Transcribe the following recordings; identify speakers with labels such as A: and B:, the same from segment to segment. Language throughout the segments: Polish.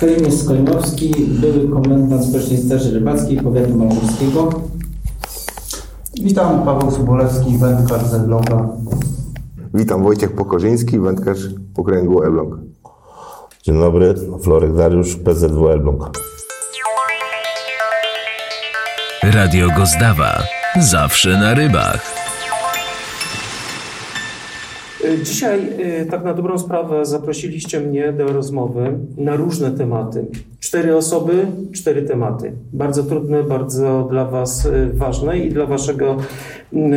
A: Kalimis Skolimowski, były komendant Społecznej Straży Rybackiej Powiatu Małopolskiego.
B: Witam, Paweł Sobolewski, wędkarz z Elbląga.
C: Witam, Wojciech Pokorzyński, wędkarz okręgu Elbląg.
D: Dzień dobry, Florek Dariusz, PZW Elbląg.
E: Radio Gozdawa. Zawsze na rybach.
F: Dzisiaj, y, tak na dobrą sprawę, zaprosiliście mnie do rozmowy na różne tematy. Cztery osoby, cztery tematy. Bardzo trudne, bardzo dla Was y, ważne i dla Waszego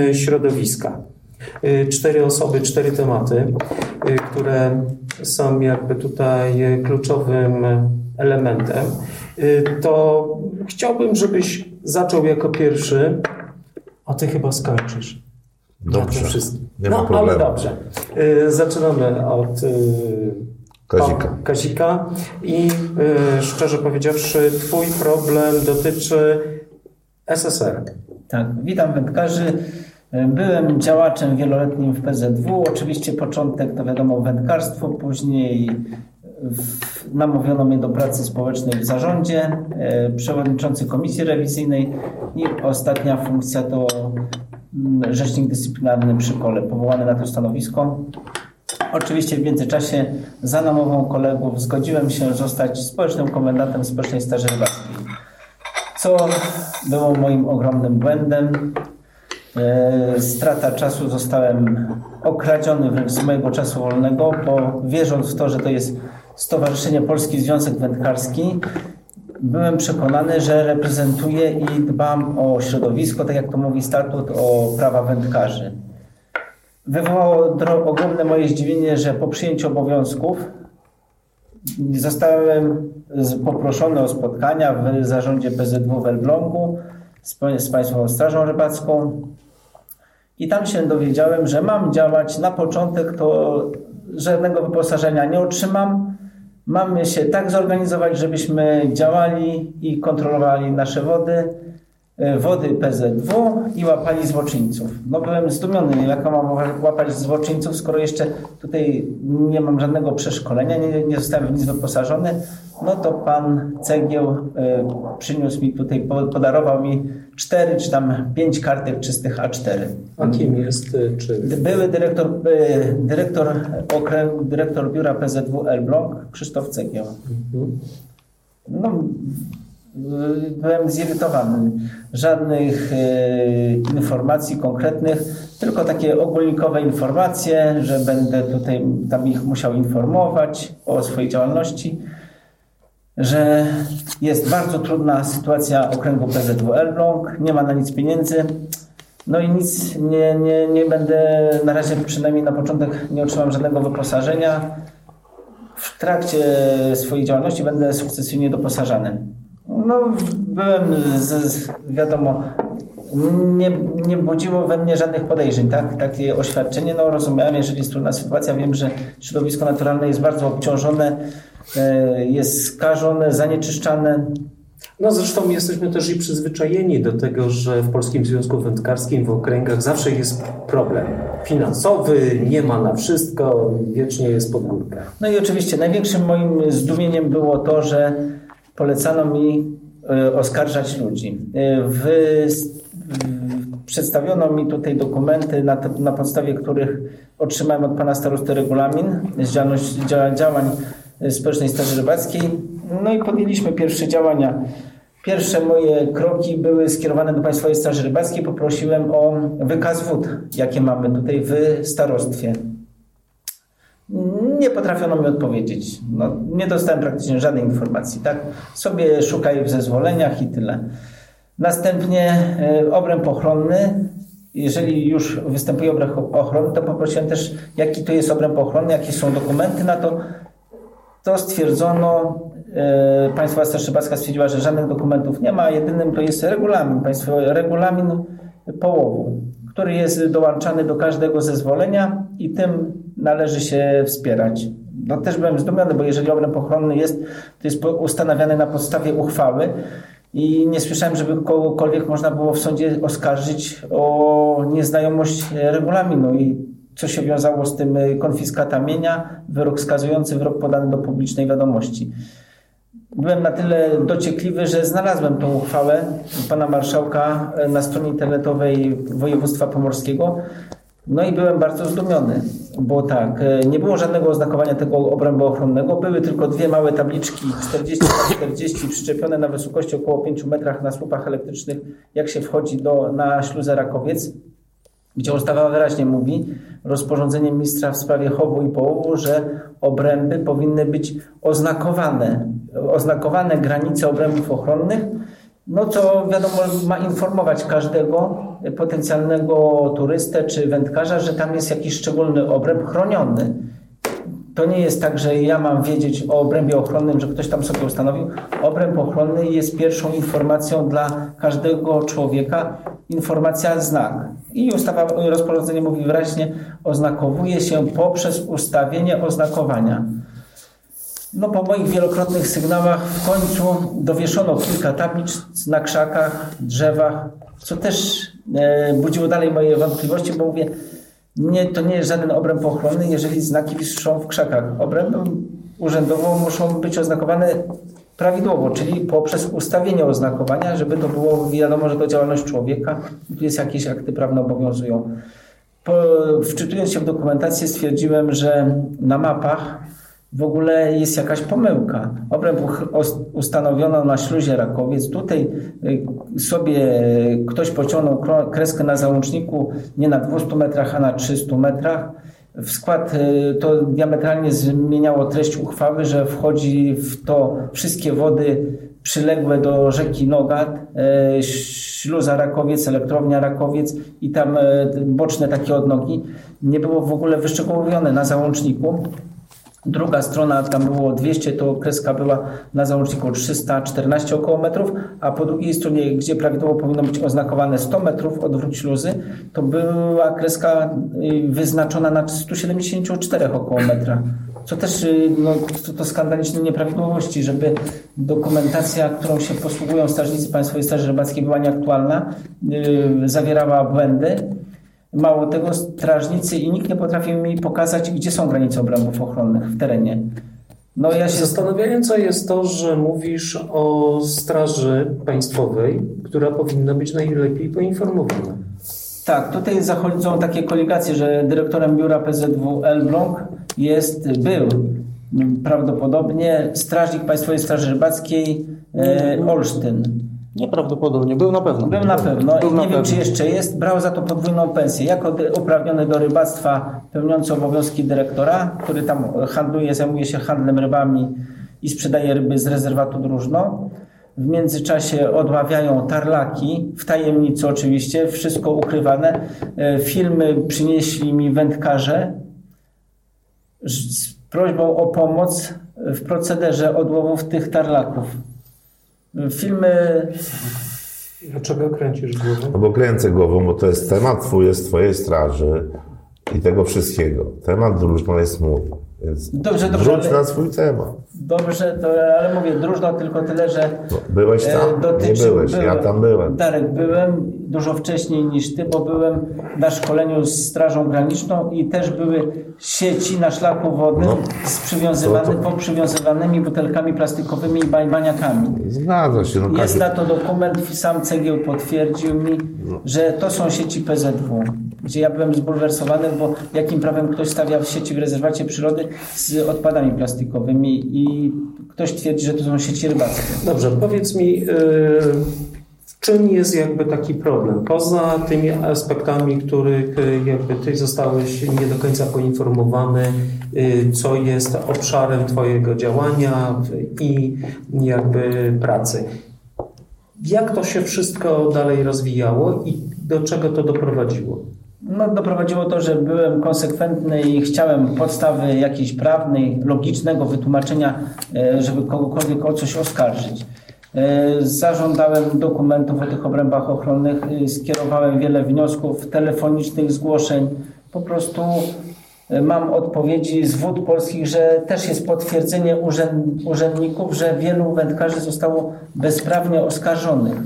F: y, środowiska. Cztery osoby, cztery tematy, które są jakby tutaj kluczowym elementem. To chciałbym, żebyś zaczął jako pierwszy, a Ty chyba skończysz.
D: Dobrze. Nie ma
F: no,
D: problemu.
F: ale dobrze. Y, Zaczynamy od y,
D: Kazika.
F: Kazika i y, szczerze powiedziawszy, Twój problem dotyczy SSR.
A: Tak, witam wędkarzy. Byłem działaczem wieloletnim w PZW. Oczywiście początek to wiadomo wędkarstwo, później w, namówiono mnie do pracy społecznej w zarządzie, e, przewodniczący komisji rewizyjnej i ostatnia funkcja to rzecznik dyscyplinarny przy kole, powołany na to stanowisko. Oczywiście w międzyczasie za namową kolegów zgodziłem się zostać społecznym komendantem Społecznej Straży Rybackiej, co było moim ogromnym błędem. E, Strata czasu, zostałem okradziony z mojego czasu wolnego, bo wierząc w to, że to jest Stowarzyszenie Polski Związek Wędkarski, byłem przekonany, że reprezentuję i dbam o środowisko, tak jak to mówi statut, o prawa wędkarzy. Wywołało ogromne moje zdziwienie, że po przyjęciu obowiązków zostałem poproszony o spotkania w zarządzie PZW w Elblągu z, z Państwową Strażą Rybacką i tam się dowiedziałem, że mam działać. Na początek to żadnego wyposażenia nie otrzymam. Mamy się tak zorganizować, żebyśmy działali i kontrolowali nasze wody, wody PZW i łapali złoczyńców. No byłem zdumiony, jak mam łapać złoczyńców, skoro jeszcze tutaj nie mam żadnego przeszkolenia, nie, nie zostałem w nic wyposażony. No to pan Cegieł e, przyniósł mi tutaj, po- podarował mi cztery czy tam pięć kartek czystych A4.
F: A kim jest, y, czy
A: Były dyrektor, y, dyrektor, okręgu, dyrektor biura PZW Elbląg, Krzysztof Cegieł. No, y, byłem zirytowany. Żadnych y, informacji konkretnych, tylko takie ogólnikowe informacje, że będę tutaj tam ich musiał informować o swojej działalności, że jest bardzo trudna sytuacja okręgu PZW Elbląg, nie ma na nic pieniędzy. No i nic nie, nie, nie będę, na razie przynajmniej na początek nie otrzymam żadnego wyposażenia. W trakcie swojej działalności będę sukcesywnie doposażany. No, byłem, z, wiadomo, nie, nie budziło we mnie żadnych podejrzeń, tak? Takie oświadczenie, no rozumiałem, jeżeli jest trudna sytuacja, wiem, że środowisko naturalne jest bardzo obciążone, e, jest skażone, zanieczyszczane.
F: No zresztą jesteśmy też i przyzwyczajeni do tego, że w Polskim Związku Wędkarskim w okręgach zawsze jest problem finansowy, nie ma na wszystko, wiecznie jest pod górkę.
A: No i oczywiście największym moim zdumieniem było to, że polecano mi e, oskarżać ludzi. E, W, przedstawiono mi tutaj dokumenty, na, na podstawie których otrzymałem od pana starosty regulamin z działalności, dzia- działań Społecznej Straży Rybackiej. No i podjęliśmy pierwsze działania. Pierwsze moje kroki były skierowane do Państwowej Straży Rybackiej. Poprosiłem o wykaz wód, jakie mamy tutaj w starostwie. Nie potrafiono mi odpowiedzieć. No, nie dostałem praktycznie żadnej informacji. Tak? Sobie szukaj w zezwoleniach i tyle. Następnie e, obręb ochronny. Jeżeli już występuje obręb ochronny, to poprosiłem też, jaki to jest obręb ochronny, jakie są dokumenty na to. To stwierdzono, e, Państwowa Straż stwierdziła, że żadnych dokumentów nie ma. Jedynym to jest regulamin, państwowy regulamin połowu, który jest dołączany do każdego zezwolenia i tym należy się wspierać. No też byłem zdumiony, bo jeżeli obręb ochronny jest, to jest ustanawiany na podstawie uchwały i nie słyszałem, żeby kogokolwiek można było w sądzie oskarżyć o nieznajomość regulaminu i co się wiązało z tym y, konfiskata mienia, wyrok skazujący, wyrok podany do publicznej wiadomości. byłem na tyle dociekliwy, że znalazłem tą uchwałę pana marszałka e, na stronie internetowej województwa pomorskiego. No i byłem bardzo zdumiony, bo tak, e, nie było żadnego oznakowania tego obrębu ochronnego, były tylko dwie małe tabliczki 40 na 40 przyczepione na wysokości około 5 metrach na słupach elektrycznych, jak się wchodzi do, na śluzę Rakowiec gdzie ustawa wyraźnie mówi, rozporządzeniem ministra w sprawie chowu i połowu, że obręby powinny być oznakowane, oznakowane granice obrębów ochronnych, no co wiadomo ma informować każdego potencjalnego turystę czy wędkarza, że tam jest jakiś szczególny obręb chroniony. To nie jest tak, że ja mam wiedzieć o obrębie ochronnym, że ktoś tam sobie ustanowił. Obręb ochronny jest pierwszą informacją dla każdego człowieka, informacja znak. I ustawa, rozporządzenie mówi wyraźnie, oznakowuje się poprzez ustawienie oznakowania. No po moich wielokrotnych sygnałach w końcu dowieszono kilka tablic na krzakach, drzewach, co też e, budziło dalej moje wątpliwości, bo mówię, nie, to nie jest żaden obręb ochronny, jeżeli znaki wiszą w krzakach. Obrębem urzędowo muszą być oznakowane prawidłowo, czyli poprzez ustawienie oznakowania, żeby to było wiadomo, że to działalność człowieka tu jest jakieś akty prawne obowiązują. Po, wczytując się w dokumentację stwierdziłem, że na mapach w ogóle jest jakaś pomyłka. Obręb ustanowiono na śluzie Rakowiec. Tutaj y, sobie ktoś pociągnął kreskę na załączniku nie na 200 metrach, a na 300 metrach. W skład y, to diametralnie zmieniało treść uchwały, że wchodzi w to wszystkie wody przyległe do rzeki Nogat, y, śluza Rakowiec, elektrownia Rakowiec i tam boczne takie odnogi. Nie było w ogóle wyszczegółowione na załączniku. Druga strona, tam było 200, to kreska była na załączniku 314 około metrów, a po drugiej stronie, gdzie prawidłowo powinno być oznakowane 100 metrów odwrót śluzy, to była kreska y, wyznaczona na 174 około metra. Co też y, no, to, to skandaliczne nieprawidłowości, żeby dokumentacja, którą się posługują strażnicy Państwowej Straży Rybackiej była nieaktualna, yy, zawierała błędy Mało tego, strażnicy i nikt nie potrafił mi pokazać, gdzie są granice obrębów ochronnych w terenie.
F: No ja się... Zastanawiające jest to, że mówisz o Straży Państwowej, która powinna być najlepiej poinformowana.
A: Tak, tutaj zachodzą takie koligacje, że dyrektorem biura PZW Elbląg jest, był prawdopodobnie strażnik Państwowej Straży Rybackiej e, Olsztyn.
B: Nieprawdopodobnie, był na pewno.
A: Był na pewno.
B: Był
A: nie
B: na
A: wiem,
B: pewno.
A: czy jeszcze jest. Brał za to podwójną pensję. Jako uprawniony do rybactwa, pełniący obowiązki dyrektora, który tam handluje, zajmuje się handlem rybami i sprzedaje ryby z rezerwatu Drużno. W międzyczasie odławiają tarlaki, w tajemnicy oczywiście, wszystko ukrywane. E, filmy przynieśli mi wędkarze z prośbą o pomoc w procederze odłowów tych tarlaków. Filmy.
F: Dlaczego kręcisz głową?
D: No bo kręcę głową, bo to jest temat twój, jest twojej straży i tego wszystkiego. Temat drużno jest mój. Więc
A: Dobrze, dobrze, ale-
D: na swój temat.
A: Dobrze, to, ale mówię, drużno tylko tyle, że
D: No, byłeś
A: e,
D: tam?
A: dotyczy-
D: Nie byłeś, ja tam byłem.
A: Darek, byłem dużo wcześniej niż ty, bo byłem na szkoleniu z Strażą Graniczną i też były sieci na szlaku wodnym
D: No.
A: z przywiązywany,
D: To- to-
A: poprzywiązywanymi butelkami plastikowymi i bajbaniakami.
D: Zgadza się. No,
A: Jest
D: każdy-
A: na to dokument, sam Cegieł potwierdził mi, że to są sieci PZW, gdzie ja byłem zbulwersowany, bo jakim prawem ktoś stawia sieci w rezerwacie przyrody z odpadami plastikowymi i ktoś twierdzi, że to są sieci rybackie.
F: Dobrze, powiedz mi, yy, w czym jest jakby taki problem? Poza tymi aspektami, których yy, jakby ty zostałeś nie do końca poinformowany, yy, co jest obszarem twojego działania i jakby pracy. Jak to się wszystko dalej rozwijało i do czego to doprowadziło?
A: No, doprowadziło to, że byłem konsekwentny i chciałem podstawy jakiejś prawnej, logicznego wytłumaczenia, e, żeby kogokolwiek o coś oskarżyć. E, Zażądałem dokumentów o tych obrębach ochronnych, e, skierowałem wiele wniosków, telefonicznych zgłoszeń. Po prostu e, mam odpowiedzi z wód polskich, że też jest potwierdzenie urzęd- urzędników, że wielu wędkarzy zostało bezprawnie oskarżonych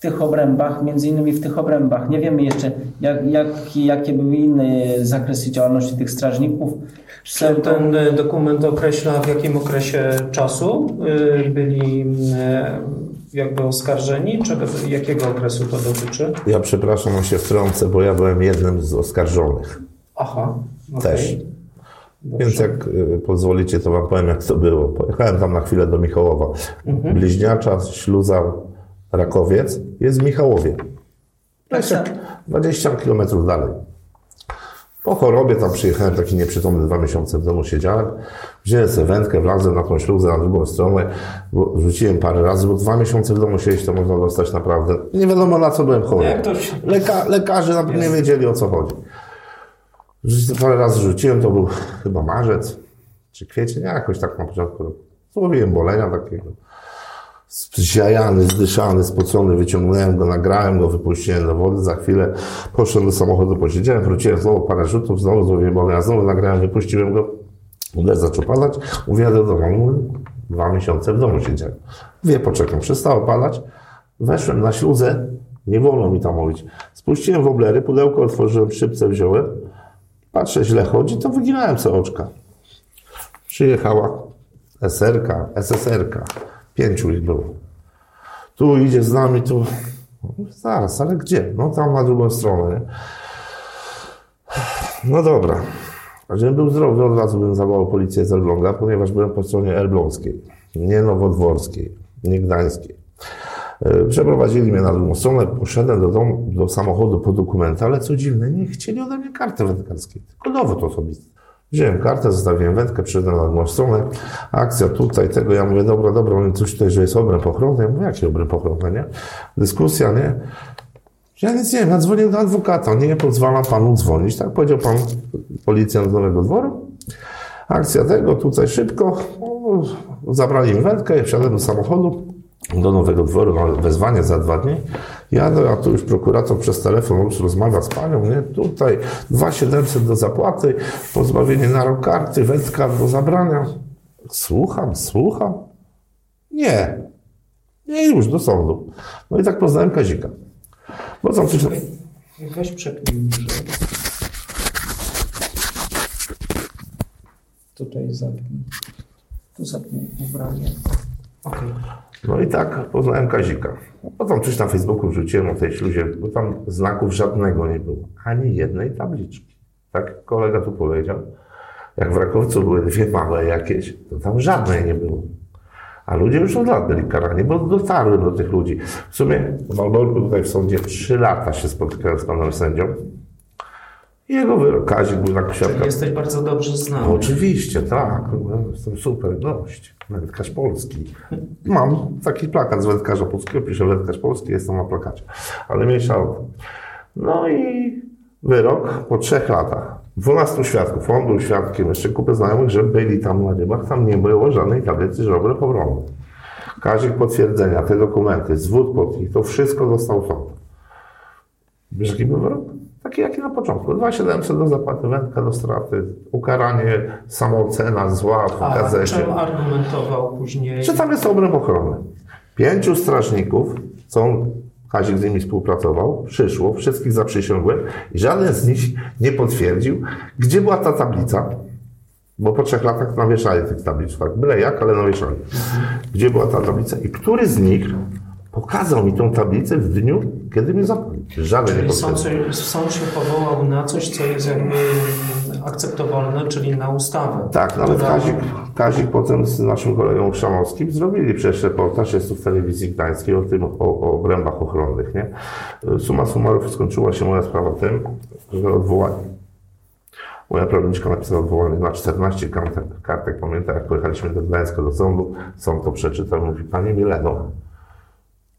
A: tych obrębach, między innymi w tych obrębach. Nie wiemy jeszcze, jak, jak, jakie były inne zakresy działalności tych strażników.
F: Czy ten y, dokument określa, w jakim okresie czasu y, byli y, jakby oskarżeni? Czego, jakiego okresu to dotyczy?
D: Ja przepraszam, on się wtrącę, bo ja byłem jednym z oskarżonych.
F: Aha. okej.
D: Też. Więc jak pozwolicie, to wam powiem, jak to było. Pojechałem tam na chwilę do Michałowa. Bliźniacza śluza Rakowiec jest w Michałowie. 20, 20 km dalej. Po chorobie tam przyjechałem taki nieprzytomny dwa miesiące w domu siedziałem. Wziąłem sobie wędkę, wlazłem na tą śluzę na drugą stronę, bo rzuciłem parę razy, bo dwa miesiące w domu siedzieć to można dostać naprawdę. Nie wiadomo na co byłem chory. Leka, lekarze nawet nie wiedzieli o co chodzi. Parę razy rzuciłem, to był chyba marzec czy kwiecień, jakoś tak na początku. Złowiłem bolenia takiego. Zziajany, zdyszany, spocony, wyciągnąłem go, nagrałem go, wypuściłem do wody. Za chwilę poszedłem do samochodu, posiedziałem, wróciłem znowu parę rzutów, znowu złowiłem bolenia, znowu nagrałem, wypuściłem go. Deszcz zaczął padać, mówię do domu, dwa miesiące w domu siedziałem. Wie, poczekam, przestało padać. Weszłem na śluzę, nie wolno mi tam mówić. Spuściłem woblery, pudełko otworzyłem, szybce wziąłem. Patrzę, źle chodzi, to wyginałem sobie oczka. Przyjechała SRK, SSRK. Pięciu ich było. Tu idzie z nami, tu... Zaraz, ale gdzie? No tam na drugą stronę. No dobra. A żebym był zdrowy, od razu bym zawołał policję z Elbląga, ponieważ byłem po stronie elbląskiej, nie nowodworskiej, nie gdańskiej. E, Przeprowadzili mnie na drugą stronę, poszedłem do domu, do samochodu po dokumenty, ale co dziwne, nie chcieli ode mnie karty wędkarskiej, tylko dowód osobisty. Wziąłem kartę, zostawiłem wędkę, przyszedłem na drugą stronę, akcja tutaj, tego, ja mówię, dobra, dobra, mówię, coś tutaj, że jest obręb ochronny, ja mówię, jaki obręb ochronny, nie? Dyskusja, nie? Ja nic nie wiem, ja dzwonię do adwokata, nie pozwalam panu dzwonić, tak powiedział pan policjant z Nowego Dworu. Akcja tego, tutaj szybko, zabrali mi wędkę, wsiadłem do samochodu, do Nowego Dworu, na wezwanie za dwa dni. Jadę, a tu już prokurator przez telefon już rozmawia z panią, nie? Tutaj 2700 do zapłaty, pozbawienie na rok karty, wędka do zabrania. Słucham, słucham. Nie. Nie już, do sądu. No i tak poznałem Kazika. Bo tam coś...
F: Weź przeknij niżej. Tutaj zapnij. Tu zapnij ubranie.
D: No i tak poznałem Kazika. Potem coś na Facebooku wrzuciłem o tej śluzie, bo tam znaków żadnego nie było. Ani jednej tabliczki. Tak kolega tu powiedział. Jak w Rakowcu były dwie małe jakieś, to tam żadnej nie było. A ludzie już od lat byli karani, bo dotarłem do tych ludzi. W sumie w Malborku tutaj w sądzie trzy lata się spotykałem z panem sędzią. Jego wyrok, Kazik był na świadka.
F: Jesteś bardzo dobrze znany.
D: Oczywiście, tak. No, Jestem super gość. Wędkarz polski. Mam taki plakat z wędkarza polskiego, piszę wędkarz polski, jestem na plakacie. Ale mniejsza o to. No i wyrok po trzech latach. 12 świadków. On był świadkiem, jeszcze kupę znajomych, że byli tam na rybach. Tam nie było żadnej tablicy żobrek obrony. Kazik potwierdzenia, te dokumenty, zwód pod nich, to wszystko dostał sąd. Wiesz, jaki był wyrok? Taki jaki na początku. 2700 do zapłaty, wędka do straty, ukaranie, samoocena, zła w
F: A
D: gazecie.
F: czym argumentował później?
D: Że tam jest obręb ochronny. Pięciu strażników, co on, Kazik z nimi współpracował, przyszło, wszystkich zaprzysiągłem i żaden z nich nie potwierdził, gdzie była ta tablica, bo po trzech latach nawieszali tych tablic, tak, byle jak, ale nawieszali. Gdzie była ta tablica i który z nich pokazał mi tą tablicę w dniu, kiedy mnie zabrali. Żaden nie
F: Czyli sąd,
D: potwierdził.
F: się- sąd się powołał na coś, co jest jakby akceptowalne, czyli na ustawę.
D: Tak, nawet
F: która-
D: Kazik, Kazik potem z naszym kolegą Szamowskim zrobili przecież reportaż, jest tu w telewizji gdańskiej o tym, o, o obrębach ochronnych, nie? Suma summarów skończyła się moja sprawa tym, że odwołanie. Moja prawniczka napisała odwołanie na 14 kartek, kartek. Pamiętam, jak pojechaliśmy do Gdańska do sądu, sąd to przeczytał i mówi, Panie Mileno,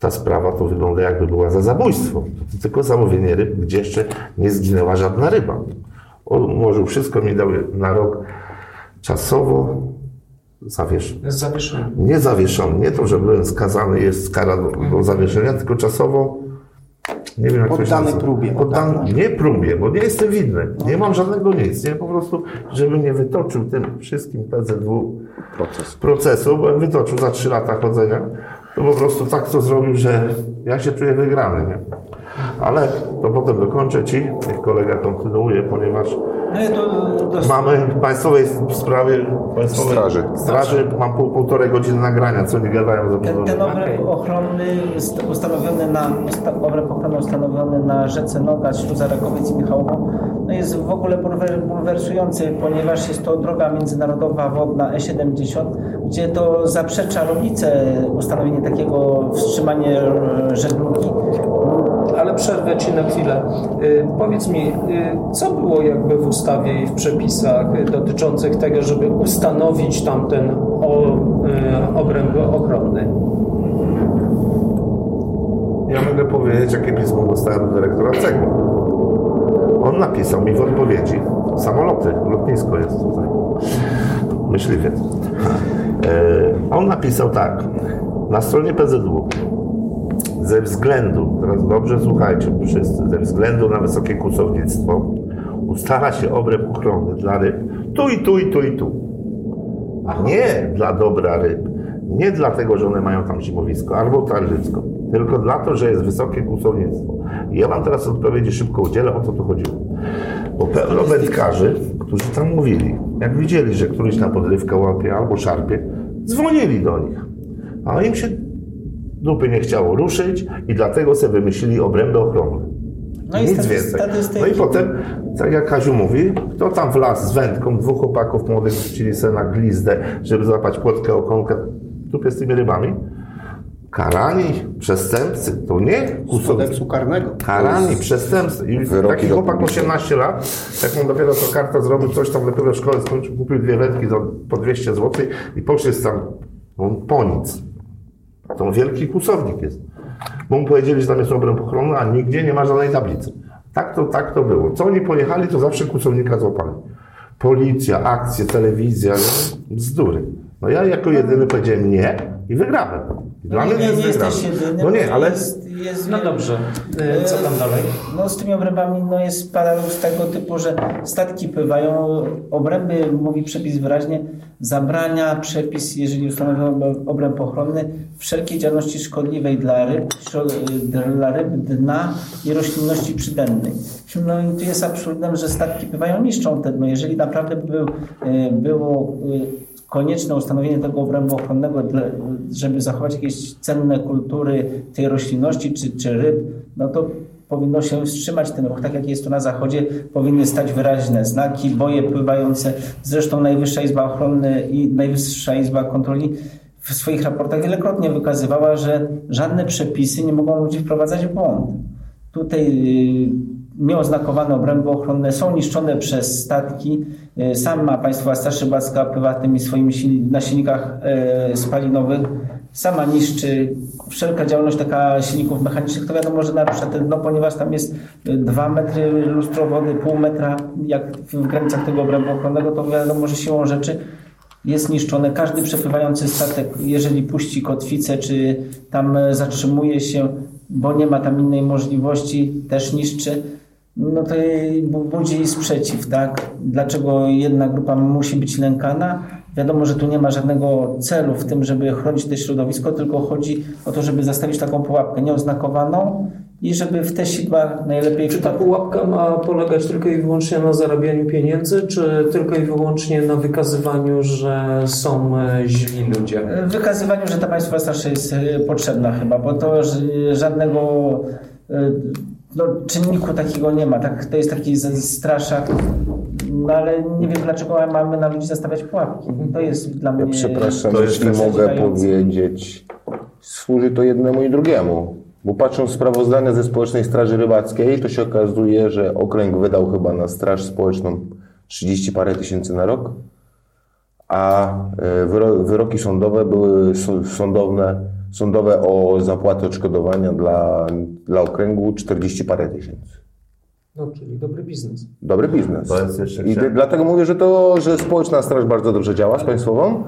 D: ta sprawa to wygląda jakby była za zabójstwo. To tylko zamówienie ryb, gdzie jeszcze nie zginęła żadna ryba. Ułożył wszystko, mi dał na rok czasowo zawieszony.
F: Z zawieszeniem.
D: Nie zawieszony, nie to, że byłem skazany, jest kara do, do zawieszenia, tylko czasowo nie wiem jak to się
B: Poddany próbie.
D: Poddany, nie próbie, bo nie jestem winny. Nie mam żadnego nic. Nie po prostu, żebym nie wytoczył tym wszystkim PZW
C: Proces.
D: procesu, bo wytoczył za 3 lata chodzenia, to po prostu tak to zrobił, że ja się czuję wygrany, nie? Ale to potem dokończę Ci, niech kolega kontynuuje, ponieważ
A: No i to, to,
D: mamy w państwowej sprawie państwowej
C: Straży.
D: straży mam pół, półtorej godziny nagrania, co nie gadają za
A: ten,
D: dużo.
A: ten obręb ochronny jest ustanowiony na, usta, obręb ochronny ustanowiony na rzece Noga, Śluza Rakowiec i Michałowo, no jest w ogóle bulwer, bulwersujący, ponieważ jest to droga międzynarodowa wodna E70, gdzie to zaprzecza logice ustanowienie takiego wstrzymanie żeglugi.
F: Przerwę Ci na chwilę. Y, Powiedz mi, y, co było jakby w ustawie i w przepisach dotyczących tego, żeby ustanowić tamten o, y, obręb ochronny?
D: Ja mogę powiedzieć, jakie pismo dostałem od dyrektora CEGU. On napisał mi w odpowiedzi, samoloty, lotnisko jest tutaj, myśliwiec. E, On napisał tak, na stronie PZW, ze względu, teraz dobrze słuchajcie wszyscy, ze względu na wysokie kłusownictwo ustala się obręb ochrony dla ryb tu i tu i tu i tu. Nie dla dobra ryb. Nie dlatego, że one mają tam zimowisko albo tarzycko, tylko dlatego, że jest wysokie kłusownictwo. I ja wam teraz odpowiedzi szybko udzielę, o co tu chodziło. Bo pełno wędkarzy, którzy tam mówili, jak widzieli, że któryś na podrywkę łapie albo szarpie, dzwonili do nich. A im się dupy nie chciało ruszyć i dlatego sobie wymyślili obręby ochronne.
A: No i
D: Nic więcej.
A: statystyki.
D: No i potem, tak jak Kaziu mówi, kto tam w las z wędką, dwóch chłopaków młodych rzucili sobie na glizdę, żeby złapać płotkę, okonkę, dupie z tymi rybami. Karani, przestępcy, to nie kusowcy.
B: Kodeksu karnego.
D: Karani, przestępcy. I taki chłopak
C: publicznej.
D: 18 lat, jak on dopiero to karta zrobił, coś tam dopiero w szkole skończył, kupił dwie wędki za, po 200 zł i poszedł tam no, po nic. To wielki kusownik jest. Bo mu powiedzieli, że tam jest obręb ochronny, a nigdzie nie ma żadnej tablicy. Tak to, tak to było. Co oni pojechali, to zawsze kusownika złapali. Policja, akcje, telewizja, no, bzdury. No ja jako jedyny powiedziałem nie i wygrałem. Dla mnie to
A: nie,
D: jest
A: nie jesteś jedyny.
D: No nie, ale
A: Jest, jest
F: No dobrze, Y, co tam dalej?
A: No z tymi obrębami no jest paradoks tego typu, że statki pływają, obręby, mówi przepis wyraźnie, zabrania przepis, jeżeli ustanowiono obręb ochronny, wszelkiej działalności szkodliwej dla ryb, szko- dla ryb, dna i roślinności przydennej. No i tu jest absurdem, że statki pływają, niszczą te dno. Jeżeli naprawdę był, e, było konieczne ustanowienie tego obrębu ochronnego, żeby zachować jakieś cenne kultury tej roślinności czy, czy ryb, no to powinno się wstrzymać ten ruch. Tak jak jest tu na zachodzie, powinny stać wyraźne znaki, boje pływające. Zresztą Najwyższa Izba Ochrony i Najwyższa Izba Kontroli w swoich raportach wielokrotnie wykazywała, że żadne przepisy nie mogą ludzi wprowadzać w błąd. Tutaj y, nieoznakowane obręby ochronne są niszczone przez statki. Y, Sama Państwowa Straż Rybacka sil- na silnikach y, spalinowych sama niszczy wszelka działalność taka silników mechanicznych, to wiadomo, że narusza te dno, ponieważ tam jest 2 metry lustro wody, pół metra, jak w granicach tego obrębu ochronnego, to wiadomo, że siłą rzeczy jest niszczone. Każdy przepływający statek, jeżeli puści kotwicę, czy tam e, zatrzymuje się, bo nie ma tam innej możliwości, też niszczy. No to jej budzi sprzeciw, tak? Dlaczego jedna grupa musi być nękana? Wiadomo, że tu nie ma żadnego celu w tym, żeby chronić to środowisko, tylko chodzi o to, żeby zastawić taką pułapkę nieoznakowaną i żeby w te sidła najlepiej
F: Czy ta pułapka ma polegać tylko i wyłącznie na zarabianiu pieniędzy, czy tylko i wyłącznie na wykazywaniu, że są e, źli ludzie?
A: wykazywaniu, że ta państwowa straż jest e, potrzebna chyba, bo to żadnego e, no, czynniku takiego nie ma. Tak, to jest taki z- straszak, no, ale nie wiem dlaczego mamy na ludzi zastawiać pułapki. To jest dla
C: Ja
A: mnie...
C: przepraszam,
D: To jest
C: jeśli mogę powiedzieć, służy to jednemu i drugiemu. Bo patrząc w sprawozdania ze Społecznej Straży Rybackiej, to się okazuje, że okręg wydał chyba na Straż Społeczną 30 parę tysięcy na rok, a e, wyro, wyroki sądowe były sądowne, sądowe o zapłatę odszkodowania dla, dla okręgu 40 parę tysięcy.
F: No, czyli dobry biznes.
C: Dobry biznes.
D: To jest jeszcze
C: I d- dlatego mówię, że to, że społeczna straż bardzo dobrze działa z państwową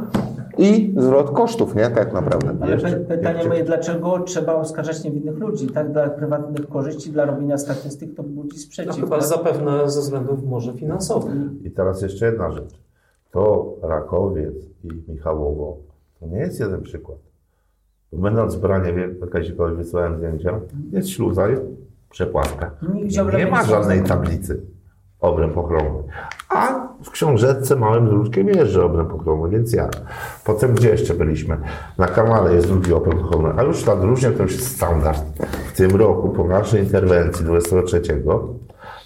C: i zwrot kosztów, nie? Tak naprawdę.
A: Ale
D: Jeszcze-
A: pytanie
D: jeszcze-
A: moje, dlaczego trzeba oskarżać niewinnych ludzi? Tak, dla prywatnych korzyści, dla robienia statystyk to budzi
F: No,
A: sprzeciw.
F: chyba
A: tak?
F: zapewne ze względów może finansowych.
D: I teraz jeszcze jedna rzecz. To Rakowiec i Michałowo to nie jest jeden przykład. Będąc w Braniewie, Kazikowi wysłałem zdjęcia, jest śluza, jest
A: obręb
D: Nie ma żadnej tablicy obręb ochronny. A w książeczce małym druczkiem jest, że obręb ochronny, więc ja. Potem gdzie jeszcze byliśmy? Na kanale jest drugi obręb ochronny, a już ta drużnia to już jest standard. W tym roku, po naszej interwencji 23,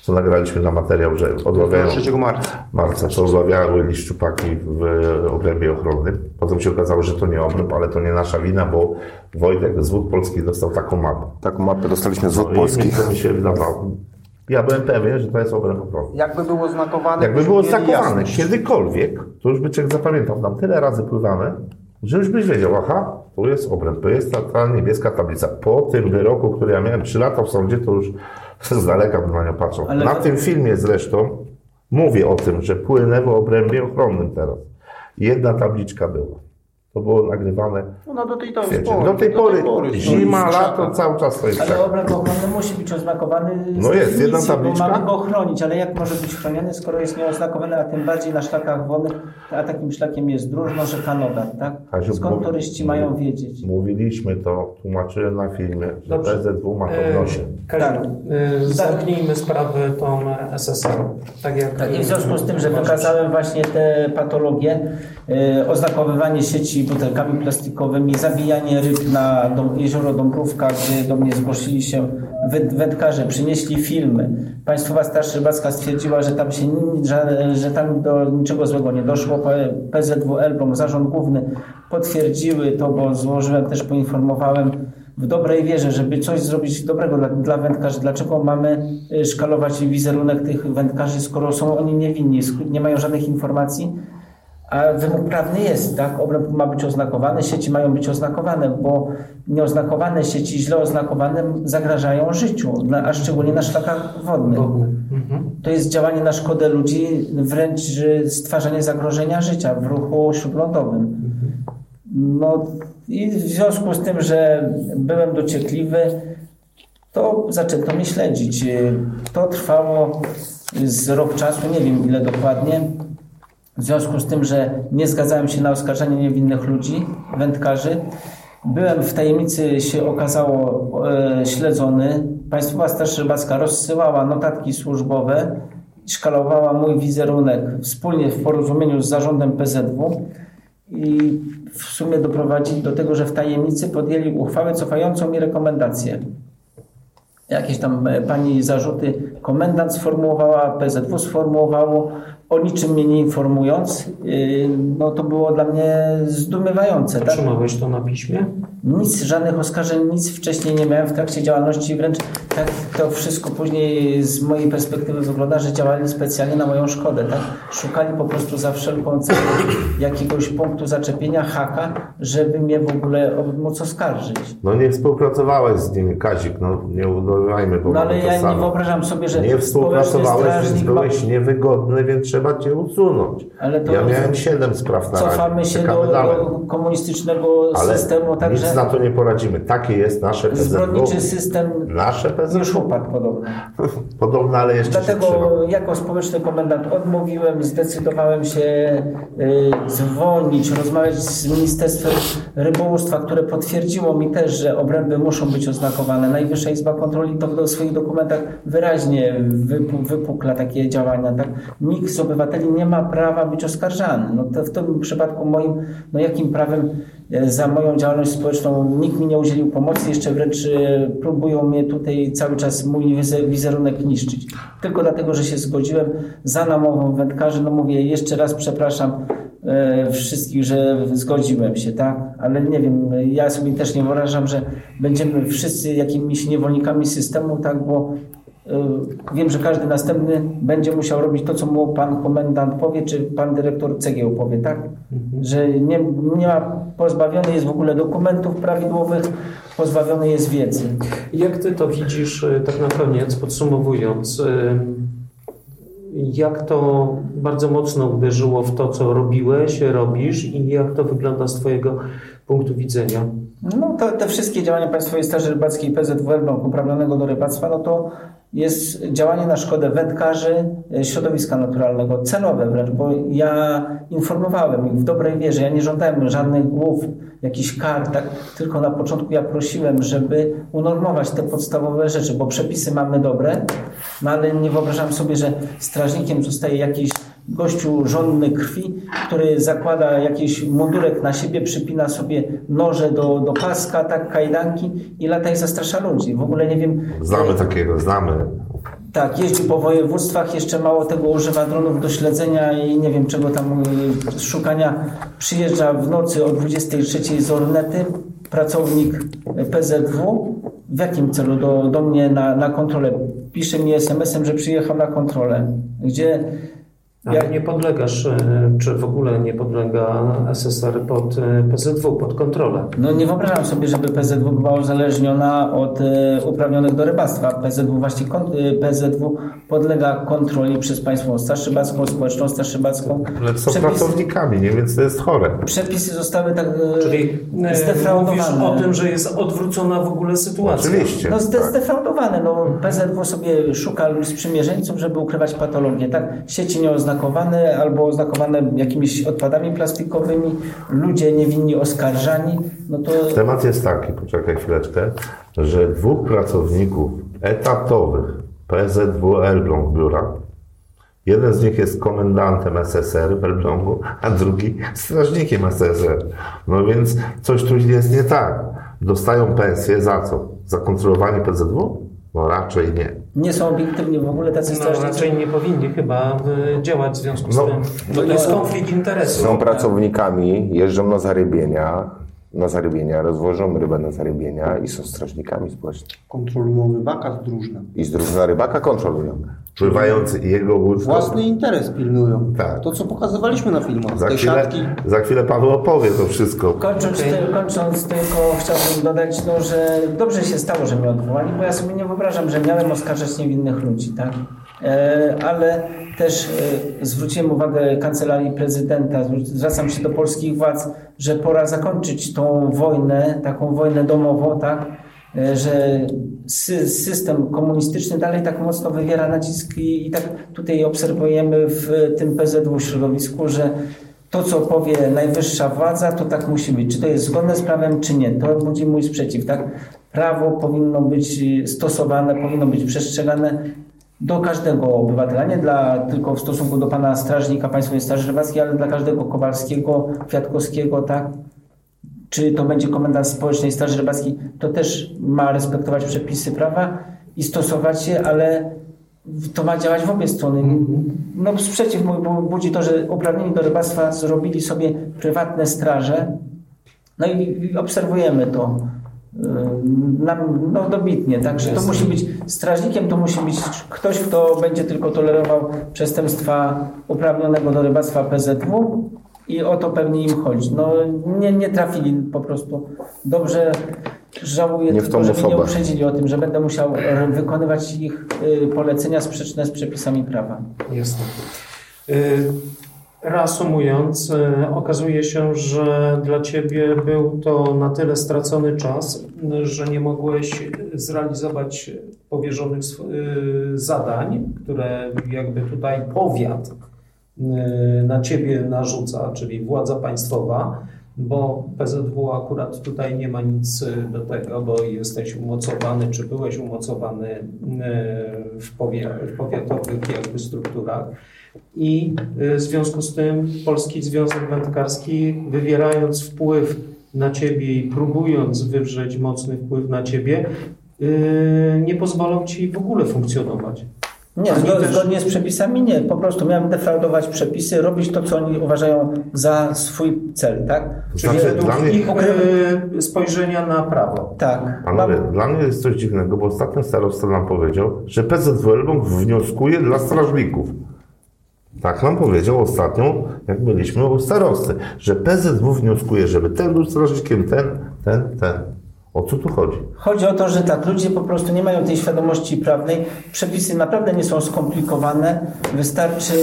D: co nagraliśmy na materiał, że odławiają
B: 3 marca.
D: marca, to odławiały szczupaki w obrębie ochronnym. Potem się okazało, że to nie obręb, ale to nie nasza wina, bo Wojtek z Wód Polskich dostał taką mapę.
C: Taką mapę dostaliśmy z Wód
D: No i
C: Polskich.
D: to mi się wydawało. Ja byłem pewien, że to jest obręb ochronny.
B: Jakby było znakowane.
D: Jakby było znakowane
B: jasność.
D: kiedykolwiek, to już by człowiek zapamiętał. Tam tyle razy pływamy, że już byś wiedział, aha, tu jest obręb, to jest ta, ta niebieska tablica. Po tym wyroku, który ja miałem 3 lata w sądzie, to już z daleka bym na nią patrzył.
A: Ale-
D: Na tym filmie zresztą mówię o tym, że płynę w obrębie ochronnym teraz. Jedna tabliczka była. To było nagrywane
B: No do tej, pory,
D: Do tej pory, zima, lato, cały czas to jest
A: Ale
D: tak.
A: obręb ochronny musi być oznakowany
D: No jest, jedna tabliczka.
A: Bo mamy go chronić, ale jak może być chroniony, skoro jest nieoznakowany, a tym bardziej na szlakach wodnych, a takim szlakiem jest Dróżno, rzeka Nodar, tak?
D: Kaziu,
A: Skąd turyści mają wiedzieć?
D: Mówiliśmy to, tłumaczyłem na filmie, że
F: Dobrze.
D: PZW ma to w
F: E,
D: nosie.
A: Tak.
F: e, zamknijmy sprawę tą SSR. Tak jak
A: Tak, i w związku z tym, że wykazałem właśnie te patologie, e, oznakowywanie sieci butelkami plastikowymi, zabijanie ryb na jezioro Dąbrówka, gdzie do mnie zgłosili się wę- wędkarze, przynieśli filmy. Państwowa Straż Rybacka stwierdziła, że tam się że, że tam do niczego złego nie doszło. P- PZW Elbląg, zarząd główny potwierdziły to, bo złożyłem, też poinformowałem w dobrej wierze, żeby coś zrobić dobrego dla, dla wędkarzy. Dlaczego mamy y, szkalować wizerunek tych wędkarzy, skoro są oni niewinni, nie mają żadnych informacji? A wymóg prawny jest, tak? Obręb ma być oznakowany, sieci mają być oznakowane, bo nieoznakowane sieci, źle oznakowane, zagrażają życiu, na, a szczególnie na szlakach wodnych.
F: Mhm.
A: To jest działanie na szkodę ludzi, wręcz że stwarzanie zagrożenia życia w ruchu śródlądowym. No i w związku z tym, że byłem dociekliwy, to zaczęto mnie śledzić. To trwało z rok czasu, nie wiem ile dokładnie. W związku z tym, że nie zgadzałem się na oskarżanie niewinnych ludzi, wędkarzy, byłem w tajemnicy, się okazało, e, śledzony. Państwowa Straż Rybacka rozsyłała notatki służbowe, szkalowała mój wizerunek wspólnie w porozumieniu z zarządem PZW i w sumie doprowadzili do tego, że w tajemnicy podjęli uchwałę cofającą mi rekomendacje. Jakieś tam e, pani zarzuty komendant sformułowała, PZW sformułowało, o niczym mnie nie informując, yy, no to było dla mnie zdumiewające. Tak?
F: Otrzymałeś to na piśmie?
A: Nic, żadnych oskarżeń, nic wcześniej nie miałem w trakcie działalności, wręcz tak to wszystko później z mojej perspektywy wygląda, że działali specjalnie na moją szkodę, tak? Szukali po prostu za wszelką cenę jakiegoś punktu zaczepienia, haka, żeby mnie w ogóle móc oskarżyć.
D: No nie współpracowałeś z nimi, Kazik, no nie udawajmy, bo
A: No ale ja nie wyobrażam sobie, że
D: Nie współpracowałeś, więc
A: ma-
D: byłeś niewygodny, więc trzeba cię usunąć.
A: Ale to-
D: ja miałem siedem spraw na
A: Cofamy
D: razie,
A: się do, do komunistycznego
D: Ale
A: systemu, także
D: na to nie poradzimy. Takie jest nasze PZW.
A: zbrodniczy system
D: Nasze PZW.
A: już upadł podobno.
D: Ale jeszcze.
A: Dlatego jako społeczny komendant odmówiłem, zdecydowałem się y, zwolnić, rozmawiać z Ministerstwem Rybołówstwa, które potwierdziło mi też, że obręby muszą być oznakowane. Najwyższa Izba Kontroli to w swoich dokumentach wyraźnie wypu, wypukla takie działania. Tak? Nikt z obywateli nie ma prawa być oskarżany. No to w tym przypadku moim, no jakim prawem za moją działalność społeczną nikt mi nie udzielił pomocy, jeszcze wręcz e, próbują mnie tutaj cały czas mój wize- wizerunek niszczyć. Tylko dlatego, że się zgodziłem za namową wędkarzy, no mówię jeszcze raz przepraszam e, wszystkich, że zgodziłem się, tak? Ale nie wiem, ja sobie też nie wyobrażam, że będziemy wszyscy jakimiś niewolnikami systemu, tak? Bo e, wiem, że każdy następny będzie musiał robić to, co mu pan komendant powie, czy pan dyrektor cegieł powie, tak? Że nie, nie ma, pozbawiony jest w ogóle dokumentów prawidłowych, pozbawiony jest wiedzy.
F: Jak ty to widzisz, y, tak na koniec, podsumowując, y, jak to bardzo mocno uderzyło w to, co robiłeś, robisz i jak to wygląda z twojego punktu widzenia?
A: No to te wszystkie działania Państwowej Straży Rybackiej PZW Elbląg uprawnionego do rybactwa, no to jest działanie na szkodę wędkarzy, e, środowiska naturalnego, celowe wręcz, bo ja informowałem ich w dobrej wierze, ja nie żądałem żadnych głów, jakichś kar, tak? tylko na początku ja prosiłem, żeby unormować te podstawowe rzeczy, bo przepisy mamy dobre, no ale nie wyobrażam sobie, że strażnikiem zostaje jakiś gościu żonny krwi, który zakłada jakiś mundurek na siebie, przypina sobie noże do, do paska, tak, kajdanki i lata i zastrasza ludzi. W ogóle nie wiem...
D: Znamy takiego, znamy.
A: Tak, jeździ po województwach, jeszcze mało tego używa dronów do śledzenia i nie wiem czego tam y, szukania. Przyjeżdża w nocy o 23 z Ornety, pracownik PZW. W jakim celu? Do, do mnie na, na kontrolę. Pisze mi SMS-em, że przyjechał na kontrolę. Gdzie jak,
F: nie podlegasz, e, czy w ogóle nie podlega SSR pod e, PZW, pod kontrolę?
A: No nie wyobrażam sobie, żeby PZW była uzależniona od e, uprawnionych do rybactwa. PZW właśnie PZW podlega kontroli przez Państwową Straż Rybacką, Społeczną Straż Rybacką.
D: Ale są
A: Przepisy-
D: pracownikami, nie? Więc to jest chore.
A: Przepisy zostały tak
F: Czyli e, mówisz
A: zdefraudowane.
F: o tym, że jest odwrócona w ogóle sytuacja.
D: Oczywiście.
A: No zde-
D: tak.
A: zdefraudowane. No, PZW sobie szuka sprzymierzeńców, żeby ukrywać patologię. Tak? Sieci nieoznakowane albo oznakowane jakimiś odpadami plastikowymi, ludzie niewinni oskarżani. No to
D: Temat jest taki, poczekaj chwileczkę, że dwóch pracowników etatowych PZW Elbląg biura, jeden z nich jest komendantem SSR w Elblągu, a drugi strażnikiem SSR. No więc coś tu jest nie tak. Dostają pensję za co? Za kontrolowanie PZW? No raczej nie.
A: nie są obiektywni w ogóle tacy
F: No,
A: strażnicy.
F: raczej nie powinni chyba e, działać w związku z
D: No,
F: tym. To
A: no,
F: jest konflikt interesów.
C: Są pracownikami, jeżdżą na zarybienia, na zarybienia, rozwożą rybę na zarybienia i są strażnikami społecznymi.
B: Kontrolują rybaka z drużnem.
C: I z drużyna rybaka kontrolują.
D: Pływający jego łódką.
B: Własny interes pilnują.
D: Tak.
B: To, co pokazywaliśmy na filmach.
D: Za
B: Te
D: chwilę,
B: siatki.
D: za chwilę Paweł opowie to wszystko.
A: Kończąc,
F: Okej.
A: ty, kończąc tylko chciałbym dodać, no, że dobrze się stało, że mnie odwołali, bo ja sobie nie wyobrażam, że miałem oskarżać niewinnych ludzi, tak? E, ale też e, zwróciłem uwagę Kancelarii Prezydenta, zwracam się do polskich władz, że pora zakończyć tą wojnę, taką wojnę domową, tak? E, że sy- system komunistyczny dalej tak mocno wywiera nacisk i, tak tutaj obserwujemy w tym PZW środowisku, że to, co powie najwyższa władza, to tak musi być. Czy to jest zgodne z prawem, czy nie. To budzi mój sprzeciw. Tak? Prawo powinno być stosowane, powinno być przestrzegane do każdego obywatela, nie dla, tylko w stosunku do pana strażnika Państwowej Straży Rybackiej, ale dla każdego Kowalskiego, Kwiatkowskiego, tak? Czy to będzie komendant Społecznej Straży Rybackiej, to też ma respektować przepisy prawa i stosować je, ale to ma działać w obie strony. No sprzeciw mój bu- budzi to, że uprawnieni do rybactwa zrobili sobie prywatne straże. No i obserwujemy to no, dobitnie. Także to musi być strażnikiem, to musi być ktoś, kto będzie tylko tolerował przestępstwa uprawnionego do rybactwa PZW i o to pewnie im chodzi. No nie, nie trafili po prostu. Dobrze żałuję
C: Nie
A: tylko, że mnie nie uprzedzili o tym, że będę musiał e, wykonywać ich y, polecenia sprzeczne z przepisami prawa.
F: Jasne. Reasumując, y, okazuje się, że dla Ciebie był to na tyle stracony czas, że nie mogłeś zrealizować powierzonych y, zadań, które jakby tutaj powiat y, na Ciebie narzuca, czyli władza państwowa, bo PZW akurat tutaj nie ma nic y, do tego, bo jesteś umocowany, czy byłeś umocowany y, w, powie, w powiatowych jakby strukturach. I y, w związku z tym Polski Związek Wędkarski, wywierając wpływ na ciebie i próbując wywrzeć mocny wpływ na ciebie, nie pozwolą ci w ogóle funkcjonować.
A: Nie,
F: Ani
A: zgo-
F: też-
A: zgodnie z przepisami nie. Po prostu miałem defraudować przepisy, robić to, co oni uważają za swój cel, tak?
F: Czyli
D: Znaczy, dla mnie-
F: ich y, spojrzenia na prawo.
A: Tak.
D: Panowie,
A: Mam-
D: dla mnie jest coś dziwnego, bo ostatnio starosta nam powiedział, że PZW Elbląg wnioskuje dla strażników. Tak nam powiedział ostatnio, jak byliśmy u starosty, że PZW wnioskuje, żeby ten był strażnikiem, ten, ten, ten. O co tu chodzi?
A: Chodzi o to, że tak, ludzie po prostu nie mają tej świadomości prawnej. Przepisy naprawdę nie są skomplikowane. Wystarczy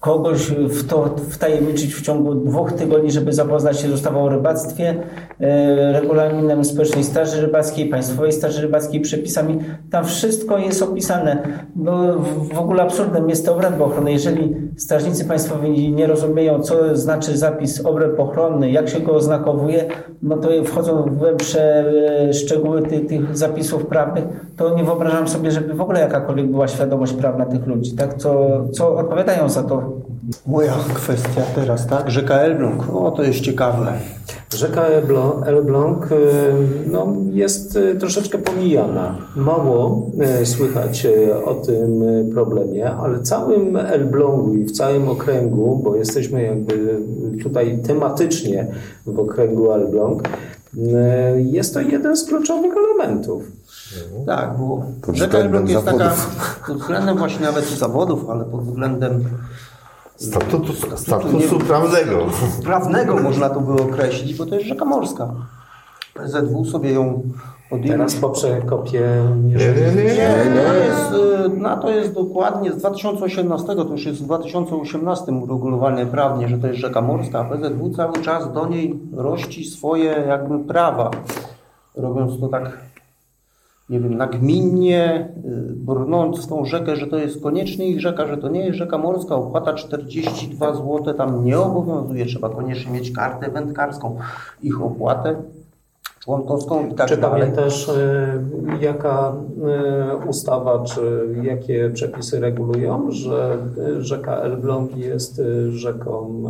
A: kogoś w to wtajemniczyć w ciągu dwóch tygodni, żeby zapoznać się z ustawą o rybactwie, e, regulaminem Społecznej Straży Rybackiej, Państwowej Straży Rybackiej, przepisami. Tam wszystko jest opisane. No, w- ogóle absurdem jest to obręb ochronny. Jeżeli strażnicy państwowi nie rozumieją, co znaczy zapis obręb ochronny, jak się go oznakowuje, no to wchodzą w głębsze e, szczegóły ty, tych zapisów prawnych, to nie wyobrażam sobie, żeby w ogóle jakakolwiek była świadomość prawna tych ludzi, tak? Co, co odpowiadają za to
B: Moja kwestia teraz, tak? Rzeka Elbląg. O, to jest ciekawe.
F: Rzeka Elbląg, Elbląg y, no, jest y, troszeczkę pomijana. Mało y, słychać o tym problemie, ale całym Elblągu i w całym okręgu, bo jesteśmy jakby tutaj tematycznie w okręgu Elbląg, jest to jeden z kluczowych elementów.
B: Tak, bo rzeka Elbląg jest taka
C: zawodów.
B: pod względem właśnie nawet zawodów, ale pod względem
D: Statutu, statusu prawnego.
B: prawnego można to by określić, bo to jest rzeka morska. PZW sobie ją podjęli.
F: Teraz poprze kopię.
D: Nie,
B: y, na to jest dokładnie z 2018, to już jest w 2018 uregulowane prawnie, że to jest rzeka morska, a PZW cały czas do niej rości swoje jakby prawa, robiąc to tak, nie wiem, nagminnie, y, brnąc w tą rzekę, że to jest koniecznie ich rzeka, że to nie jest rzeka morska, opłata 42 zł tam nie obowiązuje, trzeba koniecznie mieć kartę wędkarską, ich opłatę członkowską i tak
F: Czy
B: dalej.
F: pamiętasz, y, jaka y, ustawa, czy jakie przepisy regulują, że y, rzeka Elbląg jest rzeką,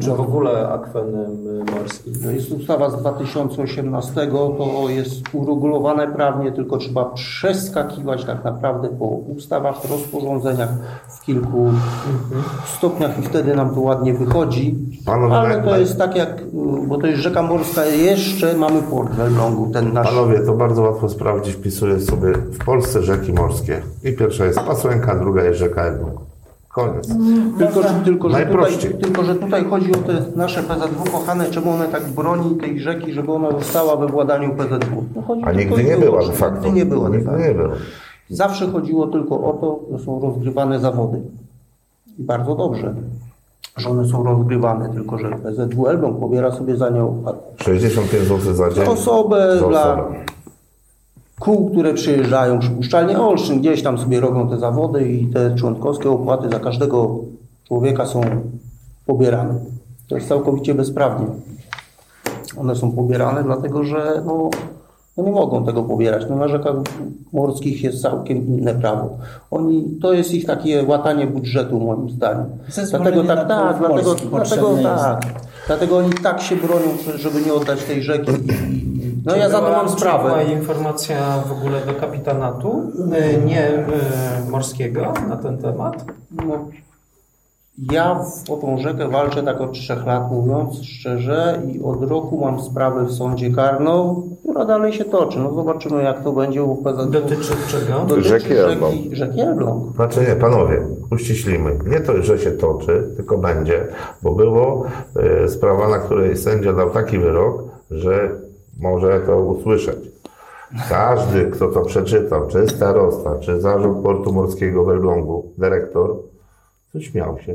F: czy w ogóle akwenem morskim?
B: To jest ustawa z 2018, to jest uregulowane prawnie, tylko trzeba przeskakiwać tak naprawdę po ustawach, rozporządzeniach w kilku stopniach i wtedy nam to ładnie wychodzi.
D: Panowie,
B: Ale to jest tak jak, bo to jest rzeka morska, jeszcze mamy port Elblągu, ten nasz.
D: Panowie, to bardzo łatwo sprawdzić. Wpisuję sobie w Polsce rzeki morskie. I pierwsza jest Pasłęka, druga jest rzeka Elbląg. Koniec.
B: Tylko, że, tylko, że tutaj,
D: Najprościej.
B: tylko, że tutaj chodzi o te nasze PZW kochane, czemu one tak broni tej rzeki, żeby ona została we władaniu PZW. No
D: A nigdy nie była de facto.
B: Nigdy nie była de
D: Nigdy nie była.
B: Zawsze chodziło tylko o to, że są rozgrywane zawody. I bardzo dobrze, że one są rozgrywane, tylko że PZW Elbląg pobiera sobie za nią
D: 65 zł za dzień.
B: osobę
D: za
B: dla
D: osobę.
B: kół, które przyjeżdżają, przypuszczalnie Olsztyn, gdzieś tam sobie robią te zawody i te członkowskie opłaty za każdego człowieka są pobierane. To jest całkowicie bezprawnie. One są pobierane, dlatego że no, no nie mogą tego pobierać. No na rzekach morskich jest całkiem inne prawo. Oni, to jest ich takie łatanie budżetu moim zdaniem.
A: Zezwolenie
B: Dlatego tak,
A: na
B: tak, dlatego, dlatego
A: jest.
B: tak. Dlatego oni tak się bronią, żeby nie oddać tej rzeki. No
F: Czy
B: ja za to mam sprawę.
F: Była informacja w ogóle do kapitanatu, y, nie y, morskiego, na ten temat?
B: No, ja w- o tą rzekę walczę tak od trzech lat, mówiąc szczerze, i od roku mam sprawę w sądzie karną, która dalej się toczy. No zobaczymy, jak to będzie u PZW.
F: Dotyczy czego?
B: Dotyczy
C: Rzeki Elbląg.
B: rzeki, rzeki Elbląg.
D: Znaczy nie, panowie, uściślimy. Nie to, że się toczy, tylko będzie, bo było e, sprawa, na której sędzia dał taki wyrok, że może to usłyszeć. Każdy, kto to przeczytał, czy starosta, czy zarząd portu morskiego w Elblągu, dyrektor, to śmiał się.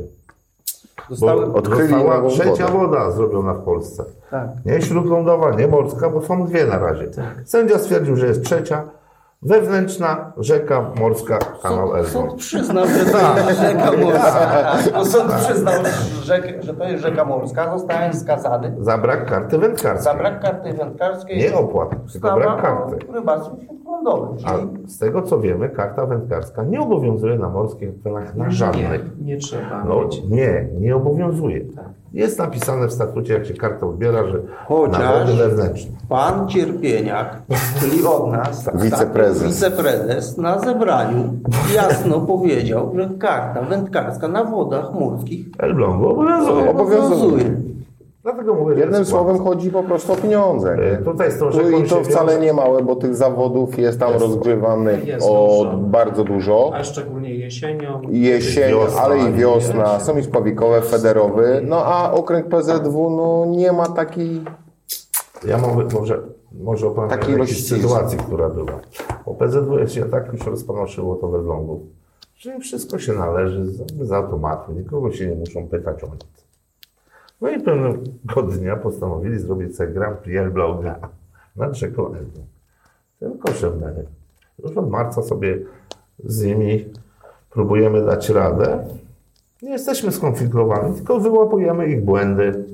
D: Bo
C: Odkryli
D: została
C: nową
D: trzecia
C: wodę.
D: woda zrobiona w Polsce.
B: tak.
D: Nie śródlądowa, nie morska, bo są dwie na razie. Sędzia stwierdził, że jest trzecia. Wewnętrzna rzeka morska, kanał
B: Sąd,
D: Elbląg.
B: sąd przyznał, że to jest rzeka morska. Bo sąd przyznał, że, że to jest rzeka morska. Zostałem skazany
D: Za brak karty wędkarskiej.
B: za brak karty wędkarskiej.
D: Nie opłat, tylko brak karty. A z tego co wiemy, karta wędkarska nie obowiązuje na morskich akwenach na żadnych.
F: Nie, nie trzeba
D: No nie, nie obowiązuje. Jest napisane w statucie, jak się kartę odbiera, że
B: Chociaż-
D: na wody wewnętrzne.
B: Pan Cierpieniak, czyli od nas,
C: Wiceprezes.
B: wiceprezes na zebraniu jasno powiedział, że karta wędkarska na wodach morskich
D: Elblągu obowiązuje.
B: obowiązuje.
D: Dlatego mówię,
C: Jednym słowem chodzi po prostu o pieniądze.
D: E,
C: Nie?
D: Tutaj z tą
C: Tu
D: rzeką
C: I to wcale
D: wiąże-
C: nie małe, bo tych zawodów jest tam
D: Jest.
C: rozgrywanych
F: Jest
C: o
F: dużo.
C: bardzo dużo.
F: A szczególnie jesienią.
C: Jesień,
D: Wiosna,
C: ale i wiosna,
F: jesień.
C: są i spławikowe, federowy. No a okręg PZW no, nie ma takiej
D: Ja może, może, może opowiem
C: Takiej
D: o jakiejś sytuacji, która była. O PZW się tak już rozpanoszyło to we Elblągu, że im wszystko się należy z, z automatu, nikogo się nie muszą pytać o nic. No i pewnego dnia postanowili zrobić sobie Grand Prix Elbląga nad rzeką Elbląg. Tylko szemnery. Już od marca sobie z nimi próbujemy dać radę. Nie jesteśmy skonfigurowani, tylko wyłapujemy ich błędy,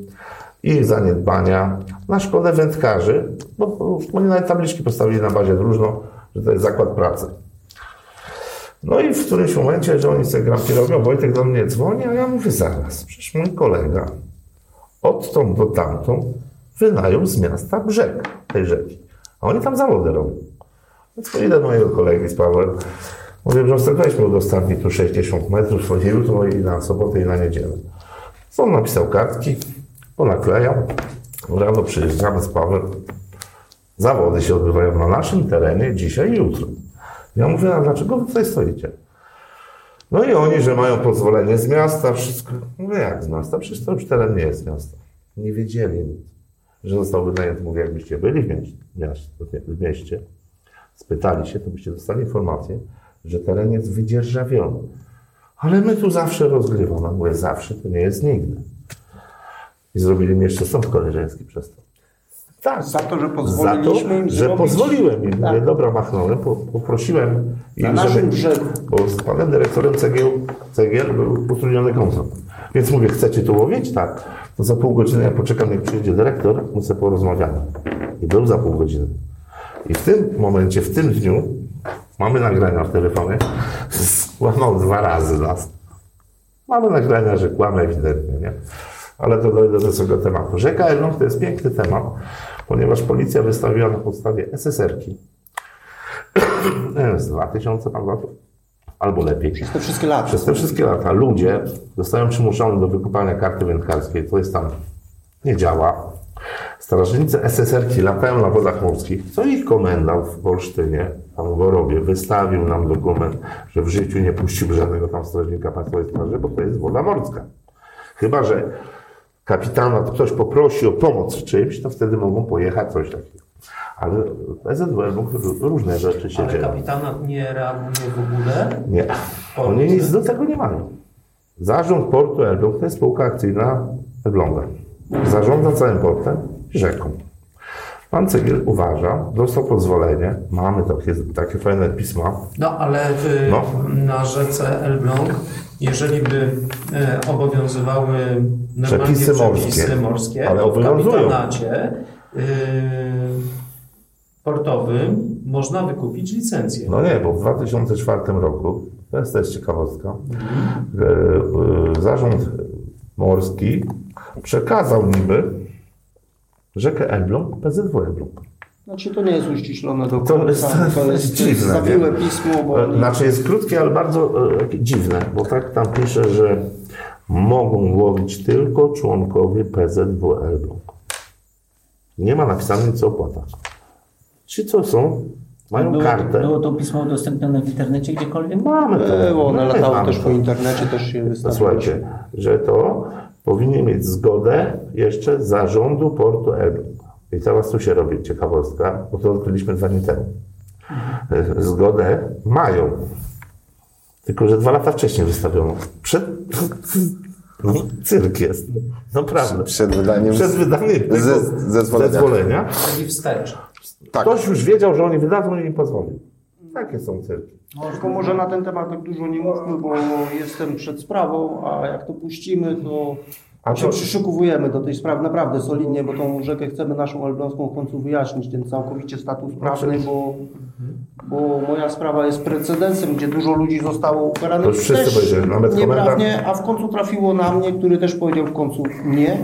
D: ich zaniedbania na szkodę wędkarzy, bo, oni nawet tabliczki postawili na bazie drużno, że to jest zakład pracy. No i w którymś momencie, że oni sobie Prix robią, Wojtek do mnie dzwoni, a ja mówię zaraz, przecież mój kolega odtąd do tamtąd wynajął z miasta brzeg tej rzeki. A oni tam zawody robią. Więc idę do mojego kolegi z Pawłem. Mówię, że weźmy udostępnij tu 60 metrów jutro i na sobotę i na niedzielę. On napisał kartki, ponaklejał. Rano przyjeżdżamy z Pawłem. Zawody się odbywają na naszym terenie dzisiaj i jutro. Ja mówię, a dlaczego wy tutaj stoicie? No i oni, że mają pozwolenie z miasta, wszystko. Mówię, jak z miasta? Przecież to już teren nie jest miasta. Nie wiedzieli nic, że został wynajęty. Mówię, jakbyście byli w mieście, w mieście spytali się, to byście dostali informację, że teren jest wydzierżawiony. Ale my tu zawsze rozgrywamy. Mówię, zawsze to nie jest nigdy. I zrobili mi jeszcze sąd koleżeński przez to. Tak.
B: Za to, że
D: Za to,
B: pozwoliliśmy im
D: że
B: zrobić...
D: pozwoliłem im.
B: Tak.
D: Mówię, dobra, machnąłem, po, poprosiłem
B: Na
D: ich,
B: naszym.
D: Bo z panem dyrektorem Cegiel, Cegiel był utrudniony kontrakt. Więc mówię, chcecie tu łowić? Tak. To za pół godziny ja poczekam, jak przyjdzie dyrektor, my sobie porozmawiamy. I był za pół godziny. I w tym momencie, w tym dniu, mamy nagrania w telefonie, skłamał dwa razy nas. Mamy nagrania, że kłamie ewidentnie, nie? Ale to dojdę do tego tematu. Rzeka Elbląg to jest piękny temat, ponieważ policja wystawiła na podstawie SSR-ki z 2000 tam lat, albo lepiej.
B: Przez te wszystkie lata.
D: Przez te wszystkie lata ludzie zostają przymuszani do wykupania karty wędkarskiej. To jest tam, nie działa. Strażnicy SSR-ki latają na wodach morskich, co ich komendant w Olsztynie, pan Worowie, wystawił nam dokument, że w życiu nie puściłby żadnego tam strażnika Państwowej Straży, bo to jest woda morska. Chyba, że kapitana to ktoś poprosi o pomoc w czymś, to wtedy mogą pojechać coś takiego. Ale PZW mógł różne rzeczy się
F: Ale
D: dzieją.
F: kapitana nie reaguje w ogóle.
D: Nie. Oni nic do tego nie mają. Zarząd portu Elbląg to jest spółka akcyjna Elbląga. Zarządza całym portem i rzeką. Pan Cegiel uważa, dostał pozwolenie, mamy takie, takie fajne pisma,
F: No ale w,
D: No.
F: na rzece Elbląg, jeżeli by e, obowiązywały normalnie
D: Przepisy morskie.
F: przepisy morskie,
D: Ale
F: to w kapitanacie e, portowym można wykupić licencję.
D: No nie, bo w 2004 roku, to jest też ciekawostka, e, zarząd morski przekazał niby rzekę Elbląg PZW Elbląg.
B: Znaczy to nie jest uściślone do
D: To
B: końca.
D: jest- to jest dziwne,
B: zawiłe pismo, bo...
D: E, Znaczy jest krótkie, ale bardzo e, dziwne, bo tak tam pisze, że mogą łowić tylko członkowie PZW Elbląg. Nie ma napisane nic o opłatach. Ci co są, mają
A: było,
D: kartę.
A: było to pismo udostępnione w internecie gdziekolwiek?
D: Mamy to.
B: Było, one latały
D: mamy
B: też
D: to.
B: po internecie, też się wystawiały.
D: Słuchajcie, że to powinien mieć zgodę jeszcze zarządu portu Elbląg. I teraz tu się robi ciekawostka, bo to odkryliśmy dwa dni temu. E, Zgodę mają. Tylko, że dwa lata wcześniej wystawiono. Przed... No, cyrk jest. Naprawdę.
C: Przed wydaniem
D: Przed wydaniem
C: ze- zezwolenia.
D: zezwolenia.
C: Tak.
D: ktoś już wiedział, że oni wydadzą i im pozwolił. Takie są cyrki.
B: Tylko może na ten temat tak dużo nie mówmy, bo jestem przed sprawą, a jak to puścimy, to
D: A
B: się
D: to-
B: przyszykowujemy do tej sprawy naprawdę solidnie, bo tą rzekę chcemy naszą elbląską w końcu wyjaśnić, ten całkowicie status prawny, bo, bo moja sprawa jest precedensem, gdzie dużo ludzi zostało
D: To
B: ukaranych
D: już wszyscy
B: też
D: powiedzieli, nawet
B: nieprawnie, a w końcu trafiło na mnie, który też powiedział w końcu nie,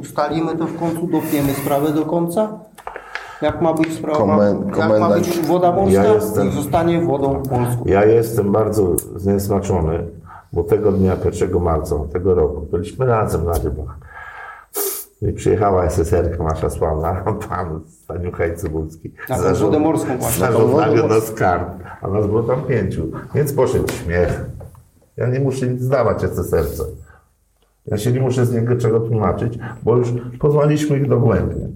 B: ustalimy to w końcu, dopniemy sprawę do końca. Jak ma być sprawa,
C: Komen-
B: jak ma być woda morska,
D: Ja jestem-
B: zostanie wodą polską.
D: Ja jestem bardzo zniesmaczony, bo tego dnia, 1 marca tego roku, byliśmy razem na rybach. I przyjechała SSR-ka nasza sławna, pan Staniuchaj Cybulski.
B: Na wodę morską właśnie.
D: Zarządzał nas kart, a nas było tam pięciu. Więc poszedł śmiech. Ja nie muszę nic zdawać SSR-ce. Ja się nie muszę z niego czego tłumaczyć, bo już poznaliśmy ich dogłębnie.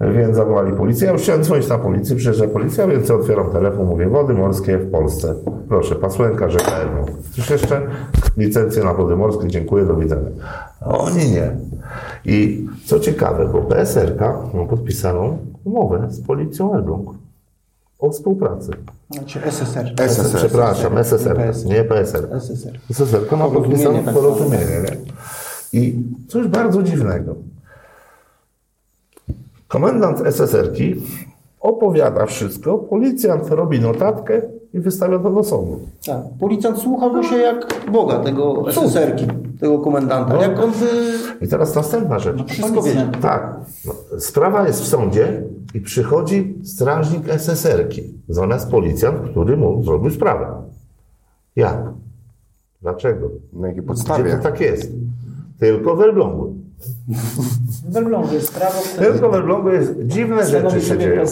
D: Więc zawołali policję. Ja już chciałem dzwonić na policję, przyjeżdża policja, więc otwieram telefon, mówię, wody morskie w Polsce. Proszę, pasłęka, rzeka Elbląg. Coś jeszcze? Licencję na wody morskie, dziękuję, do widzenia. A oni nie. I co ciekawe, bo PSRK ma podpisaną umowę z policją Elbląg o współpracy.
B: Znaczy SSR.
C: SSR.
D: Przepraszam, SSR, nie PSR.
B: SSR.
D: SSR ma podpisane
B: tak
D: porozumienie. Nie? I coś bardzo dziwnego. Komendant SSR-ki opowiada wszystko, policjant robi notatkę i wystawia to do sądu.
B: Tak. Policjant słuchał go się jak Boga, tego SSR-ki, tego komendanta. Jak on by...
D: I teraz następna rzecz.
B: Wszystko wiedział.
D: Tak, no, sprawa jest w sądzie i przychodzi strażnik SSR-ki zamiast policjant, który mu zrobił sprawę. Jak? Dlaczego?
C: Na jakiej
D: Gdzie
C: podstawie?
D: to tak jest? Tylko w Elblągu.
A: W Elblągu jest prawo, które
D: Tylko w Elblągu jest dziwne rzeczy się dzieją.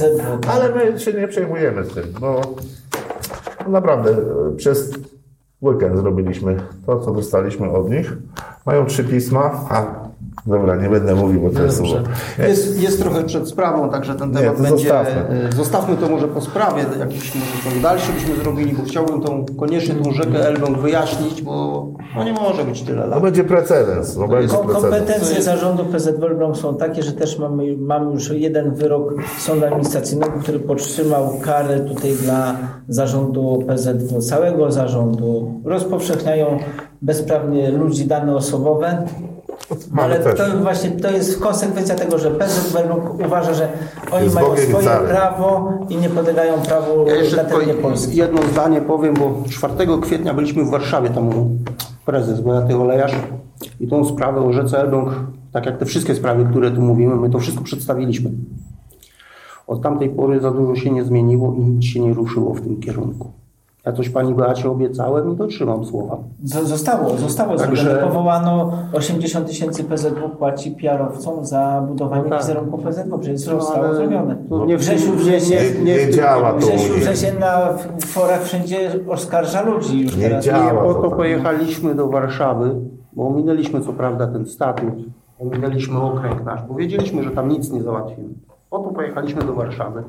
D: Ale my się nie przejmujemy tym, bo naprawdę e, przez weekend zrobiliśmy to, co dostaliśmy od nich. Mają trzy pisma, a dobra, nie będę mówił, bo to jest słowo.
B: Jest, jest trochę przed sprawą, także ten
D: Nie,
B: temat
D: to
B: będzie...
D: zostawmy.
B: e, Zostawmy to może po sprawie, jakiś może dalszy byśmy zrobili, bo chciałbym tą, koniecznie tą rzekę Elbląg wyjaśnić, bo no nie może być tyle
D: No
B: lat.
D: będzie precedens, no będzie
A: Kom-
D: precedens.
A: Kompetencje zarządu PZW Elbląg są takie, że też mamy, mamy już jeden wyrok sądu administracyjnego, który podtrzymał karę tutaj dla zarządu PZW, całego zarządu. Rozpowszechniają bezprawnie ludzi dane osobowe.
D: Mamy
A: Ale
D: też.
A: to właśnie to jest konsekwencja tego, że Elbląg uważa, że oni
D: Jest
A: mają swoje prawo i nie podlegają prawu
B: Ja
A: na terenie Polski.
B: jedno zdanie powiem, bo 4 kwietnia byliśmy w Warszawie, tam prezes Bojaty Olejarz i tą sprawę o rzece Elbląg, tak jak te wszystkie sprawy, które tu mówimy, my to wszystko przedstawiliśmy. Od tamtej pory za dużo się nie zmieniło i nic się nie ruszyło w tym kierunku. Ja coś pani Beacie obiecałem i dotrzymam słowa.
A: Zostało, zostało
B: Także-
A: zrobione. Powołano 80 tysięcy PZW płaci PR-owcom za budowanie
B: No tak.
A: wizerunku PZW, przecież
B: No,
A: zostało
B: ale
A: zrobione.
B: nie w
A: Grzesiu
B: tym-
A: Wrzesień,
B: nie-
D: Nie, działa to.
A: Grzesiu
D: u nich.
A: Wrzesień na forach wszędzie oskarża ludzi już
D: Nie
A: teraz.
D: działa.
B: Nie po
D: to
B: to
D: tak.
B: pojechaliśmy do Warszawy, bo ominęliśmy co prawda ten statut, ominęliśmy okręg nasz, bo wiedzieliśmy, że tam nic nie załatwimy. Po to pojechaliśmy do Warszawy,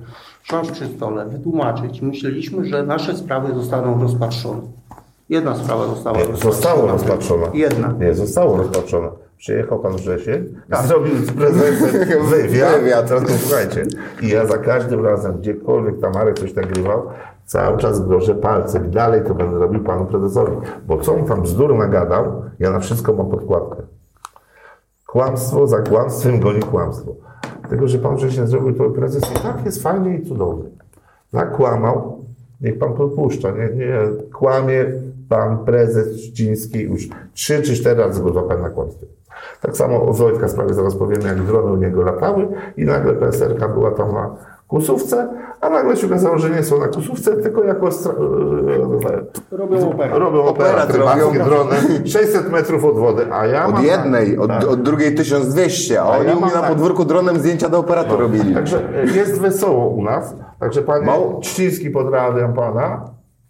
B: siąść przy stole, wytłumaczyć. Myśleliśmy, że nasze sprawy zostaną rozpatrzone. Jedna sprawa została
D: Nie,
B: rozpatrzona.
D: Zostało rozpatrzone.
B: Jedna.
D: Nie, zostało rozpatrzone. Przyjechał pan Wrzesień,
B: Tak.
D: zrobił z prezesem wywiad.
C: Wywiad.
D: Teraz słuchajcie. I ja za każdym razem, gdziekolwiek tam Marek coś nagrywał, cały czas grożę palcem. I dalej to będę robił panu prezesowi. Bo co on tam bzdur nagadał, ja na wszystko mam podkładkę. Kłamstwo za kłamstwem goni kłamstwo. Tylko, że pan Wrzesień zrobił to prezes i tak jest fajnie i cudownie. Tak kłamał, niech pan podpuszcza. Nie, nie, kłamie pan prezes Szczciński już trzy czy cztery razy go złapał na kłamstwie. Tak samo o Wojtka sprawie zaraz powiemy, jak drony u niego latały i nagle PSRK była tam na kusówce, a nagle się okazało, że nie są na kusówce, tylko jako stra- e,
B: Robią operę.
D: robią operaty
C: robią.
D: dronem 600 metrów od wody, a ja
C: Od
D: mam
C: jednej, od,
D: tak.
C: od drugiej 1200, a oni
D: ja
C: u mnie na
D: tak.
C: podwórku dronem zdjęcia do operatu robili.
D: Także e, jest wesoło u nas. Także panie
C: Mało-
D: Czciński pozdrawiam pana.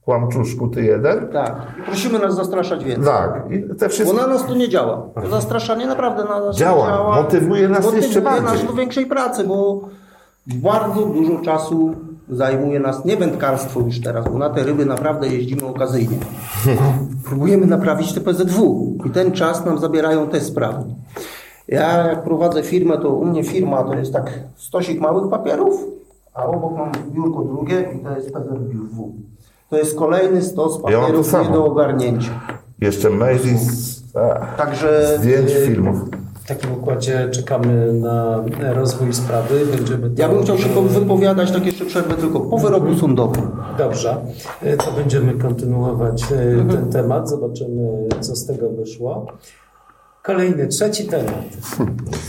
D: Kłamczuszku ty jeden.
B: Tak. I prosimy nas zastraszać więcej.
D: Tak. I te
B: Bo
D: wszystkie...
B: na nas to nie działa. To zastraszanie naprawdę na nas
D: Działa.
B: nie działa.
D: Motywuje nas
B: Motywuje
D: jeszcze bardziej.
B: nas do większej pracy, bo bardzo dużo czasu zajmuje nas nie wędkarstwo już teraz, bo na te ryby naprawdę jeździmy okazyjnie. Próbujemy naprawić te PZW i ten czas nam zabierają te sprawy. Ja jak prowadzę firmę, to u mnie firma to jest tak stosik małych papierów, a obok mam biurko drugie i to jest PZW. To jest kolejny stos
D: Ja
B: papierów
D: samo.
B: nie do ogarnięcia.
D: Jeszcze maili z
B: Także
D: zdjęć,
B: y,
D: filmów.
F: W takim układzie czekamy na rozwój sprawy. Będziemy
B: Ja bym chciał się wypowiadać, tak jeszcze przerwę tylko po wyroku sądowym.
F: Dobrze, E, to będziemy kontynuować e, ten temat. Zobaczymy, co z tego wyszło. Kolejny, trzeci temat.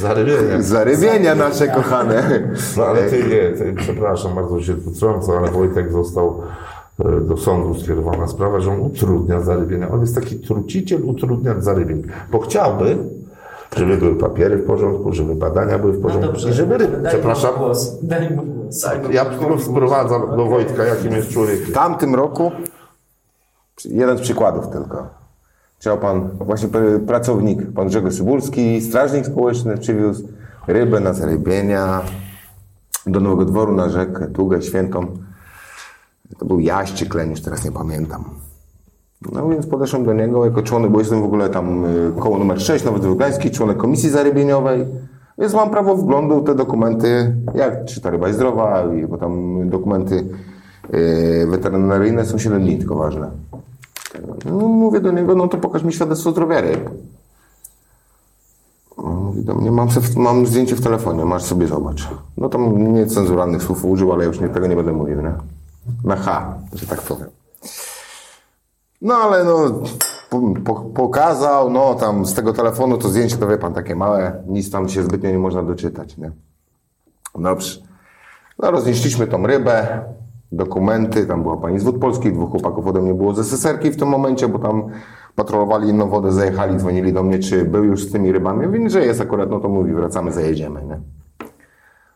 D: Zarybienie.
C: Zarybienia nasze kochane.
D: No ale ty nie, ty, przepraszam, bardzo się wtrącę, ale Wojtek został e, do sądu skierowana sprawa, że on utrudnia zarybienia. On jest taki truciciel utrudniać zarybień, bo chciałby, żeby były papiery w porządku, żeby badania były w
A: No
D: porządku
A: dobrze,
D: i żeby ryby,
A: daj
D: przepraszam,
A: mu głos. Daj mu głos.
D: ja tu sprowadzam do Wojtka, jakim jest człowiek.
C: W tamtym roku, jeden z przykładów tylko, chciał pan, właśnie pr- pracownik, pan Grzegorz Cybulski, strażnik społeczny, przywiózł rybę na zarybienia do Nowego Dworu na rzekę, Tugę Świętą. To był Jaś czy Kleń, już teraz nie pamiętam. No więc podeszłem do niego jako członek, bo jestem w ogóle tam y, koło numer 6, Nowy Dwór Gdański, członek komisji zarybieniowej. Więc mam prawo wglądu te dokumenty, jak, czy ta ryba jest zdrowa, bo tam dokumenty y, weterynaryjne są 7 dni tylko ważne. No, mówię do niego, no to pokaż mi świadectwo zdrowia ryb. On Mówi do mnie, mam, w, mam zdjęcie w telefonie, masz sobie zobacz. No tam niecenzuralnych słów użył, ale już nie, tego nie będę mówił, nie? Na H, że tak powiem. No ale no, po, po, pokazał, no tam z tego telefonu to zdjęcie to wie pan takie małe, nic tam się zbytnio nie można doczytać, nie? Dobrze. No roznieśliśmy tą rybę, dokumenty, tam była pani z Wód Polskich, dwóch chłopaków ode mnie było z SSR-ki w tym momencie, bo tam patrolowali inną wodę, zajechali, dzwonili do mnie, czy był już z tymi rybami. Więc, że jest akurat, no to mówi, wracamy, zajedziemy, nie?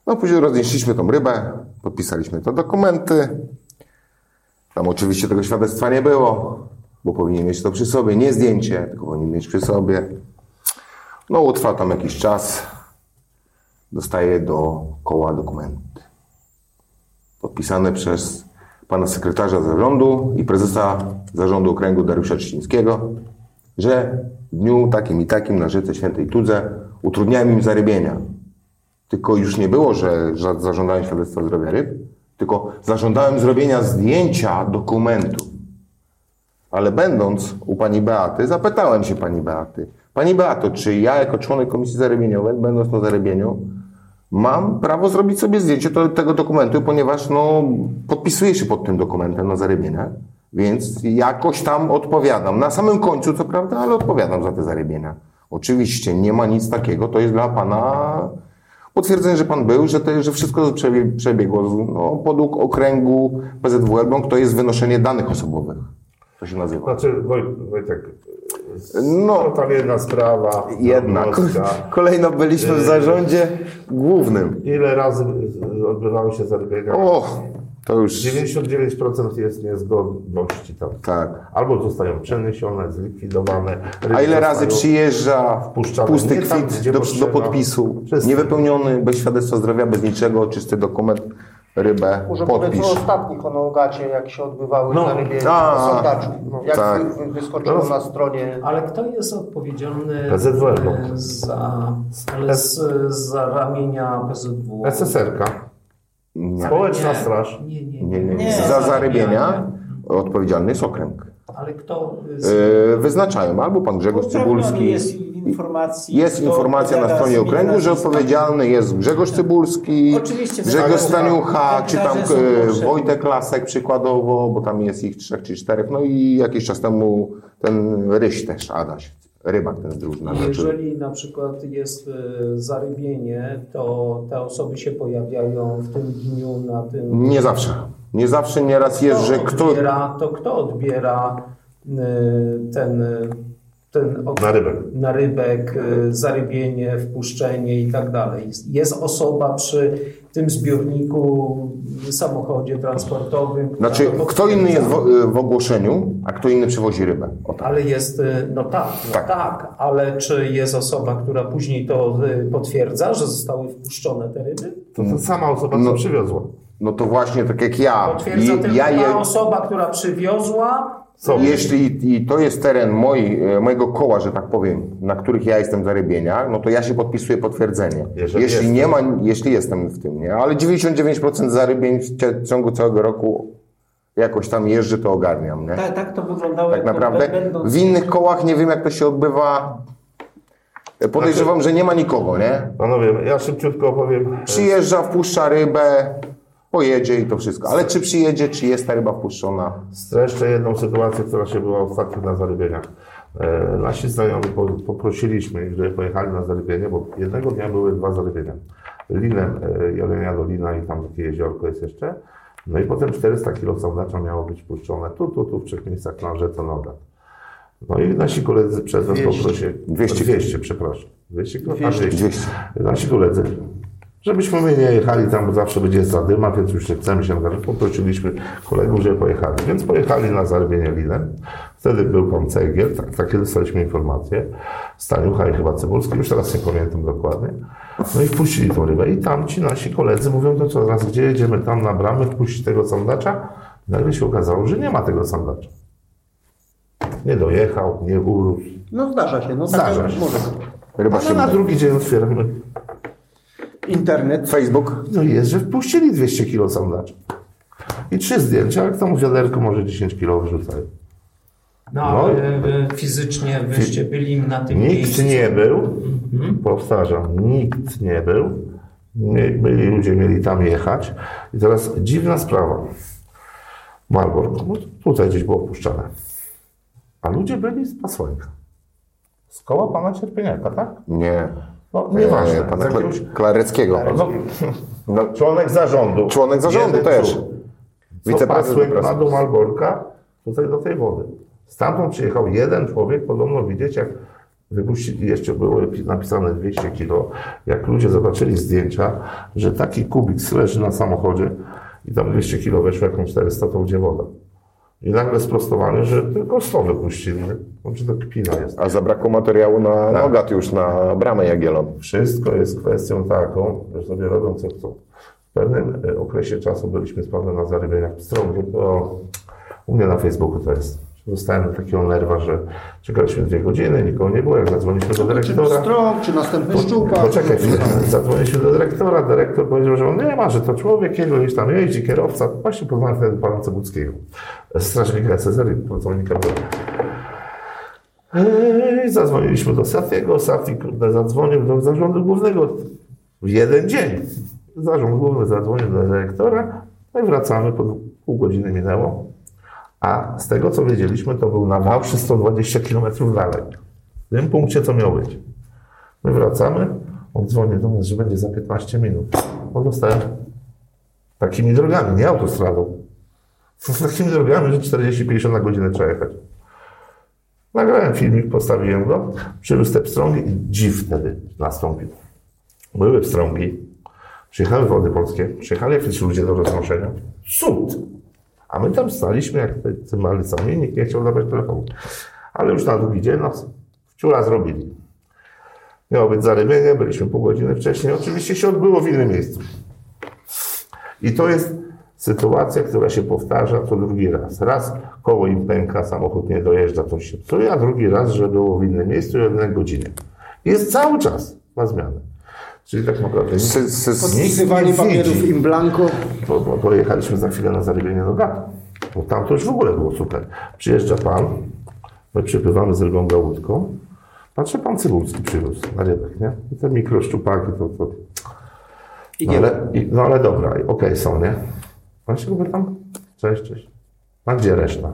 C: No później roznieśliśmy tą rybę, podpisaliśmy te dokumenty. Tam oczywiście tego świadectwa nie było, bo powinien mieć to przy sobie, nie zdjęcie, tylko powinien mieć przy sobie. No utrwał tam jakiś czas, dostaję do koła dokumenty podpisane przez pana sekretarza zarządu i prezesa zarządu okręgu Dariusza Trzcińskiego, że w dniu takim i takim na rzece Świętej Tudze utrudniałem im zarybienia. Tylko już nie było, że zażądałem świadectwa zdrowia ryb, tylko zażądałem zrobienia zdjęcia dokumentu. Ale będąc u pani Beaty, zapytałem się pani Beaty, pani Beato, czy ja jako członek komisji zarybieniowej, będąc na zarybieniu, mam prawo zrobić sobie zdjęcie to, tego dokumentu, ponieważ no, podpisuję się pod tym dokumentem na zarybieniach, więc jakoś tam odpowiadam. Na samym końcu, co prawda, ale odpowiadam za te zarybienia. Oczywiście nie ma nic takiego, to jest dla pana potwierdzenie, że pan był, że, to, że wszystko przebie- przebiegło no, podług okręgu PZW Elbląg, to jest wynoszenie danych osobowych. To się nazywa.
D: Znaczy, Wojt, Wojtek,
C: No.
D: tam jedna sprawa.
C: Jednak.
D: Polska.
C: Kolejno byliśmy w zarządzie głównym.
D: Ile razy odbywały się zarybienia?
C: O, to już
D: 99% jest niezgodności tam.
C: tak.
D: Albo zostają przeniesione, zlikwidowane.
C: A ile razy przyjeżdża pusty
D: tam,
C: kwit
D: gdzie
C: do, do podpisu,
D: Wszyscy.
C: niewypełniony, bez świadectwa zdrowia, bez niczego, czysty dokument, rybę,
B: Może
C: podpisz.
B: o ostatnich honogacie, jak się odbywały
D: No.
B: zarybienia
C: A,
B: na sondaczu. Jak
C: tak.
B: wy- wy- wyskoczyło na stronie
F: Ale kto jest odpowiedzialny e, za, ale z, za ramienia PZW?
D: SSR-ka.
C: Nie,
D: Społeczna
F: Nie.
D: straż.
F: Nie, nie,
C: nie, nie, nie.
A: Nie,
C: Za
A: nie,
C: zarybienia odpowiedzialny jest okręg.
F: Ale kto? Z,
C: Yy, wyznaczają albo pan Grzegorz Cybulski.
A: Jest.
C: Jest informacja na stronie okręgu, że odpowiedzialny jest Grzegorz Cybulski,
A: Oczywiście,
C: Grzegorz
A: tak,
C: Staniucha, czy tam e. Wojtek Lasek przykładowo, bo tam jest ich trzech czy czterech. No i jakiś czas temu ten Ryś też, Adaś, rybak ten drużyny. Znaczy,
F: jeżeli na przykład jest e, zarybienie, to te osoby się pojawiają w tym dniu na tym.
C: nie zawsze. Nie zawsze, nieraz jest, że kto...
F: odbiera, to kto odbiera e, ten, ten od-
D: Na
F: rybek, e, zarybienie, wpuszczenie i tak dalej. Jest osoba przy tym zbiorniku, samochodzie transportowym.
C: Znaczy,
F: to
C: kto inny jest w, w ogłoszeniu, a kto inny przywozi rybę. Tak.
F: Ale jest, y, no tak, no
C: Tak.
F: tak. ale czy jest osoba, która później to y, potwierdza, że zostały wpuszczone te ryby?
D: To ta sama osoba, co
C: No.
D: przywiozła.
C: No to właśnie tak jak ja.
F: Potwierdza
C: I-
F: tylko
C: ja
F: ta
C: je,
F: osoba, która przywiozła.
D: Co?
C: Jeśli i to jest teren moi, e, mojego koła, że tak powiem, na których ja jestem zarybienia, no to ja się podpisuję potwierdzenie.
D: Jeżeli
C: jeśli
D: jestem.
C: nie ma, jeśli jestem w tym, nie? Ale 99% zarybień w ciągu całego roku jakoś tam jeżdżę, to ogarniam, nie?
A: Tak, tak to wyglądało.
C: Tak naprawdę.
A: będąc-
C: W innych kołach nie wiem, jak to się odbywa. E, Podejrzewam, że nie ma nikogo, nie?
D: Panowie, ja szybciutko opowiem.
C: Przyjeżdża, wpuszcza rybę, pojedzie i to wszystko. Ale czy przyjedzie, czy jest ta ryba wpuszczona?
D: Streszczę jedną sytuację, która się była ostatnio na zarybieniach. E, nasi znajomi po, poprosiliśmy żeby pojechali na zarybienie, bo jednego dnia były dwa zarybienia. Linem, e, Jelenia Dolina i tam takie jeziorko jest jeszcze. No i potem 400 kg sandacza miało być puszczone tu, tu, tu, w trzech miejscach na rzece Nogat. No i nasi koledzy przez nas
B: 200.
D: poprosili.
C: 200.
D: 200, przepraszam. 200 kg?
B: 200.
C: 200.
D: Nasi koledzy Żebyśmy my nie jechali tam, bo zawsze będzie zadyma, więc już nie chcemy się angażować. Poprosiliśmy kolegów, żeby pojechali. Więc pojechali na zarybienie linem. Wtedy był pan Cegiel, tak, takie dostaliśmy informacje. Staniucha i chyba Cybulski, już teraz nie pamiętam dokładnie. No i wpuścili tą rybę. I tam ci nasi koledzy mówią, to co, raz gdzie jedziemy tam na bramę, wpuścić tego sandacza? Nagle się okazało, że nie ma tego sandacza. Nie dojechał, nie urósł.
B: No zdarza się, no
D: Zdarza
B: tak
D: się.
B: może.
C: Ryba
D: Ale na drugi dzień otwieramy.
B: Internet.
C: Facebook.
D: No i jest, że wpuścili 200 kilo sandacza. I trzy zdjęcia, jak tam w wiaderku może 10 kilo wyrzucają.
F: No, ale wy fizycznie wyście byli na tym
D: Nikt
F: miejscu.
D: nie był, powtarzam, nikt nie był. Nie, byli ludzie, mieli tam jechać. I teraz dziwna sprawa. Malbork, no tutaj gdzieś było opuszczane. A ludzie byli z Pasłańka. Z koła pana Cierpieniaka, tak?
C: Nie.
D: No, nieważne.
C: E, Pana Kla- Klareckiego.
D: no,
C: No,
D: członek zarządu.
C: Członek zarządu
D: Jeden
C: też.
D: Co
C: Wiceprezydent
D: pasły na
C: pracy.
D: dół Malborka, tutaj do tej wody. Stamtąd przyjechał jeden człowiek, podobno widzieć, jak wypuścili, jeszcze było napisane 200 kilo, jak ludzie zobaczyli zdjęcia, że taki kubik leży na samochodzie i tam 200 kilo weszło, jak on 400, to gdzie woda. I nagle sprostowanie, że tylko 100 wypuścili. nie? Znaczy to kpina jest.
C: A zabrakło materiału na
D: Tak.
C: Nogat już na bramę Jagiellon.
D: Wszystko jest kwestią taką, że sobie robią co chcą. W pewnym e, okresie czasu byliśmy z Pawłem na zarybieniach w Strągu, to u mnie na Facebooku to jest. Dostałem do takiego nerwa, że czekaliśmy dwie godziny, nikogo nie było, jak zadzwoniliśmy do
B: Czy
D: dyrektora.
B: strąg, czy następny szczupak.
D: Poczekaj. Zadzwoniliśmy do dyrektora, dyrektor powiedział, że on nie ma, że to człowiek jego gdzieś tam jeździ, kierowca. Właśnie poznałem wtedy pana Cebuckiego, strażnika Cezery, pracownika była. I zadzwoniliśmy do Satiego, Sati zadzwonił do zarządu głównego w jeden dzień. Zarząd główny zadzwonił do dyrektora, no i wracamy, po pół godziny minęło. A z tego co wiedzieliśmy, to był na Wałszy 120 km dalej. W tym punkcie co miał być. My wracamy, on dzwoni do nas, że będzie za 15 minut. On dostałem takimi drogami, nie autostradą. Takimi drogami, że 40-50 na godzinę trzeba jechać. Nagrałem filmik, postawiłem go, przywiózł te pstrągi i dziw wtedy nastąpił. Były pstrągi, przyjechały wody polskie, przyjechali jakieś ludzie do roznoszenia. Cud! A my tam staliśmy jak te cymbali sami, nikt nie chciał dawać telefonu. Ale już na drugi dzień nas wciula zrobili. Miało być zarybienie, byliśmy pół godziny wcześniej. Oczywiście się odbyło w innym miejscu. I to jest sytuacja, która się powtarza co drugi raz. Raz koło im pęka, samochód nie dojeżdża, to się psuje, a drugi raz, że było w innym miejscu i jednej godzinie. Jest cały czas na zmianę. Czyli tak naprawdę
C: Sy,
B: papierów im blanco.
D: Bo, bo pojechaliśmy za chwilę na zarybienie do gatu. Bo tam to już w ogóle było super. Przyjeżdża pan, my przypływamy z rybą łódką. Patrzę, pan Cybulski przywiózł na rybek, nie? I te mikroszczupaki, to, to
B: I
D: no
B: nie
D: ale, i, no ale dobra, i okej są, nie? No się mówię tam, cześć, cześć. A gdzie reszta?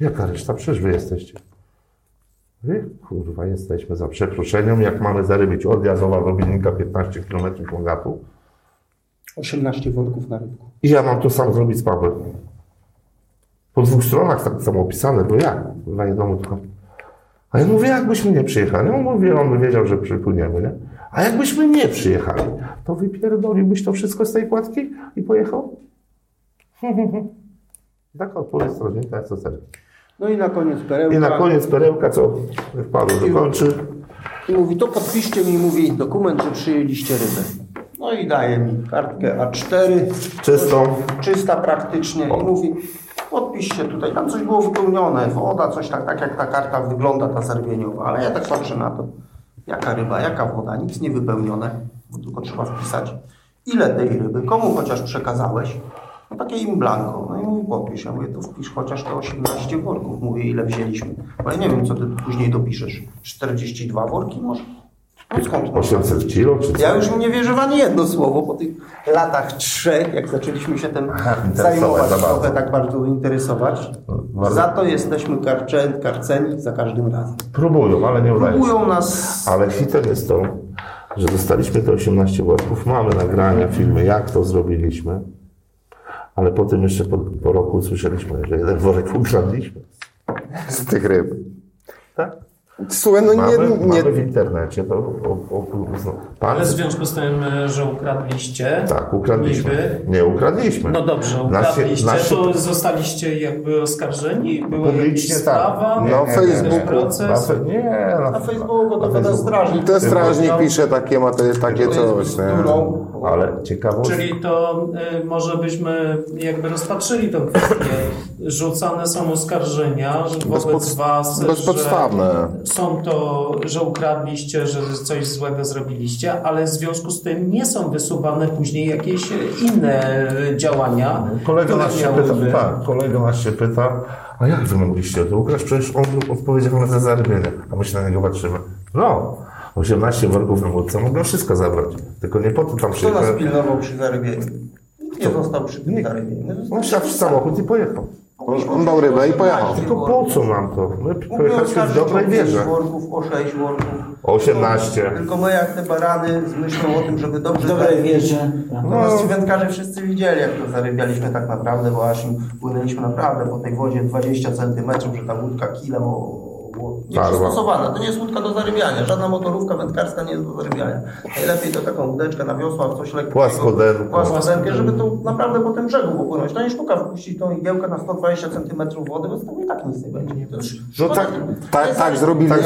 D: Jaka reszta? Przecież wy jesteście. Wy, kurwa, jesteśmy za przeproszeniem, jak mamy zarybić od Jazowa do Wilnika 15 km po gatu.
B: 18 worków na rynku.
D: I ja mam to sam zrobić z Pawłem. Po dwóch stronach tak samo opisane, bo jak? Na jedną tylko. A ja mówię, jakbyśmy nie przyjechali. On mówi, on by wiedział, że przypłyniemy, nie? A jakbyśmy nie przyjechali, to wypierdoliłbyś to wszystko z tej płatki i pojechał? Taka odpowiedź strażnika SSR.
B: No i na koniec perełka.
D: I na koniec perełka, co Paweł dokończy.
B: I mówi, to podpiszcie mi, mówi, dokument, że przyjęliście rybę. No i daje mi kartkę A4.
D: Czystą.
B: Czysta praktycznie. I mówi, podpiszcie tutaj. Tam coś było wypełnione, woda, coś tak, tak jak ta karta wygląda, ta serbieniowa. Ale ja tak patrzę na to. Jaka ryba, jaka woda, nic nie wypełnione, bo tylko trzeba wpisać. Ile tej ryby, komu chociaż przekazałeś? No takie im blanko. No podpisz. Ja mówię, to wpisz chociaż te 18 worków. Mówię, ile wzięliśmy. Bo ja nie wiem, co ty później dopiszesz. 42 worki może? No skąd można
D: 800 kilo, czy co?
B: ja już nie wierzę w ani jedno słowo po tych latach trzech, jak zaczęliśmy się tym zajmować, trochę tak bardzo interesować.
D: bardzo.
B: Za to jesteśmy karcze, karceni za każdym razem.
D: Próbują, ale nie udaje się.
B: Próbują nas
D: Ale hitem jest to, że dostaliśmy te 18 worków, mamy nagrania, filmy, jak to zrobiliśmy, ale potem jeszcze po, po roku usłyszeliśmy, że jeden worek ukradliśmy.
C: z tych ryb.
D: Tak?
C: Słuchaj, no
D: Mamy,
C: nie, nie,
D: mamy w internecie to. O, o, o, pan,
F: Ale w związku z tym, że ukradliście.
D: tak, ukradliśmy.
F: Niby,
D: Nie, ukradliśmy.
F: no dobrze, ukradliście,
D: nas się-
F: to zostaliście jakby oskarżeni? Była
D: Publicznie
F: jakaś
D: tak.
F: sprawa?
C: No,
F: Jakiś
C: Facebooku.
F: proces?
D: Na, nie, na,
B: Na Facebooku to
D: na
B: ten
D: Facebooku.
B: strażnik.
C: ten strażnik pisze takie, ma te, takie
B: to jest
C: coś, nie?
B: bzdurą.
D: Ale ciekawostka.
F: Czyli to y, może byśmy jakby rozpatrzyli tę kwestię. Rzucane są oskarżenia że wobec
C: Bezpod-
F: was,
C: bezpodstawne.
F: że są to, że ukradliście, że coś złego zrobiliście, ale w związku z tym nie są wysuwane później jakieś inne działania,
D: Kolega nas się pyta, tak, kolega nas się pyta, a jak wy mogliście to ukraść? Przecież on był odpowiedzialny za zarobienie. A my się na niego patrzymy. No, 18 worków na wódce mogą wszystko zabrać. Tylko nie po to tam
B: Kto nas pilnował przy zarybieniu? Nikt nie został przy tym zarybieniu. My
D: On wsiadł w samochód i pojechał.
C: On, on dał rybę i pojechał.
D: Tylko po co nam to? My pojechaliśmy w dobrej wierze.
B: worków, o 6 worków.
D: 18.
B: Tylko my jak te barany z myślą o tym, żeby dobrze
A: W dobrej
B: zarybić.
A: wierze.
B: To nas ci wędkarze wszyscy widzieli, jak to zarybialiśmy tak naprawdę, bo aż im płynęliśmy naprawdę po tej wodzie 20 centymetrów, że ta łódka kilem o, o, nieprzystosowana. To nie jest łódka do zarybiania. Żadna motorówka wędkarska nie jest do zarybiania. Najlepiej to taką łódeczkę na wiosłach, coś lekkiego.
D: Płaskodenkę.
B: Płaskodenkę, żeby to naprawdę po tym brzegu popłynąć. To nie sztuka wpuścić tą igiełkę na 120 centymetrów wody, bo z tego i tak nic nie będzie. To
D: No tak,
C: tak- tak zrobili
B: ja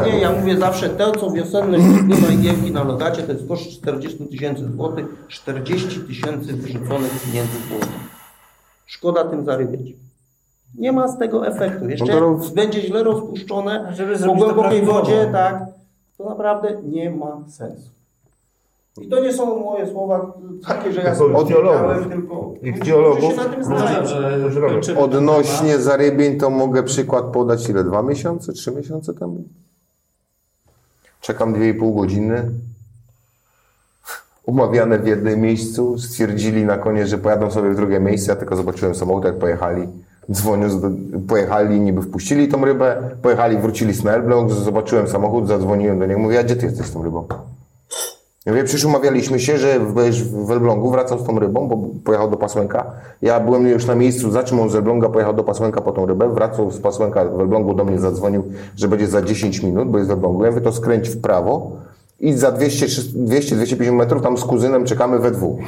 D: na.
B: Nie, ja mówię zawsze, to co wiosenne źródło igiełki na logacie, to jest koszt 40 tysięcy złotych, 40 tysięcy wyrzuconych pieniędzy w. Szkoda tym zarybiać. Nie ma z tego efektu. Jeszcze
C: to
B: jak będzie źle rozpuszczone
A: Żeby
B: po głębokiej wodzie, tak, to naprawdę nie ma sensu. I to nie są moje słowa takie, że ja sobie powiedziałem, tylko
F: ten
C: Odnośnie zarybień, to mogę przykład podać ile? Dwa miesiące, trzy miesiące temu? Czekam dwie i pół godziny. Umawiane w jednym miejscu. Stwierdzili na koniec, że pojadą sobie w drugie miejsce. Ja tylko zobaczyłem samochód, jak pojechali. Dzwoniąc do, pojechali, niby wpuścili tą rybę. Pojechali, wrócili z Elbląg. Zobaczyłem samochód, zadzwoniłem do niego. Mówię, a gdzie ty jesteś z tą rybą? Ja mówię, przecież umawialiśmy się, że będziesz w Elblągu, wracam z tą rybą, bo pojechał do Pasłęka. Ja byłem już na miejscu, zatrzymał z Elbląga, pojechał do Pasłęka po tą rybę, wracał z Pasłęka w Elblągu, do mnie zadzwonił, że będzie za 10 minut, bo jest w Elblągu. Ja mówię, to skręć w prawo i za 200-250 metrów tam z kuzynem czekamy we dwóch.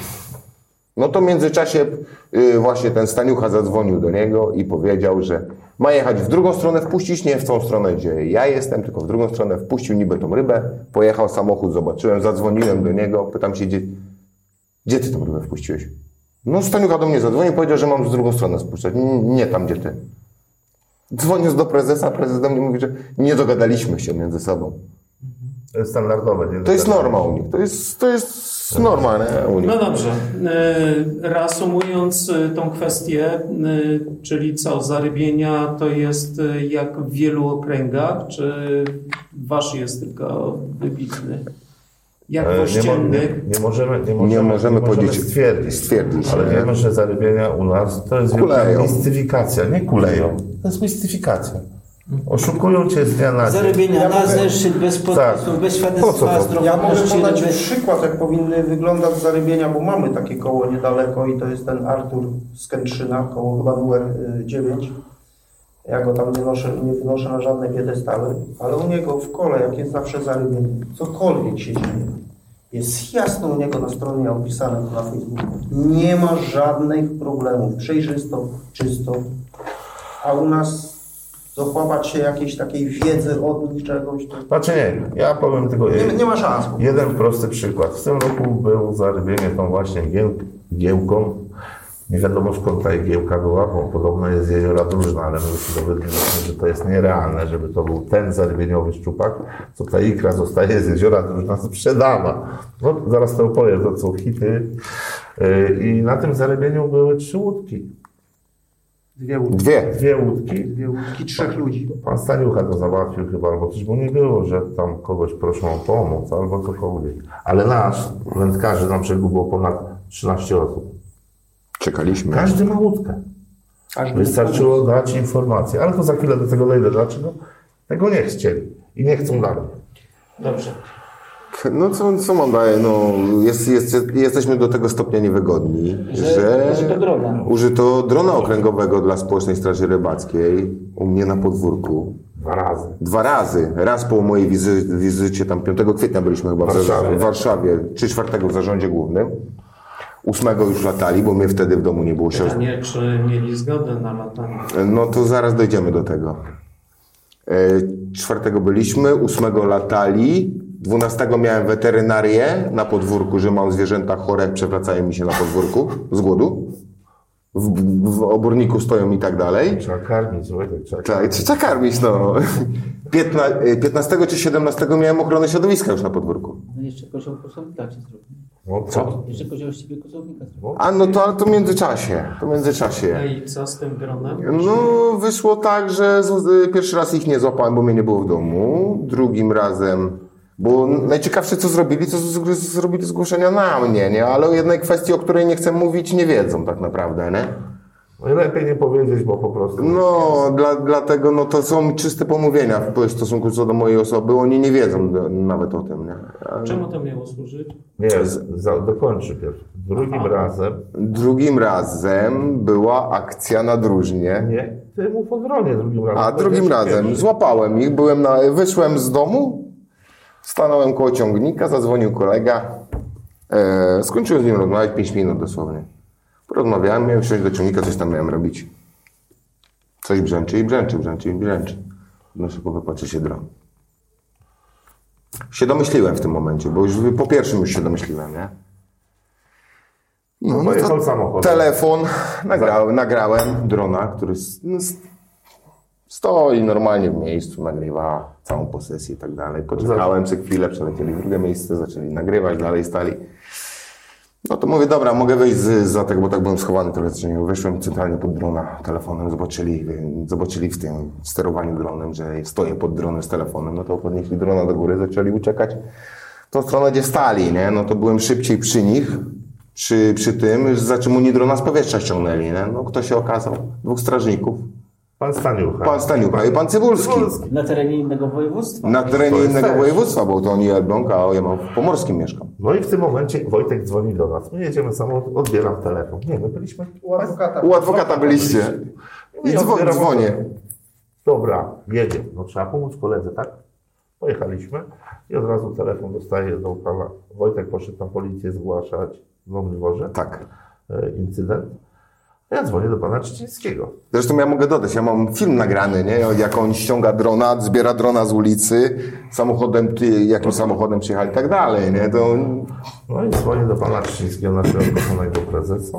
C: No to w międzyczasie y, właśnie ten Staniucha zadzwonił do niego i powiedział, że ma jechać w drugą stronę, wpuścić nie w tą stronę, gdzie ja jestem, tylko w drugą stronę, wpuścił niby tą rybę, pojechał samochód, zobaczyłem, zadzwoniłem do niego, pytam się, gdzie, gdzie ty tą rybę wpuściłeś? No Staniucha do mnie zadzwonił, powiedział, że mam z drugą stronę spuszczać, nie tam, gdzie ty. Dzwoniąc do prezesa, prezes do mnie mówi, że nie dogadaliśmy się między sobą.
D: To jest standardowe. Nie
C: To jest norma u nich, to jest, to jest norma nie? u nich.
F: No dobrze. E, Reasumując e, tą kwestię, e, czyli co, zarybienia to jest jak w wielu okręgach, czy wasz jest tylko wybitny? Jak
D: E, Nie, mo-
F: ościennych?
D: nie, nie możemy, nie możemy,
C: Nie możemy powiedzieć-
D: stwierdzić.
C: stwierdzić,
D: Ale
C: nie?
D: wiemy, że zarybienia u nas to jest
C: Kuleją.
D: mistyfikacja. Nie kuleją. To jest mistyfikacja. Oszukują cię z dnia na dzień.
A: Zarybienia na zewnątrz, bez podpisów,
D: Tak.
A: bez świadectwa.
B: Ja mogę podać
A: ryby-
B: przykład, jak powinny wyglądać zarybienia, bo mamy takie koło niedaleko i to jest ten Artur z Kętrzyna, koło chyba numer y, 9. Ja go tam nie, noszę, nie wynoszę na żadne piedestały, ale u niego w kole, jak jest zawsze zarybienie, cokolwiek się dzieje, jest jasno u niego na stronie opisane na Facebooku. Nie ma żadnych problemów, przejrzysto, czysto, a u nas dochłapać się jakiejś takiej wiedzy od nich czegoś, to
D: Znaczy nie, ja powiem tylko
B: nie, nie ma szans.
D: jeden prosty przykład. W tym roku był zarybienie tą właśnie gieł, giełką. Nie wiadomo skąd ta igiełka była, bo podobno jest z jeziora Drużna, ale my już dowiedzieliśmy, że to jest nierealne, żeby to był ten zarybieniowy szczupak, co ta ikra zostaje z jeziora Drużna sprzedana. No, zaraz to opowiem, to są hity. Yy, I na tym zarybieniu były trzy łódki.
B: Dwie łódki.
C: Dwie.
D: Dwie łódki.
B: Dwie łódki, trzech ludzi.
D: Pan Staniucha to załatwił chyba, albo coś mu nie było, że tam kogoś proszą o pomoc, albo cokolwiek. Ale nasz, wędkarzy na brzegu było ponad 13 osób.
C: Czekaliśmy.
D: Każdy ma łódkę. Wystarczyło dać informację, ale to za chwilę do tego dojdę. Dlaczego? Tego nie chcieli i nie chcą dalej.
F: Dobrze.
C: No co, co mam dalej? No, jest, jest, jesteśmy do tego stopnia niewygodni, że,
A: użyto drona.
C: użyto drona okręgowego dla Społecznej Straży Rybackiej u mnie na podwórku.
D: Dwa razy.
C: Dwa razy. Raz po mojej wizy, wizycie, tam 5 kwietnia byliśmy chyba w
D: Warszawie.
C: w Warszawie, czy 4 w zarządzie głównym. 8 już latali, bo mnie wtedy w domu nie było siostry.
F: Pytanie, czy mieli zgodę na latanie?
C: No to zaraz dojdziemy do tego. E, Czwartego byliśmy, ósmego latali, dwunastego miałem weterynarię na podwórku, że mam zwierzęta chore, przewracają mi się na podwórku z głodu. W, w oborniku stoją i tak dalej.
D: Trzeba karmić, Wojtek, trzeba
C: Tak, trzeba karmić, no. Piętna, e, 15 czy 17 miałem ochronę środowiska już na podwórku.
A: No jeszcze kozioł kosownika ci zrobił.
D: No co?
A: Jeszcze kozioł z ciebie kozownika zrobił.
C: A no to, ale to w międzyczasie, to w międzyczasie.
F: No i co z tym gronem?
C: No, wyszło tak, że z, y, pierwszy raz ich nie złapałem, bo mnie nie było w domu. Drugim razem, bo najciekawsze co zrobili, to zrobili zgłoszenia na mnie, nie? Ale o jednej kwestii, o której nie chcę mówić, nie wiedzą tak naprawdę, nie?
D: No i lepiej nie powiedzieć, bo po prostu...
C: No, dla, dlatego no to są czyste pomówienia w stosunku co do mojej osoby. Oni nie wiedzą do, nawet o tym, nie? A
F: Czemu to miało służyć?
D: Nie, za, dokończę pierw. Drugim razem,
C: Drugim razem była akcja na drużnie.
D: nie, ty mów o drugim razem.
C: A drugim razem złapałem ich, byłem na, wyszłem z domu, stanąłem koło ciągnika, zadzwonił kolega, e, skończyłem z nim rozmawiać 5 minut dosłownie. Porozmawiałem, miałem wsiąść do ciągnika, coś tam miałem robić. Coś brzęczy i brzęczy, brzęczy i brzęczy. No szybko wypatrzy się dron. Się domyśliłem w tym momencie, bo już po pierwszym już się domyśliłem, nie? No, no
D: Pojechał
C: to
D: samochodem.
C: telefon, nagrałem, nagrałem drona, który no, stoi normalnie w miejscu, nagrywa całą posesję i tak dalej. Poczekałem przez chwilę, przelecieli w drugie miejsce, zaczęli nagrywać, dalej stali. No to mówię, dobra, mogę wyjść z, za tego, bo tak byłem schowany trochę z niego. Wyszłem centralnie pod drona telefonem, zobaczyli, zobaczyli w tym sterowaniu dronem, że stoję pod dronem z telefonem, no to podnieśli drona do góry, zaczęli uciekać w tą stronę, gdzie stali, nie? No to byłem szybciej przy nich, przy, przy tym, za czym oni drona z powietrza ściągnęli, nie? No kto się okazał? Dwóch strażników.
D: Pan Staniucha.
C: Pan Staniucha i pan Cybulski.
A: Na terenie innego województwa.
C: Na terenie innego
D: też.
C: województwa, bo to oni Elbląg, a ja mam w Pomorskim mieszkam.
D: No i w tym momencie Wojtek dzwoni do nas. My jedziemy samochód, odbieram telefon. Nie, my byliśmy u adwokata.
C: U adwokata byliście. I dzwo-
D: odbieram-
C: dzwonię.
D: Dobra, jedzie. No trzeba pomóc koledze, tak? Pojechaliśmy i od razu telefon dostaje do pana. Wojtek poszedł tam policję zgłaszać w Nowym Dworze.
C: Tak.
D: e, Incydent. Ja dzwonię do pana Czycińskiego.
C: Zresztą ja mogę dodać, ja mam film nagrany, nie? Jak on ściąga drona, zbiera drona z ulicy, samochodem, jakim samochodem przyjechali i tak dalej, nie? To
D: No i dzwonię do pana Czycińskiego, naszego kochanego prezesa.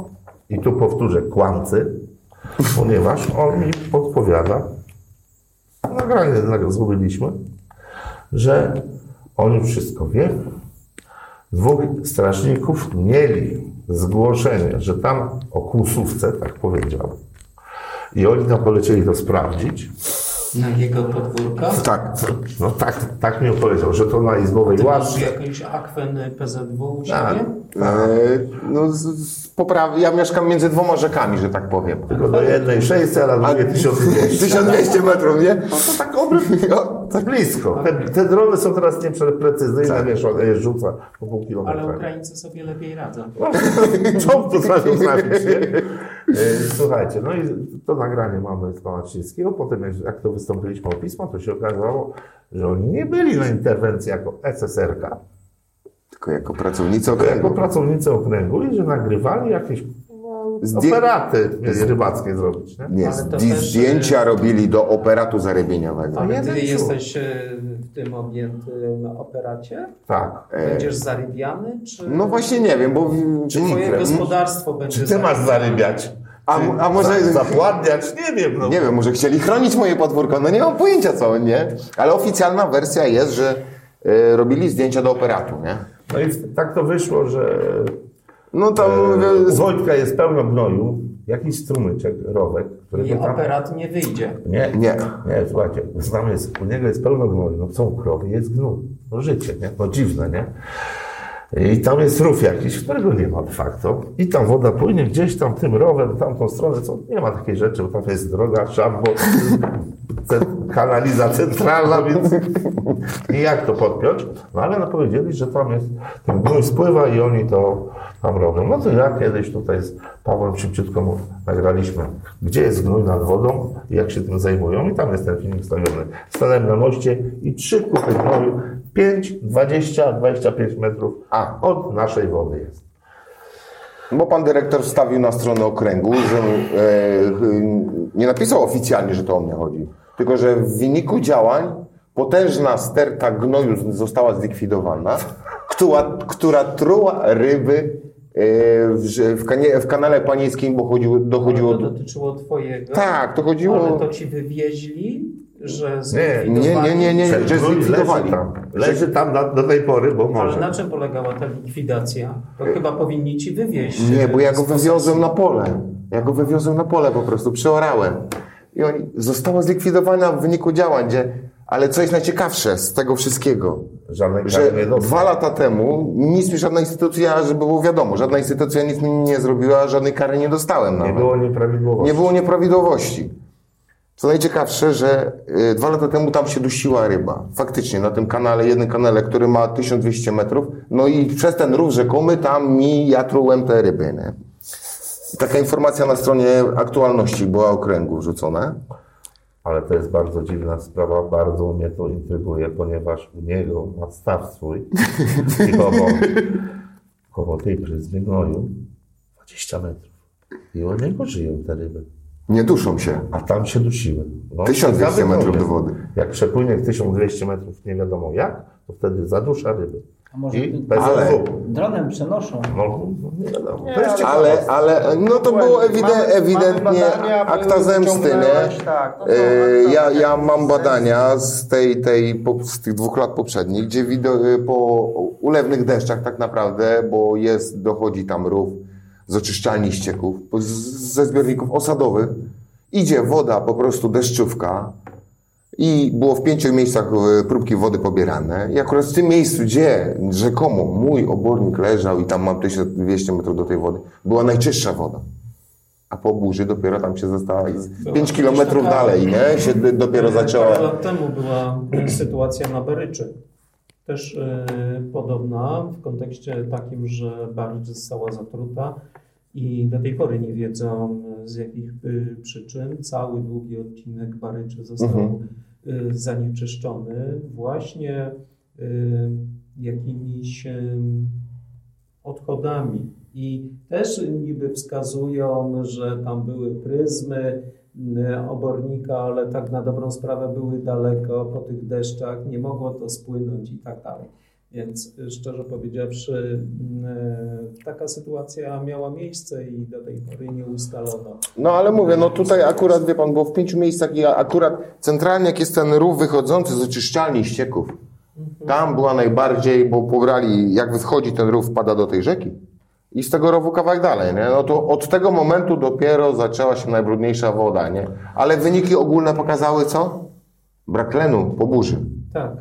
D: I tu powtórzę, kłamcy, ponieważ on mi podpowiada, nagranie zgubiliśmy, że on już wszystko wie. Dwóch strażników mieli zgłoszenie, że tam o kłusówce, tak powiedział, i oni tam polecieli to sprawdzić.
F: Na jego podwórko?
C: tak.
D: No tak, tak mi powiedział, że to na izbowej
F: Ty
D: ławce.
F: jakąś akwen PZW u
D: Tak.
F: siebie?
C: E, no, z, z poprawy, ja mieszkam między dwoma rzekami, że tak powiem.
D: Tylko do jednej 600, a do drugiej 1200.
C: 1200 metrów, nie?
D: No to tak obry,
C: No,
D: tak blisko. Te, te drony są teraz nieprecyzyjne, wiesz, on je rzuca po pół
F: Ale
D: kilometra.
F: Ukraińcy sobie lepiej radzą.
D: Czołg potrafią trafić, nie? E, Słuchajcie, no i to nagranie mamy z pana Czyńskiego. Potem jak, to wystąpiliśmy o pismo, to się okazało, że oni nie byli na interwencji jako SSRK,
C: Tylko jako pracownicy
D: tylko jako
C: okręgu.
D: pracownicy okręgu i że nagrywali jakieś no,
C: Zdję-
D: operaty rybackie zrobić, nie?
C: Nie,
F: Ale to
C: zdj-
F: też,
C: zdjęcia robili do operatu zarybieniowego.
F: Ale
D: jeden
F: ty jesteś e, w tym objętym operacie?
D: Tak.
F: Będziesz zarybiany? Czy
C: No właśnie nie wiem, bo...
F: czy twoje
C: nie,
F: gospodarstwo będzie
D: Czy ty masz zarybiać?
C: A, a może...
D: za- Zapładniać? Nie wiem. No.
C: Nie wiem, może chcieli chronić moje podwórko, no nie mam pojęcia co, nie? Ale oficjalna wersja jest, że e, robili zdjęcia do operatu, nie?
D: No i tak to wyszło, że
C: No tam...
D: e, u Wojtka jest pełno gnoju, jakiś strumyczek, rowek,
F: I
D: którego tam...
F: operat nie wyjdzie.
D: Nie,
C: Nie.
D: nie, słuchajcie, tam jest, u niego jest pełno gnoju, no są krowy, jest gnój, no życie, nie? No dziwne, nie? I tam jest rów jakiś, którego nie ma de facto. I tam woda płynie gdzieś tam tym rowem, tamtą stronę, co nie ma takiej rzeczy, bo tam jest droga, szambo, kanaliza centralna, więc i jak to podpiąć? No ale no powiedzieli, że tam jest, ten gnój spływa i oni to, tam robią. No to ja kiedyś tutaj z Pawłem szybciutko mu nagraliśmy, gdzie jest gnój nad wodą i jak się tym zajmują. I tam jest ten filmik stawiony. Stanąłem na moście i trzy kupy gnoju, 5, 20, 25 metrów
C: A.
D: od naszej wody jest.
C: Bo pan dyrektor wstawił na stronę okręgu, że e, nie napisał oficjalnie, że to o mnie chodzi, tylko że w wyniku działań potężna sterta gnoju została zlikwidowana, która, która truła ryby e, w, w, kanie, w kanale panieńskim, bo chodziło, dochodziło
F: Ale to
C: do...
F: dotyczyło twojego.
C: Tak, to chodziło...
F: Ale to ci wywieźli, że
D: Nie,
F: zlikwidowali?
C: nie, nie, nie,
D: Ten
C: że zlikwidowali.
D: Leży tam, leży tam na, do tej pory, bo
F: Ale
D: może.
F: na czym polegała ta likwidacja? To chyba powinni ci wywieźć.
C: Nie, bo ja go wywiozłem na pole. Ja go wywiozłem na pole po prostu, przeorałem. I oni, została zlikwidowana w wyniku działań, gdzie, ale co jest najciekawsze z tego wszystkiego,
D: Żadnej
C: że
D: nie
C: dwa lata temu nic mi żadna instytucja, żeby było wiadomo, żadna instytucja nic mi nie zrobiła, żadnej kary nie dostałem
D: Nie
C: nawet.
D: było nieprawidłowości.
C: Nie było nieprawidłowości. Co najciekawsze, że y, dwa lata temu tam się dusiła ryba. Faktycznie, na tym kanale, jednym kanale, który ma 1200 metrów. No i przez ten rów rzekomy tam mi ja trułem te ryby, nie? Taka informacja na stronie aktualności była okręgu wrzucona.
D: Ale to jest bardzo dziwna sprawa, bardzo mnie to intryguje, ponieważ u niego ma staw swój koło, koło tej pryzmy gnoju 20 metrów. I u niego żyją te ryby.
C: Nie duszą się.
D: A tam się dusiły. No,
C: 1200
D: ciekawy
C: metrów do wody.
D: Jak przepłynie 1200 metrów nie wiadomo jak, to wtedy zadusza ryby.
A: A może
D: I PZW.
A: Dronem przenoszą.
D: No, no, nie wiadomo. Ciekawe.
C: Ale, ale, no to było ewide,
B: Mamy-
C: ewidentnie
B: mamy badania,
C: akta zemsty, nie?
B: tak, to
C: E, Ja, ja mam badania z tej, tej, po- z tych dwóch lat poprzednich, gdzie wido, po ulewnych deszczach tak naprawdę, bo jest, dochodzi tam rów z oczyszczalni ścieków, z, ze zbiorników osadowych, idzie woda, po prostu deszczówka i było w pięciu miejscach e, próbki wody pobierane i akurat w tym miejscu, gdzie rzekomo mój obornik leżał i tam mam 1200 metrów do tej wody, była najczystsza woda. A po burzy dopiero tam się została 5 kilometrów
F: taka-
C: dalej, nie? Się dopiero
F: Parę
C: zaczęła.
F: lat temu była sytuacja na Baryczy. Też e, podobna w kontekście takim, że Barycz została zatruta i do tej pory nie wiedzą e, z jakich przyczyn cały długi odcinek Baryczy został
C: Mhm.
F: E, zanieczyszczony właśnie e, jakimiś odchodami. I też niby wskazują, że tam były pryzmy m, obornika, ale tak na dobrą sprawę były daleko po tych deszczach, nie mogło to spłynąć i tak dalej. Więc y, szczerze powiedziawszy, m, e, taka sytuacja miała miejsce i do tej pory nie ustalono.
C: No ale mówię, no tutaj akurat, wie pan, było w pięciu miejscach i akurat centralnie jak jest ten rów wychodzący z oczyszczalni ścieków, tam była najbardziej, bo pobrali, jak wchodzi ten rów, wpada do tej rzeki i z tego rowu kawałek dalej, nie? No to od tego momentu dopiero zaczęła się najbrudniejsza woda, nie? Ale wyniki ogólne pokazały co? Brak tlenu po burzy.
F: Tak.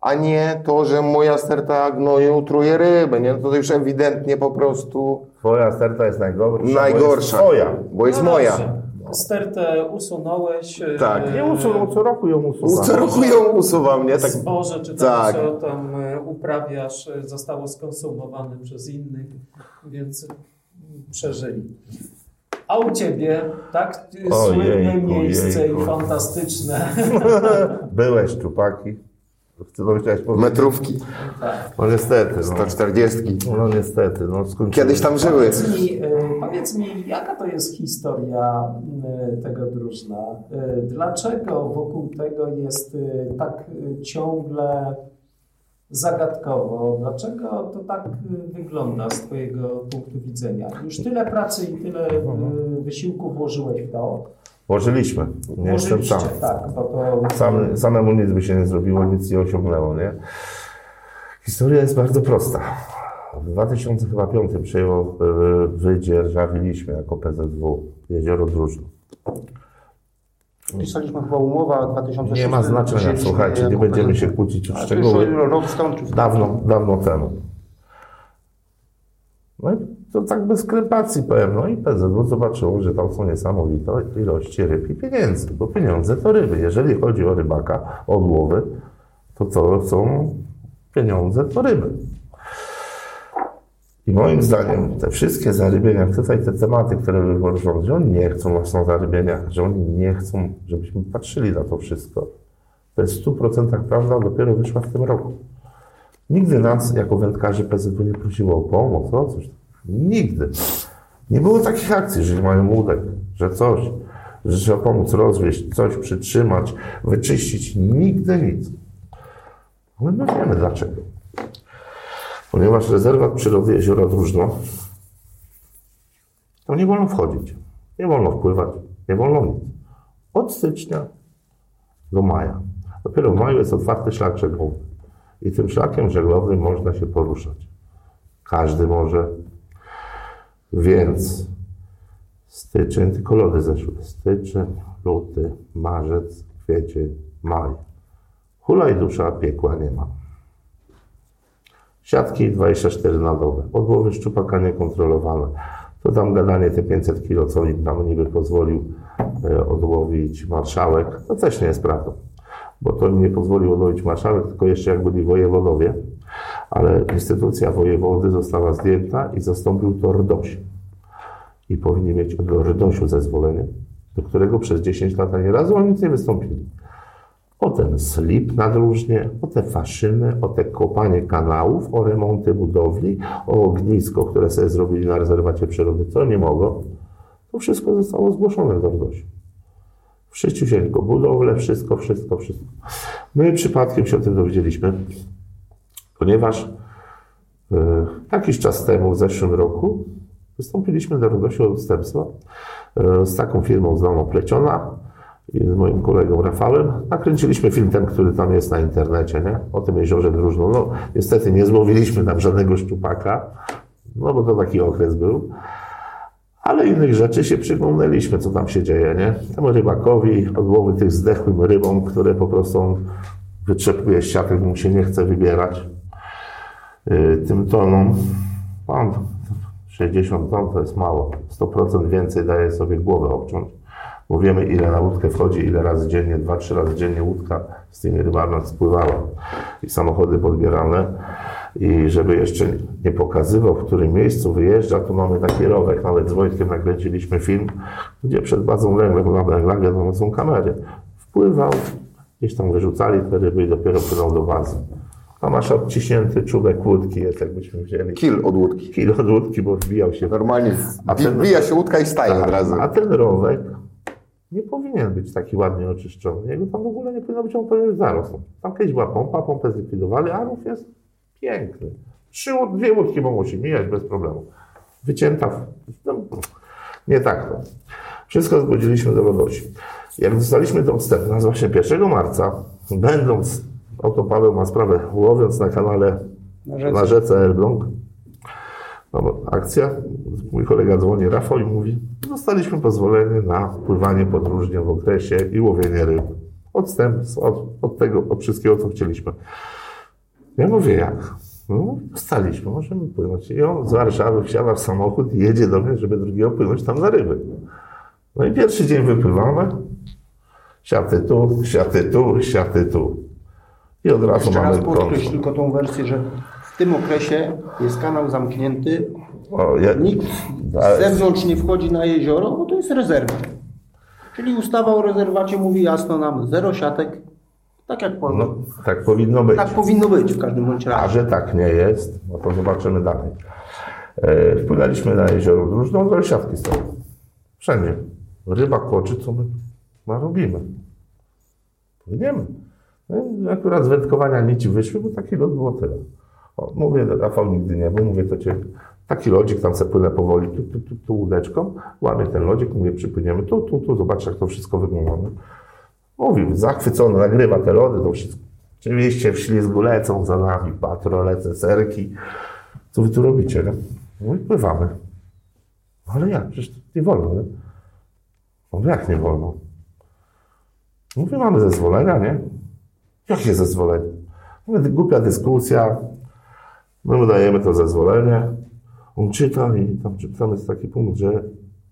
C: A nie to, że moja sterta gnoju truje ryby, nie? No to już ewidentnie po prostu
D: Twoja sterta jest najgorsza. bo
C: najgorsza.
D: Jest twoja.
C: Bo jest
F: No
C: moja.
F: dobrze. Stertę usunąłeś. e,
C: Tak.
D: Nie usuną, co roku ją usuwa.
C: Co roku ją usuwam, nie? Tak,
F: Zboże, czy tam
C: Tak.
F: co tam e, uprawiasz, e, zostało skonsumowane przez innych, więc przeżyli. A u ciebie, tak? Słynne
D: Ojejku,
F: miejsce
D: jejku.
F: i fantastyczne.
D: Byłeś czupaki. No, chciałeś powiedzieć?
C: metrówki,
D: No niestety. No,
C: 140.
D: no niestety. No.
C: Kiedyś tam żyły.
F: Powiedz mi, e, powiedz mi, jaka to jest historia e, tego drużna? E, Dlaczego wokół tego jest tak ciągle zagadkowo? Dlaczego to tak wygląda z Twojego punktu widzenia? Już tyle pracy i tyle e, wysiłku włożyłeś w to.
D: Włożyliśmy. Nie jestem sam.
F: tak, bo to
D: Sam, samemu nic by się nie zrobiło, nic nie osiągnęło, nie? Historia jest bardzo prosta. W 2005 przejęło y, wydzierżawiliśmy jako PZW Jezioro Drużno.
B: Pisaliśmy chyba umowa 2006.
D: Nie ma znaczenia, słuchajcie, nie będziemy się kłócić o
B: to
D: szczegóły.
B: Rok stąd czy
D: Dawno, dawno temu. No i to tak bez sklepacji powiem. No i PZW zobaczyło, że tam są niesamowite ilości ryb i pieniędzy, bo pieniądze to ryby. Jeżeli chodzi o rybaka, o odłowy, to co są pieniądze, to ryby. I moim zdaniem te wszystkie zarybienia, tutaj te tematy, które wywożą, że oni nie chcą nas na zarybienia, że oni nie chcą, żebyśmy patrzyli na to wszystko. To jest w 100% prawda, dopiero wyszła w tym roku. Nigdy nas, jako wędkarzy PZW, nie prosiło o pomoc, o coś. Nigdy. Nie było takich akcji, że nie mają łódek, że coś, że trzeba pomóc rozwieść, coś przytrzymać, wyczyścić. Nigdy nic. Ale my wiemy dlaczego. Ponieważ rezerwat przyrody jeziora Drużno, tam nie wolno wchodzić, nie wolno wpływać, nie wolno nic. Od stycznia do maja. Dopiero w maju jest otwarty szlak żeglowy. I tym szlakiem żeglowym można się poruszać. Każdy może. Więc styczeń, tylko lody zeszły. Styczeń, luty, marzec, kwiecień, maj. Hula i dusza, piekła nie ma. Siatki 24 na dobę. Odłowy szczupaka niekontrolowane. To tam gadanie te 500 kilo, co tam niby pozwolił e, odłowić marszałek, to też nie jest prawdą. Bo to nie pozwolił odłowić marszałek, tylko jeszcze jak byli wojewodowie. Ale instytucja wojewody została zdjęta i zastąpił to RDOŚ. I powinni mieć od RDOŚu zezwolenie, do którego przez 10 lat ani razu oni nic nie wystąpili o ten slip na dróżnie, o te faszyny, o te kopanie kanałów, o remonty budowli, o ognisko, które sobie zrobili na rezerwacie przyrody, co nie mogą. To wszystko zostało zgłoszone do RDOŚ. Wszyscy wzięli go budowlę, wszystko, wszystko, wszystko. My przypadkiem się o tym dowiedzieliśmy, ponieważ e, jakiś czas temu, w zeszłym roku, wystąpiliśmy do RDOŚu o e, z taką firmą znaną Pleciona, i z moim kolegą Rafałem nakręciliśmy film ten, który tam jest na internecie, nie? o tym jeziorze Drużno. No, niestety nie złowiliśmy tam żadnego szczupaka, no bo to taki okres był. Ale innych rzeczy się przyglądaliśmy, co tam się dzieje, nie? Temu rybakowi, odłowy tych zdechłym rybom, które po prostu wyczepuje z siatek, mu się nie chce wybierać. Yy, tym tonom, mam 60 ton to jest mało. 100% więcej daje sobie głowę obciąć bo wiemy ile na łódkę wchodzi, ile razy dziennie, dwa, trzy razy dziennie łódka z tymi rybami spływała i samochody podbierane. I żeby jeszcze nie pokazywał, w którym miejscu wyjeżdża, to mamy taki rowek, nawet z Wojtkiem nakręciliśmy film, gdzie przed bazą węglach to są kamery. Wpływał, gdzieś tam wyrzucali te ryby i dopiero płynął do bazy. A masz odciśnięty czubek łódki, jest jakbyśmy wzięli.
C: Kil od łódki.
D: Kil od łódki, bo wbijał się.
C: Normalnie
D: A ten-
C: wbija się łódka i staje od razu.
D: A ten rowek nie powinien być taki ładnie oczyszczony. Jego tam w ogóle nie powinno być, on powinien być zarosł. Tam kiedyś była pompa, pompę zlikwidowali, a rów jest piękny. Trzy, dwie łódki mogą się mijać bez problemu. Wycięta. w- No, nie tak to. Wszystko zgodziliśmy do Rodosi. Jak dostaliśmy do odstępu, no właśnie 1 marca, będąc, oto Paweł ma sprawę, łowiąc na kanale
B: Na rzece.
D: na rzece Elbląg, no, akcja, mój kolega dzwoni, Rafał i mówi, dostaliśmy pozwolenie na pływanie podróżnie w okresie i łowienie ryb. Odstęp od, od tego, od wszystkiego, co chcieliśmy. Ja mówię, jak? No, dostaliśmy, możemy płynąć. I on z Warszawy wsiada w samochód i jedzie do mnie, żeby drugiego płynąć tam na ryby. No i pierwszy dzień wypływamy. Siaty tu, siaty tu, siaty tu. I od razu
B: Jeszcze
D: mamy
B: raz podkreśl tylko tą wersję, że w tym okresie jest kanał zamknięty,
D: O, ja,
B: nikt z zewnątrz nie wchodzi na jezioro, bo to jest rezerwat. Czyli ustawa o rezerwacie mówi jasno nam, zero siatek, tak jak po,
D: no, tak powinno być.
B: tak powinno być w każdym bądź
D: A
B: razie.
D: że tak nie jest, no to zobaczymy dalej. E, wpłynęliśmy na jezioro Różną, no siatki są. Wszędzie. Ryba kłoczy, co my ma robimy? Płyniemy. No, akurat z wędkowania nici wyszły, bo taki lot było tyle. O, mówię, Rafał nigdy nie był, mówię, to cię, taki lodzik, tam se płynę powoli, tu, tu, tu, tu łódeczką, łamię ten lodzik, mówię, przypłyniemy tu, tu, tu, zobacz jak to wszystko wygląda. Mówił, zachwycony, nagrywa te lody, to wszystko. Oczywiście w ślizgu lecą za nami patrole, serki. Co wy tu robicie, nie? No i pływamy. Ale jak? Przecież nie wolno, nie? Mówię, jak nie wolno? Mówię, mamy zezwolenia, nie? Jakie zezwolenie? Głupia dyskusja. My mu dajemy to zezwolenie. On czyta i tam, tam jest taki punkt, że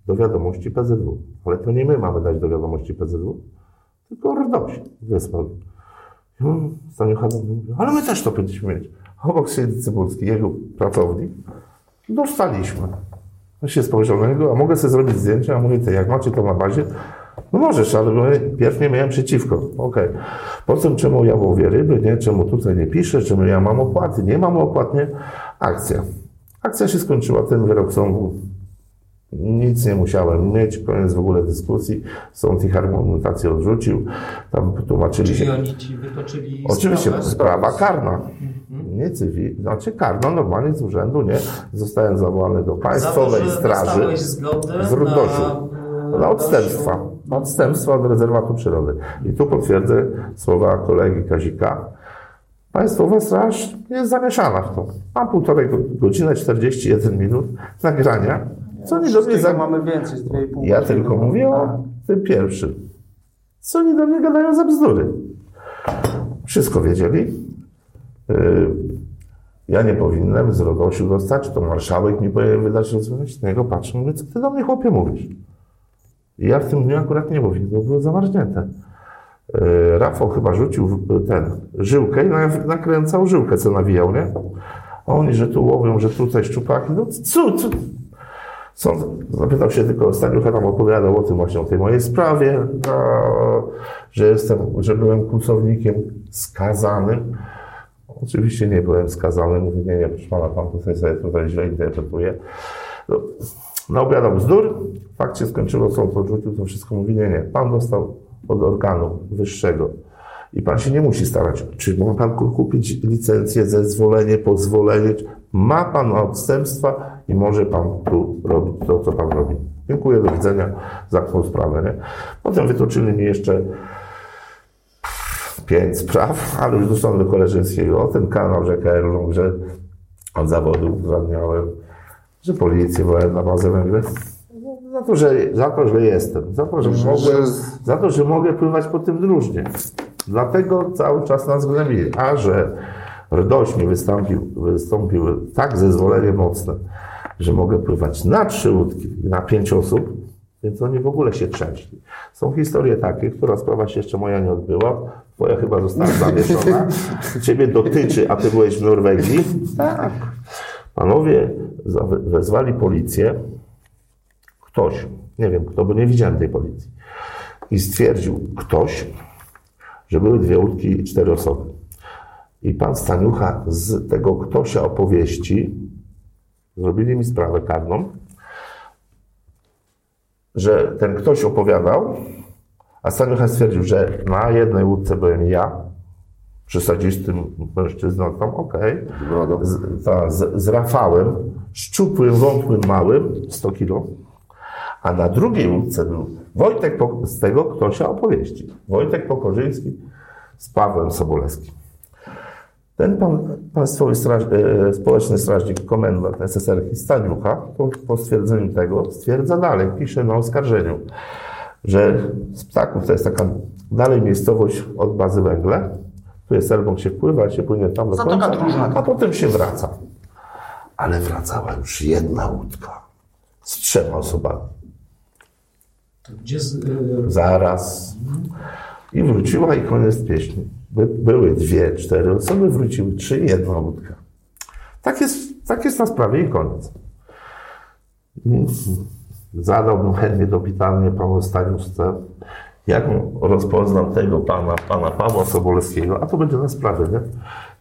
D: do wiadomości PZW. Ale to nie my mamy dać do wiadomości PZW, tylko RDOŚ wysłał. I on Staniu Hadam mówi, ale my też to powinniśmy mieć. Obok siedzi Cybulski, jego pracownik. Dostaliśmy. Ja się spojrzał na niego, a mogę sobie zrobić zdjęcie? A mówię, ty, jak macie to na bazie, no możesz, ale pierw nie miałem przeciwko. Okej. Potem czemu ja łowię ryby, nie? Czemu tutaj nie piszę, czemu ja mam opłaty? Nie mam opłat, nie? Akcja. Akcja się skończyła, ten wyrok sądu. Nic nie musiałem mieć, koniec w ogóle dyskusji. Sąd ich argumentację odrzucił. Tam tłumaczyli
F: Czyli
D: się.
F: oni ci wytoczyli
D: Oczywiście
F: sprawę?
D: sprawa karna. Nie cywil, znaczy karna, normalnie z urzędu, nie? Zostałem zawołany do państwowej
F: Za to,
D: straży.
F: zgodę
D: z
F: na,
D: Na odstępstwa. Odstępstwa od rezerwatu przyrody. I tu potwierdzę słowa kolegi Kazika. Państwowa Straż jest zamieszana w to. Mam półtorej go- godziny, 41 minut nagrania. Co oni do mnie za...
B: mamy więcej, z 2,5
D: Ja tylko mówię o tym pierwszym. Co oni do mnie gadają za bzdury? Wszystko wiedzieli. Yy, Ja nie powinienem z Rodosiu dostać, to marszałek mi powinien wydać rozwiązanie. Na niego patrzę, mówię, co ty do mnie chłopie mówisz? Ja w tym dniu akurat nie mówię, bo było zamarznięte. Yy, Rafał chyba rzucił ten żyłkę i na- nakręcał żyłkę, co nawijał, nie? Oni, że tu łowią, że tutaj szczupaki, no co, co? Sąd zapytał się tylko, Staniucha tam opowiadał o tym właśnie, o tej mojej sprawie, że jestem, że byłem kłusownikiem skazanym. Oczywiście nie byłem skazany, mówię, nie, nie, proszę pana, pan tutaj sobie tutaj źle interpretuje. No, naobiadał bzdur, fakt się skończyło, sąd odrzucił to wszystko, mówi, nie, nie, pan dostał od organu wyższego. I pan się nie musi starać, czy ma pan ku- kupić licencję, zezwolenie, pozwolenie, ma pan odstępstwa i może pan tu robić to, co pan robi. Dziękuję, do widzenia, za tą sprawę, nie? Potem wytoczyli mi jeszcze pięć spraw, ale już do sądu koleżeńskiego, o ten kanał rzeka Elbląg, że od zawodu uzgadniałem, że policję byłem na bazę węgla. Za to, że, za to, że jestem, za to, że, mogłem, za to, że mogę pływać po tym drużnie. Dlatego cały czas nas gnębili. A że RDOŚ mi wystąpił, wystąpił tak zezwolenie mocne, że mogę pływać na trzy łódki i na pięć osób, więc oni w ogóle się trzęśli. Są historie takie, która sprawa się jeszcze moja nie odbyła, twoja chyba została zawieszona, ciebie dotyczy, a ty byłeś w Norwegii. Tak. Panowie wezwali policję, ktoś, nie wiem kto, bo nie widziałem tej policji, i stwierdził ktoś, że były dwie łódki i cztery osoby. I pan Staniucha z tego ktośa opowieści zrobili mi sprawę karną, że ten ktoś opowiadał, a Staniucha stwierdził, że na jednej łódce byłem ja, przesadzistym mężczyzną tam, okej,
C: Brodą.
D: z, ta, z, z Rafałem, szczupłym, wątłym, małym, 100 kilo, a na drugiej łódce był Wojtek z tego ktośa opowieści. Wojtek Pokorzyński z Pawłem Sobolewskim. Ten pan, państwowy straż, e, społeczny strażnik, komendant SSR Staniucha, po, po stwierdzeniu tego, stwierdza dalej, pisze na oskarżeniu, że z ptaków to jest taka dalej miejscowość od bazy węgle. Tu jest Elbląg, się wpływa, się płynie tam do końca, a potem się wraca. Ale wracała już jedna łódka z trzema osobami.
F: Gdzie z, y,
D: Zaraz. I wróciła i koniec pieśni. By, były dwie, cztery osoby, wróciły trzy, jedna łódka. Tak jest, tak jest na sprawie i koniec. I Zadałbym chętnie to pytanie panu Staniuszce, jak on rozpoznał tego pana, pana Pawła Sobolewskiego, a to będzie na sprawie, nie?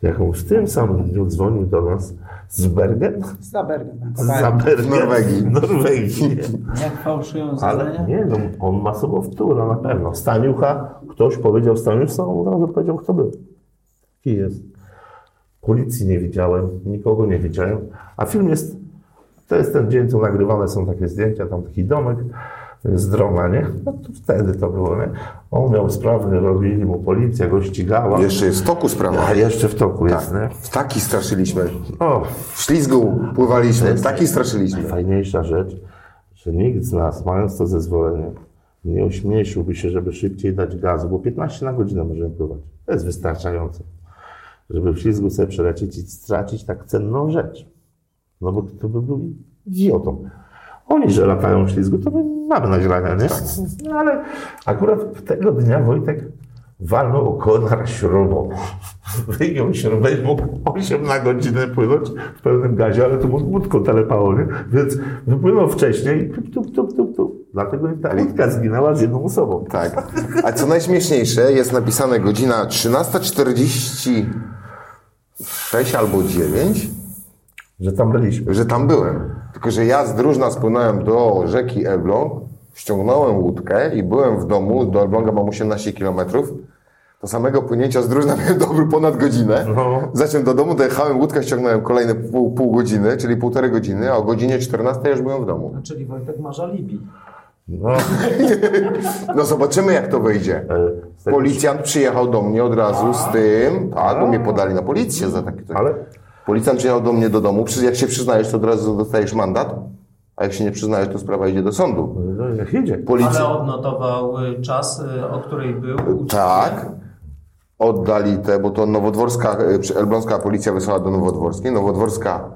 D: Jak on w tym samym dniu dzwonił do nas z Bergen,
B: Z Zabergiem.
D: z Zabergen,
C: Norwegii.
D: Norwegii.
A: Jak fałszują
D: Ale nie, no, on ma sobowtóra na pewno. Staniucha, ktoś powiedział Staniucha, on od razu powiedział, kto był. Jaki jest. Policji nie widziałem, nikogo nie widziałem, a film jest, to jest ten dzień, co nagrywane są takie zdjęcia, tam taki domek z drona, nie? No to wtedy to było, nie? On miał sprawny, robili mu policja, go ścigała.
C: Jeszcze jest w toku sprawa.
D: A jeszcze w toku jest, nie?
C: W taki straszyliśmy.
D: O,
C: W ślizgu pływaliśmy. W taki straszyliśmy.
D: Najfajniejsza rzecz, że nikt z nas, mając to zezwolenie, nie ośmieszyłby się, żeby szybciej dać gazu, bo 15 na godzinę możemy pływać. To jest wystarczające. Żeby w ślizgu sobie przelecieć i stracić tak cenną rzecz. No bo to by był idiotą. Oni, że latają w ślizgu, to my mamy nagrania, nie? No ale akurat tego dnia Wojtek walnął na śrubą. Wyjął śrubę i mógł 8 na godzinę płynąć w pełnym gazie, ale to mu łódką telepało, nie? Więc wypłynął wcześniej i tup, tup, tup, tup. Dlatego i ta łódka zginęła z jedną osobą.
C: Tak. A co najśmieszniejsze, jest napisane godzina 13.46 albo 9,
D: Że tam byliśmy.
C: że tam byłem. Tylko, że ja z Drużna spłynąłem do rzeki Elbląg, ściągnąłem łódkę i byłem w domu, do Elbląga mam 18 km. Do samego płynięcia z Drużna miałem dobry ponad godzinę.
D: No.
C: Zacząłem do domu, dojechałem łódkę, ściągnąłem kolejne pół, pół godziny, czyli półtorej godziny, a o godzinie 14 już byłem w domu.
F: Czyli Wojtek ma żalibi.
D: No,
C: No zobaczymy, jak to wyjdzie.
D: e,
C: Policjant przyjechał do mnie od razu z tym, tak, bo mnie podali na policję za takie coś.
D: Ale
C: Policjant przyjechał do mnie do domu, jak się przyznajesz, to od razu dostajesz mandat, a jak się nie przyznajesz, to sprawa idzie do sądu.
D: no, jak jedzie.
C: Policja...
F: Ale odnotował y, czas, y, o której był. uczciwie.
C: Tak. Oddali te, bo to nowodworska, elbląska policja wysłała do nowodworskiej. Nowodworska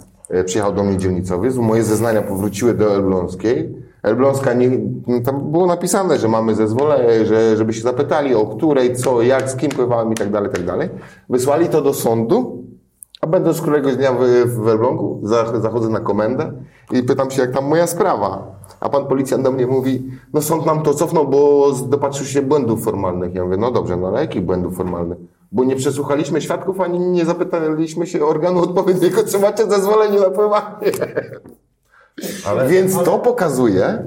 C: przyjechał do mnie dzielnicowy. Moje zeznania powróciły do elbląskiej. Elbląska, nie, no tam było napisane, że mamy zezwolenie, że, żeby się zapytali o której, co, jak, z kim pływałem i tak dalej, i tak dalej. Wysłali to do sądu, a będąc któregoś dnia w, w Elblągu, za- zachodzę na komendę i pytam się, jak tam moja sprawa. A pan policjant do mnie mówi, no sąd nam to cofnął, bo z- dopatrzył się błędów formalnych. Ja mówię, no dobrze, no ale jakich błędów formalnych? Bo nie przesłuchaliśmy świadków, ani nie zapytaliśmy się organu odpowiedniego, czy macie zezwolenie na pływanie.
D: Ale-
C: Więc to pokazuje,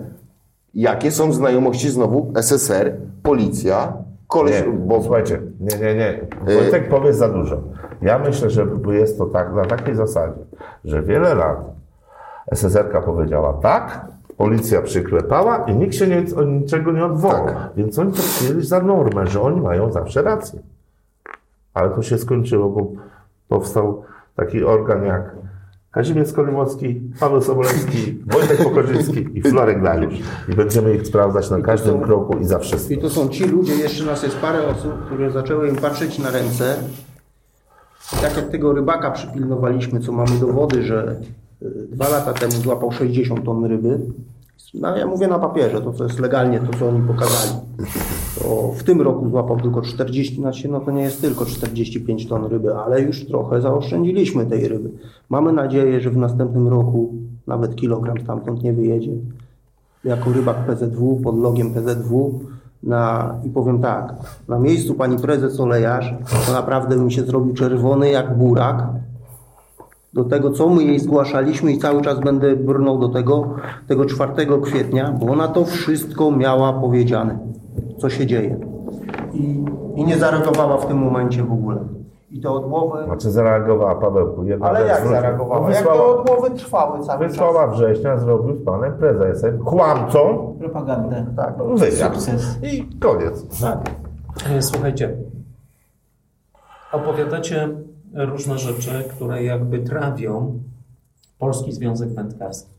C: jakie są znajomości znowu SSR, policja, koleś...
D: Nie,
C: bo
D: słuchajcie, nie, nie, nie. Wojtek powie za dużo. Ja myślę, że jest to tak na takiej zasadzie, że wiele lat SSR-ka powiedziała tak, policja przyklepała i nikt się nie, o niczego nie odwołał.
C: Tak.
D: Więc oni to przyjęli za normę, że oni mają zawsze rację. Ale to się skończyło, bo powstał taki organ jak Kazimierz Skolimowski, Paweł Sobolewski, Wojtek Pokorzycki i Florek Dariusz. I będziemy ich sprawdzać na każdym kroku i za wszystko.
B: I to są ci ludzie, jeszcze nas jest parę osób, które zaczęły im patrzeć na ręce. Tak jak tego rybaka przypilnowaliśmy, co mamy dowody, że y, dwa lata temu złapał 60 ton ryby. No ja mówię na papierze, to co jest legalnie, to co oni pokazali. To w tym roku złapał tylko 40, znaczy no to nie jest tylko 45 ton ryby, ale już trochę zaoszczędziliśmy tej ryby. Mamy nadzieję, że w następnym roku nawet kilogram stamtąd nie wyjedzie jako rybak PZW, pod logiem PZW. Na, I powiem tak, na miejscu pani prezes Olejarz, to naprawdę bym się zrobił czerwony jak burak. Do tego, co my jej zgłaszaliśmy i cały czas będę brnął do tego, tego 4 kwietnia, bo ona to wszystko miała powiedziane, co się dzieje. I, I nie zareagowała w tym momencie w ogóle. I te odmowy...
D: Znaczy zareagowała Pawełku. Jedna
B: Ale jak zareagowała?
D: No
B: Jak te
D: wysłała,
B: odmowy trwały cały czas?
D: wysłała września, zrobił z panem prezesem, kłamcą,
A: Propagandę.
B: Tak.
D: wywiad.
A: Sukces.
D: I koniec.
F: E, Słuchajcie, opowiadacie różne rzeczy, które jakby trawią Polski Związek Wędkarski.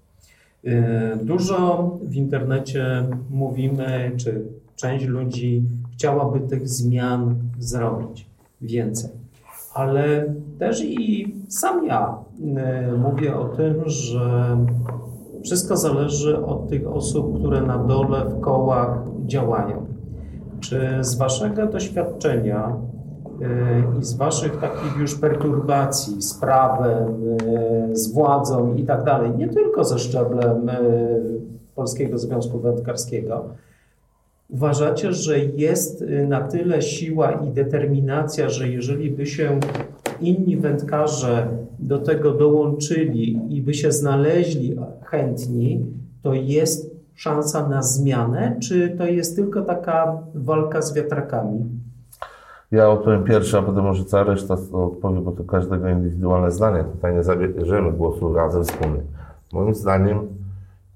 F: E, Dużo w internecie mówimy, czy część ludzi chciałaby tych zmian zrobić więcej. Ale też i sam ja e, mówię o tym, że wszystko zależy od tych osób, które na dole w kołach działają. Czy z Waszego doświadczenia y, i z Waszych takich już perturbacji z prawem, y, z władzą i tak dalej, nie tylko ze szczeblem y, Polskiego Związku Wędkarskiego, uważacie, że jest na tyle siła i determinacja, że jeżeli by się inni wędkarze do tego dołączyli i by się znaleźli chętni, to jest szansa na zmianę, czy to jest tylko taka walka z wiatrakami?
D: Ja odpowiem pierwszy, a potem może cała reszta odpowie, bo to każdego indywidualne zdanie. Tutaj nie zabierzemy głosu razem wspólnie. Moim zdaniem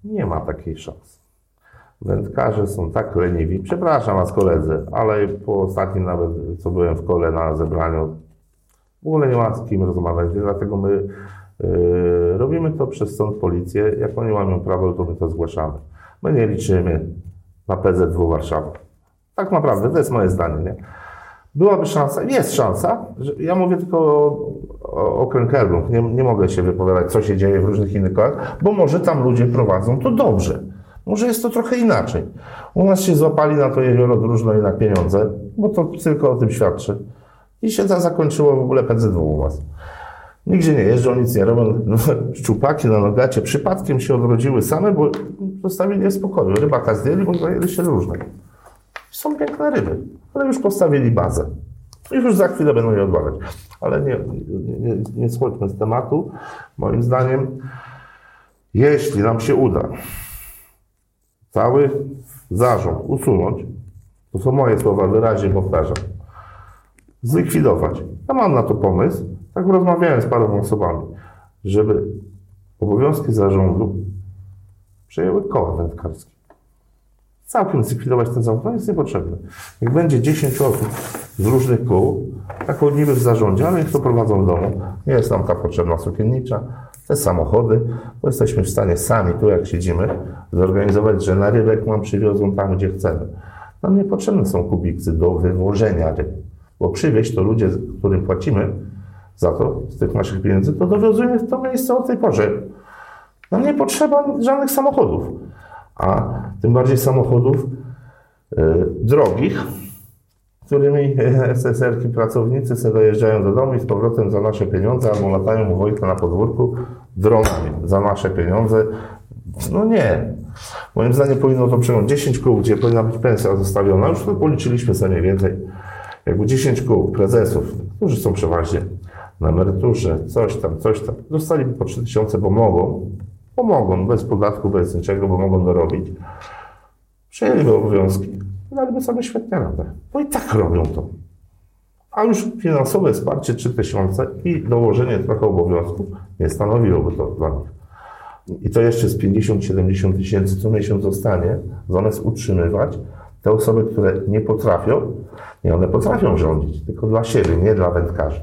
D: nie ma takiej szansy. Wędkarze są tak leniwi. Przepraszam Was koledzy, ale po ostatnim nawet, co byłem w kole na zebraniu, w ogóle nie ma z kim rozmawiać, dlatego my yy, robimy to przez sąd, policję. Jak oni łamią prawo, to my to zgłaszamy. My nie liczymy na PZW Warszawa. Tak naprawdę, to jest moje zdanie, nie? Byłaby szansa, jest szansa, że ja mówię tylko o, o Elbląg, nie, nie mogę się wypowiadać, co się dzieje w różnych innych kołach, bo może tam ludzie prowadzą to dobrze. Może jest to trochę inaczej. U nas się złapali na to jezioro drużno i na pieniądze, bo to tylko o tym świadczy. I się to zakończyło w ogóle PZW u was. Nigdzie nie jeżdżą, nic nie robią. Szczupaki na nogacie przypadkiem się odrodziły same, bo zostawili je w spokoju. Rybaka zdjęli, bo zajęli się różne. Są piękne ryby, ale już postawili bazę. I już za chwilę będą je odbawiać. Ale nie, nie, nie schodźmy z tematu. Moim zdaniem, jeśli nam się uda cały zarząd usunąć, to są moje słowa, wyraźnie powtarzam, zlikwidować. Ja mam na to pomysł, tak rozmawiałem z paroma osobami, żeby obowiązki zarządu przejęły koła wędkarskie. Całkiem zlikwidować ten to jest niepotrzebne. Jak będzie 10 osób z różnych kół, tak niby w zarządzie, ale niech to prowadzą w domu. Nie jest nam ta potrzebna sukiennicza, te samochody, bo jesteśmy w stanie sami, tu jak siedzimy, zorganizować, że na rybek nam przywiozą tam, gdzie chcemy. Nam niepotrzebne są kubiksy do wywożenia ryb, bo przywieźć to ludzie, którym płacimy za to, z tych naszych pieniędzy, to dowiązujemy w to miejsce o tej porze. Nam nie potrzeba żadnych samochodów, a tym bardziej samochodów y, drogich, którymi SSR-ki pracownicy sobie dojeżdżają do domu i z powrotem za nasze pieniądze albo latają u Wojtka na podwórku dronami za nasze pieniądze. No nie. Moim zdaniem powinno to przyjąć 10 kół, gdzie powinna być pensja zostawiona. Już to policzyliśmy sobie mniej więcej. Jakby 10 kół prezesów, którzy są przeważnie na emeryturze, coś tam, coś tam, dostaliby po 3000, bo mogą, bo mogą, bez podatku, bez niczego, bo mogą dorobić. Przejęliby obowiązki, daliby sobie świetnie radę. Bo i tak robią to. A już finansowe wsparcie 3000 i dołożenie trochę obowiązków nie stanowiłoby to dla nich. I to jeszcze z 50-70 tysięcy co miesiąc zostanie, zamiast utrzymywać te osoby, które nie potrafią, nie one potrafią rządzić, tylko dla siebie, nie dla wędkarzy.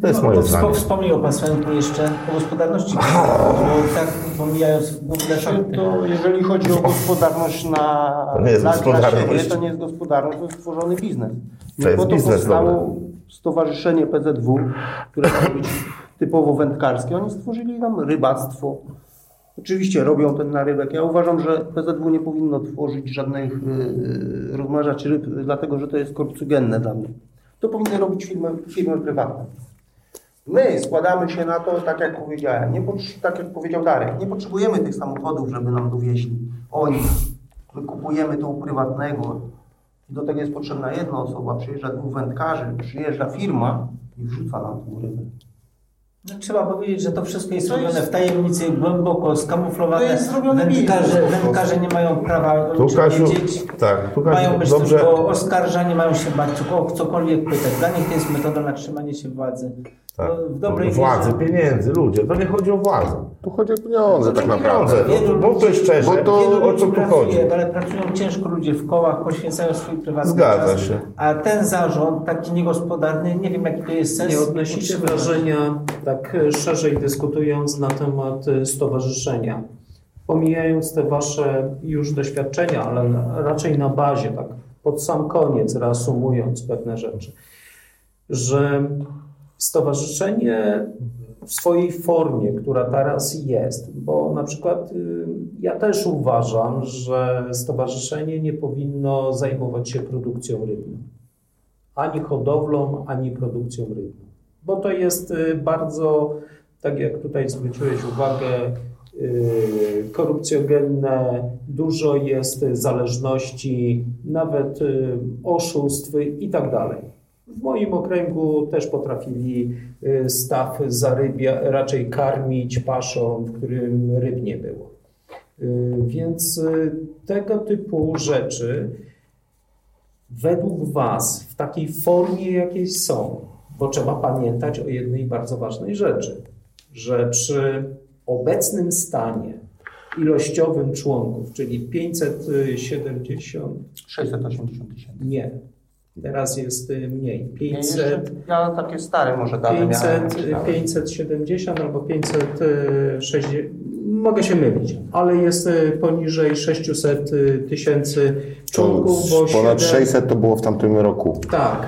D: To jest
A: No,
D: moje
A: to
D: zdanie.
A: wspo- Wspomniał Pan swoim jeszcze o gospodarności, bo tak pomijając w ogóle fakty.
B: To jeżeli chodzi o gospodarność na,
D: To nie jest
B: na,
D: gospodarność.
B: na siebie, to nie jest gospodarność, to jest stworzony biznes.
D: To jest
B: po to
D: biznes,
B: powstało Stowarzyszenie PZW, które ma być typowo wędkarskie. Oni stworzyli tam rybactwo. Oczywiście robią ten narybek. Ja uważam, że PZW nie powinno tworzyć żadnych yy, rozmnażaczy ryb, dlatego że to jest korupcjogenne dla mnie. To powinny robić firmy, firmy prywatne. My składamy się na to, tak jak powiedziałem, nie tak jak powiedział Darek, nie potrzebujemy tych samochodów, żeby nam dowieźli. Oni. My kupujemy to u prywatnego. I do tego jest potrzebna jedna osoba. Przyjeżdża dwóch wędkarzy, przyjeżdża firma i wrzuca nam tą rybę.
A: No, trzeba powiedzieć, że to wszystko jest
B: To
A: robione
B: jest-
A: w tajemnicy, głęboko skamuflowane.
B: To jest zrobiony
A: Wędkarze, wędkarze nie mają prawa
D: Tu, Kasiu,
A: wiedzieć.
D: tak, tu, Kasiu,
A: Mają być
D: dobrze.
A: tylko oskarżani, mają się bać o cokolwiek pytać. Dla nich to jest metoda na trzymanie się władzy.
D: Tak.
A: No, w dobrej
D: Władzy,
A: wierze.
D: pieniędzy, ludzie. To nie chodzi o władzę.
C: Tu chodzi o pieniądze tak naprawdę.
A: Wielu
D: Bo to jest szczerze.
C: Bo to-
D: o co tu
A: pracuje,
D: chodzi?
A: ale pracują ciężko ludzie w kołach, poświęcają swój prywatny
D: Zgadza
A: czas.
D: się.
A: A ten zarząd, taki niegospodarny, nie wiem jaki to jest sens.
F: Nie odnosicie wrażenia, tak szerzej dyskutując na temat e, stowarzyszenia, pomijając te wasze już doświadczenia, ale na- raczej na bazie, tak pod sam koniec, reasumując pewne rzeczy, że stowarzyszenie w swojej formie, która teraz jest, bo na przykład y, ja też uważam, że stowarzyszenie nie powinno zajmować się produkcją rybną ani hodowlą, ani produkcją rybną. Bo to jest y, bardzo, tak jak tutaj zwróciłeś uwagę, y, korupcjogenne, dużo jest zależności, nawet oszustw i tak dalej. W moim okręgu też potrafili y, staw zarybia, raczej karmić paszą, w którym ryb nie było. Y, Więc y, tego typu rzeczy według Was w takiej formie, jakiej są, bo trzeba pamiętać o jednej bardzo ważnej rzeczy, że przy obecnym stanie ilościowym członków, czyli 570,
B: 680 tysięcy.
F: nie, teraz jest y, mniej,
B: Ja,
F: 500,
B: jeszcze, ja takie stare może dane miałem.
F: 500,
B: myślałem.
F: 570 albo 560, Mogę się mylić, ale jest y, poniżej 600 y, tysięcy członków, bo
C: ponad
F: 7
C: 600 to było w tamtym roku.
F: Tak,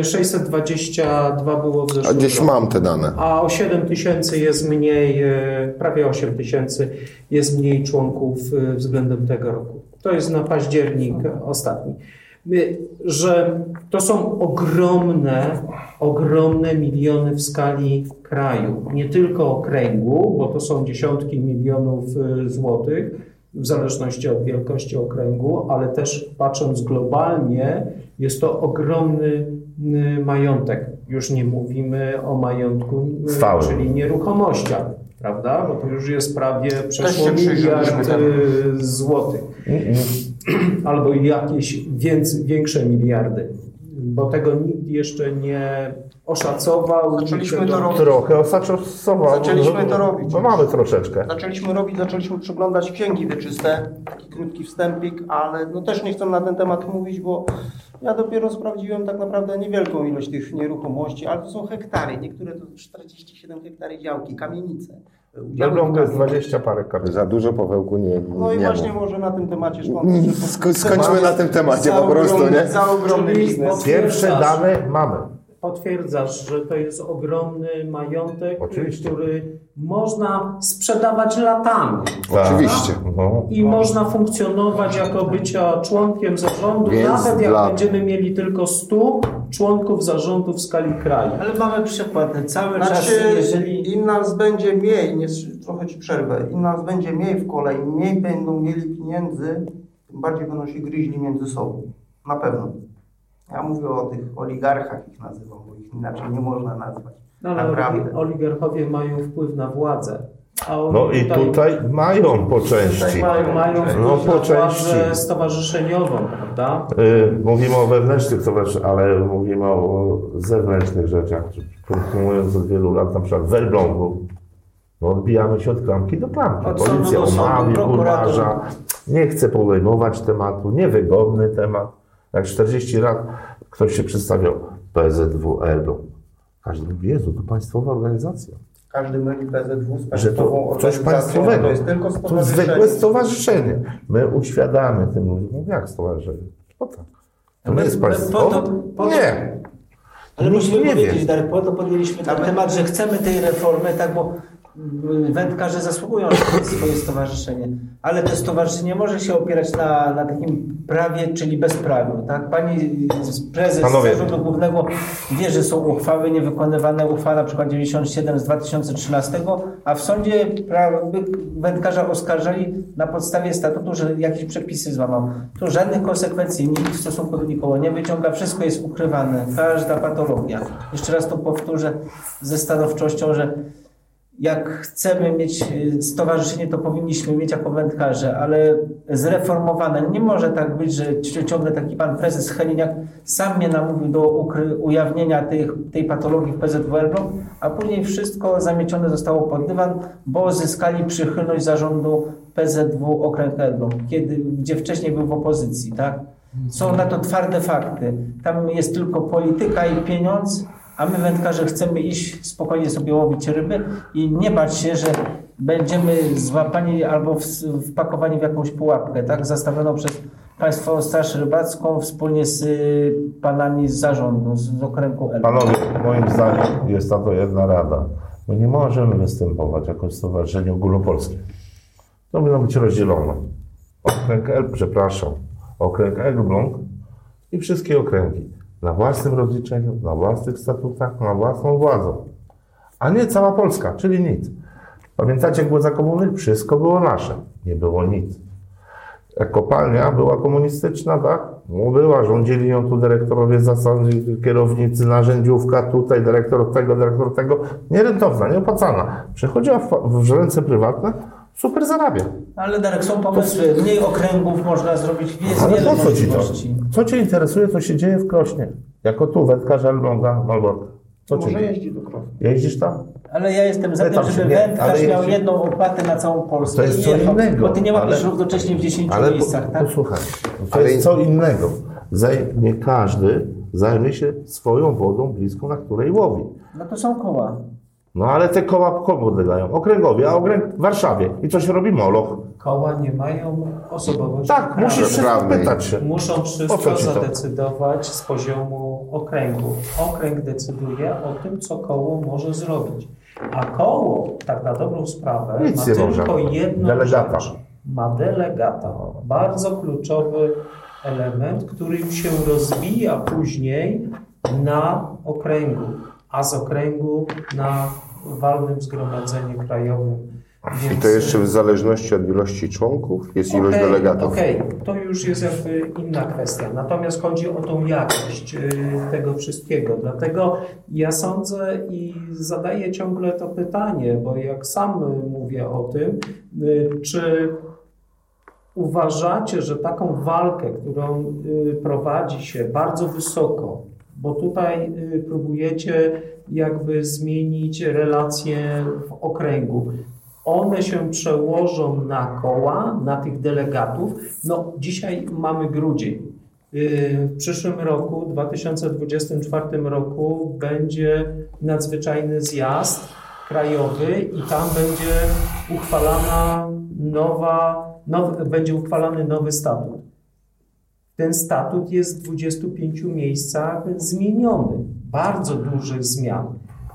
F: y, 622 było w
C: A
F: zeszłym
C: gdzieś
F: roku.
C: mam te dane.
F: A o 7 tysięcy jest mniej, prawie 8 tysięcy jest mniej członków względem tego roku. To jest na październik ostatni. Że to są ogromne, ogromne miliony w skali kraju, nie tylko okręgu, bo to są dziesiątki milionów e, złotych w zależności od wielkości okręgu, ale też patrząc globalnie, jest to ogromny y, majątek. Już nie mówimy o majątku, y,
D: Stałym.
F: czyli nieruchomościach, prawda? Bo to już jest prawie przeszło miliard
B: przyjrzeliśmy temu.
F: y, złotych. Albo jakieś więcej, większe miliardy. Bo tego nikt jeszcze nie oszacował. nikt
B: Zaczęliśmy to robić.
D: Trochę osaczosowało.
B: Zaczęliśmy to robić.
D: No mamy troszeczkę.
B: Zaczęliśmy robić, zaczęliśmy przeglądać księgi wieczyste, taki krótki wstępik, ale no też nie chcę na ten temat mówić, bo ja dopiero sprawdziłem tak naprawdę niewielką ilość tych nieruchomości, ale to są hektary, niektóre to 47 hektary działki, kamienice.
D: W Elblągu jest 20 parę kamieni.
C: Za dużo Pawełku nie,
B: No i
C: nie
B: właśnie
C: było.
B: może na tym temacie skończę. że
C: Sko- skończmy na tym temacie
B: za
C: po prostu,
B: ogromny-
C: nie?
B: Za ogromny biznes.
D: Pierwsze dane mamy.
F: Potwierdzasz, że to jest ogromny majątek,
D: Oczywiście.
F: który można sprzedawać latami.
C: Oczywiście.
D: No.
F: I można funkcjonować jako bycia członkiem zarządu,
C: Więc
F: nawet jak
C: dla-
F: będziemy mieli tylko 100 członków zarządu w skali kraju.
A: Ale mamy przykład. Cały czas,
B: Znaczy,
A: jeżeli
B: im nas będzie mniej, nie, trochę ci przerwę, im nas będzie mniej w kolei, mniej będą mieli pieniędzy, tym bardziej będą się gryźli między sobą. Na pewno. Ja mówię o tych oligarchach, ich nazywam, bo ich inaczej nie można nazwać.
F: No, ale
B: Naprawdę.
F: oligarchowie mają wpływ na władzę. A oni
D: No i tutaj mają po części.
F: mają, mają wpływ
D: No, po
F: na
D: części.
F: władzę stowarzyszeniową, prawda?
D: Y, Mówimy o wewnętrznych towarzyszeniach, ale mówimy o zewnętrznych rzeczach. Funkcjonując od wielu lat, na przykład w Elblągu, no odbijamy się od klamki do klamki.
A: Od
D: Policja omawia, umarza, nie chce podejmować tematu, niewygodny temat. Jak 40 lat ktoś się przedstawiał PZW Elbląg. Każdy mówi, Jezu, to państwowa organizacja.
B: Każdy myli PZW z
D: Że to
B: państwową
D: coś państwowego.
B: To jest tylko
D: To
B: stowarzyszenie.
D: zwykłe stowarzyszenie. My uświadamy tym ludziom, no jak stowarzyszenie? No tak. To nie
A: My-
D: jest
A: my
D: państwo?
A: po to- po to-
D: Nie.
A: Ale musimy
D: nie wie.
A: powiedzieć, Darek, po to podjęliśmy ten temat, że chcemy tej reformy, tak, bo wędkarze zasługują na swoje stowarzyszenie, ale to stowarzyszenie może się opierać na, na takim prawie, czyli bezprawiu, tak? Pani prezes
D: Panowie.
A: Zarządu Głównego wie, że są uchwały niewykonywane, uchwała na przykład 97 z 2013, a w sądzie wędkarza oskarżali na podstawie statutu, że jakieś przepisy złamał. Tu żadnych konsekwencji nikt w stosunku do nikogo nie wyciąga, wszystko jest ukrywane, każda patologia. Jeszcze raz to powtórzę ze stanowczością, że jak chcemy mieć y, stowarzyszenie, to powinniśmy mieć jako wędkarze, ale zreformowane. Nie może tak być, że ci- ciągle taki pan prezes Heliniak sam mnie namówił do ujawnienia tych, tej patologii w PZW Elbląg, a później wszystko zamiecione zostało pod dywan, bo zyskali przychylność zarządu PZW Okręg Elbląg, kiedy, gdzie wcześniej był w opozycji, tak? Są na to twarde fakty. Tam jest tylko polityka i pieniądz, a my wędkarze chcemy iść spokojnie sobie łowić ryby i nie bać się, że będziemy złapani albo wpakowani w jakąś pułapkę, tak? Zastawioną przez Państwową Straż Rybacką wspólnie z y, panami z zarządu, z, okręgu Elbląg.
D: Panowie, moim zdaniem jest to jedna rada. My nie możemy występować jako stowarzyszenie ogólnopolskie. To powinno być rozdzielone. Okręg Elb, przepraszam, okręg Elbląg i wszystkie okręgi. Na własnym rozliczeniu, na własnych statutach, na własną władzą. A nie cała Polska, czyli nic. Pamiętacie, jak było za komuny? Wszystko było nasze. Nie było nic. Kopalnia była komunistyczna, tak? No była, rządzili ją tu dyrektorowie zasady, kierownicy, narzędziówka, tutaj dyrektor tego, dyrektor tego. Nierentowna, nieopłacalna. Przechodziła w, w ręce prywatne, super zarabia.
A: Ale Darek, są pomysły. Mniej okręgów można zrobić, jest
D: Ale
A: wiele
D: po co ci to? Co cię interesuje, co się dzieje w Krośnie? Jako tu, wędkarza Elbląga, Malborka. Co
B: Może jeździ do krowy.
D: Jeździsz tam?
A: Ale ja jestem za
D: Pytam
A: tym, żeby
D: nie,
A: wędkarz miał
D: jeśli-
A: jedną opłatę na całą Polskę.
D: To jest co innego,
A: Bo ty nie łapiesz
D: ale-
A: równocześnie w 10
D: Ale
A: miejscach, tak?
D: posłuchaj, to
C: Ale-
D: jest co innego. Zajmie, każdy zajmie się swoją wodą bliską, na której łowi.
A: No to są koła.
D: No ale te koła komu podlegają? Okręgowi, a okręg w Warszawie. I co się robi? Moloch.
F: Koła nie mają osobowości
D: Tak, musisz wszystko pytać się.
F: Muszą wszystko zadecydować z poziomu okręgu. Okręg decyduje o tym, co koło może zrobić. A koło, tak na dobrą sprawę,
D: Nic
F: ma tylko
D: może.
F: jedną
D: Delegata.
F: rzecz. Ma delegata. Bardzo kluczowy element, który się rozwija później na okręgu, a z okręgu na walnym zgromadzeniu krajowym.
C: I to jeszcze w zależności od ilości członków jest ilość
F: Okej,
C: delegatów.
F: Okej, to już jest jakby inna kwestia. Natomiast chodzi o tą jakość y, tego wszystkiego. Dlatego ja sądzę i zadaję ciągle to pytanie, bo jak sam y, mówię o tym, y, czy uważacie, że taką walkę, którą prowadzi się bardzo wysoko, bo tutaj y, próbujecie jakby zmienić relacje w okręgu, one się przełożą na koła, na tych delegatów. No, dzisiaj mamy grudzień. Y, W przyszłym roku, 2024 roku, będzie nadzwyczajny zjazd krajowy i tam będzie uchwalana nowa, nowy, będzie uchwalany nowy statut. Ten statut jest w 25 miejscach zmieniony. Bardzo dużych zmian.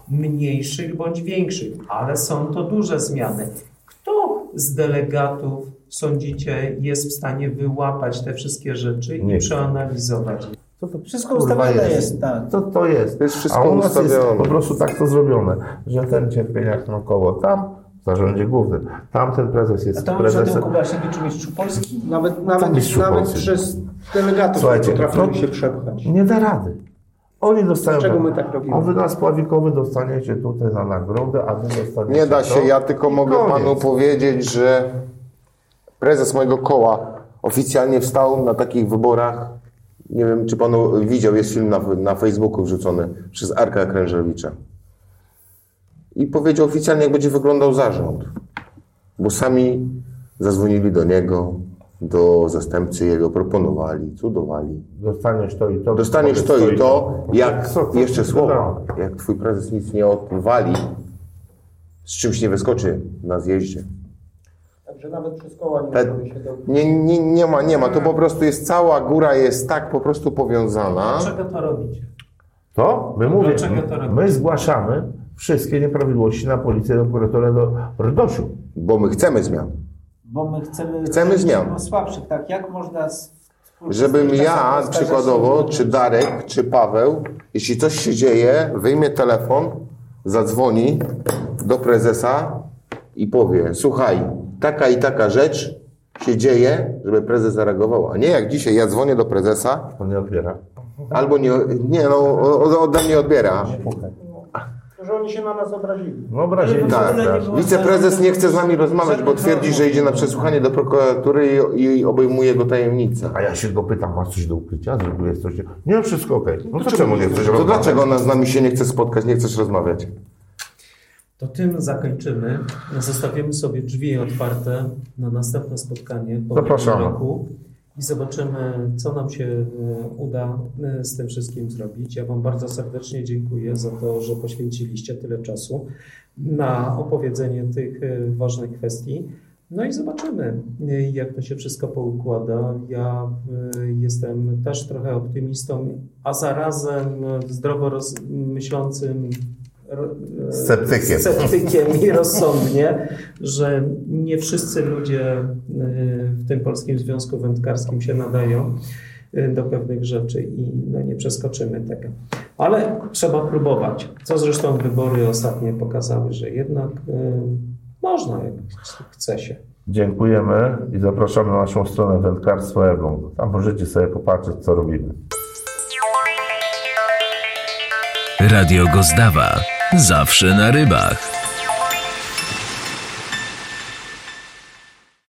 F: Mniejszych bądź większych, ale są to duże zmiany. Kto z delegatów, sądzicie, jest w stanie wyłapać te wszystkie rzeczy i
D: Nikt.
F: przeanalizować?
D: To
A: Wszystko
D: kurwa
A: ustawione jest, tak.
D: Co to jest?
C: To jest wszystko
D: A u nas jest
C: ustawione.
D: po prostu tak to zrobione, że ten cierpieniak ma koło tam, w zarządzie głównym. Tamten prezes
A: A
D: jest
A: to może
D: prezesem.
A: ten Kubasiewicz mistrzu Polski?
B: Nawet, nawet,
D: mistrzu
B: nawet
D: Polski.
B: przez delegatów
D: Słuchajcie, no-
B: się przepchać.
D: Nie da rady. Oni dostają.
B: Dlaczego my tak robimy?
D: A wy nas pławikowy dostaniecie tutaj na nagrodę, a wy dostaniecie.
C: Nie da
D: to.
C: się, ja tylko mogę
D: koniec.
C: panu powiedzieć, że prezes mojego koła oficjalnie wstał na takich wyborach. Nie wiem, czy panu widział, jest film na, na Facebooku wrzucony przez Arka Krężewicza. I powiedział oficjalnie, jak będzie wyglądał zarząd. Bo sami zadzwonili do niego, do zastępcy jego, proponowali, cudowali.
D: Dostaniesz to i to.
C: Dostaniesz to i to, jak
D: Co- co
C: jeszcze słowa,
D: gadasz?
C: jak twój prezes nic nie odwali, z czymś nie wyskoczy na zjeździe.
B: Także nawet przez koła nie możemy się do...
C: Nie, nie, nie ma, nie ma, to po prostu jest cała góra jest tak po prostu powiązana.
F: Dlaczego to robicie?
D: To? My mówię,
F: Dlaczego to robicie?
D: my zgłaszamy wszystkie nieprawidłowości na policję, do prokuratora, do RDOŚ-u.
C: Bo my chcemy zmian.
A: Bo my chcemy...
C: Chcemy zmian.
A: Słabszych, tak? Jak można... z-
C: Żebym ja przykładowo, czy Darek, czy Paweł, jeśli coś się dzieje, wyjmie telefon, zadzwoni do prezesa i powie, słuchaj, taka i taka rzecz się dzieje, żeby prezes zareagował. A nie jak dzisiaj, ja dzwonię do prezesa,
D: On nie odbiera.
C: albo nie, nie no, ode mnie odbiera.
B: Że oni się na nas obrazili.
D: No obrazili.
C: Tak,
A: było
C: wiceprezes nie chce z nami rozmawiać, bo twierdzi, że idzie na przesłuchanie do prokuratury i, obejmuje go tajemnica.
D: A ja się go pytam, masz coś do ukrycia? Zrobiłeś coś? Nie, wszystko okej. No to czemu nie chcesz
C: To dlaczego ona z nami się nie chce spotkać, nie chcesz rozmawiać?
F: To tym zakończymy. Zostawimy sobie drzwi otwarte na następne spotkanie po
D: Zapraszamy.
F: roku i zobaczymy, co nam się e, uda e, z tym wszystkim zrobić. Ja Wam bardzo serdecznie dziękuję za to, że poświęciliście tyle czasu na opowiedzenie tych e, ważnych kwestii. No i zobaczymy, jak to się wszystko poukłada. Ja jestem też trochę optymistą, a zarazem zdrowo myślącym
D: Sceptykiem.
F: sceptykiem i rozsądnie, że nie wszyscy ludzie y, w tym Polskim Związku Wędkarskim się nadają y, do pewnych rzeczy i no, nie przeskoczymy tego. Ale trzeba próbować. Co zresztą wybory ostatnie pokazały, że jednak y, można, jak chce się.
D: Dziękujemy i zapraszamy na naszą stronę Wędkarstwo Elbląg. Tam możecie sobie popatrzeć, co robimy.
E: Radio Gozdawa. Zawsze na rybach.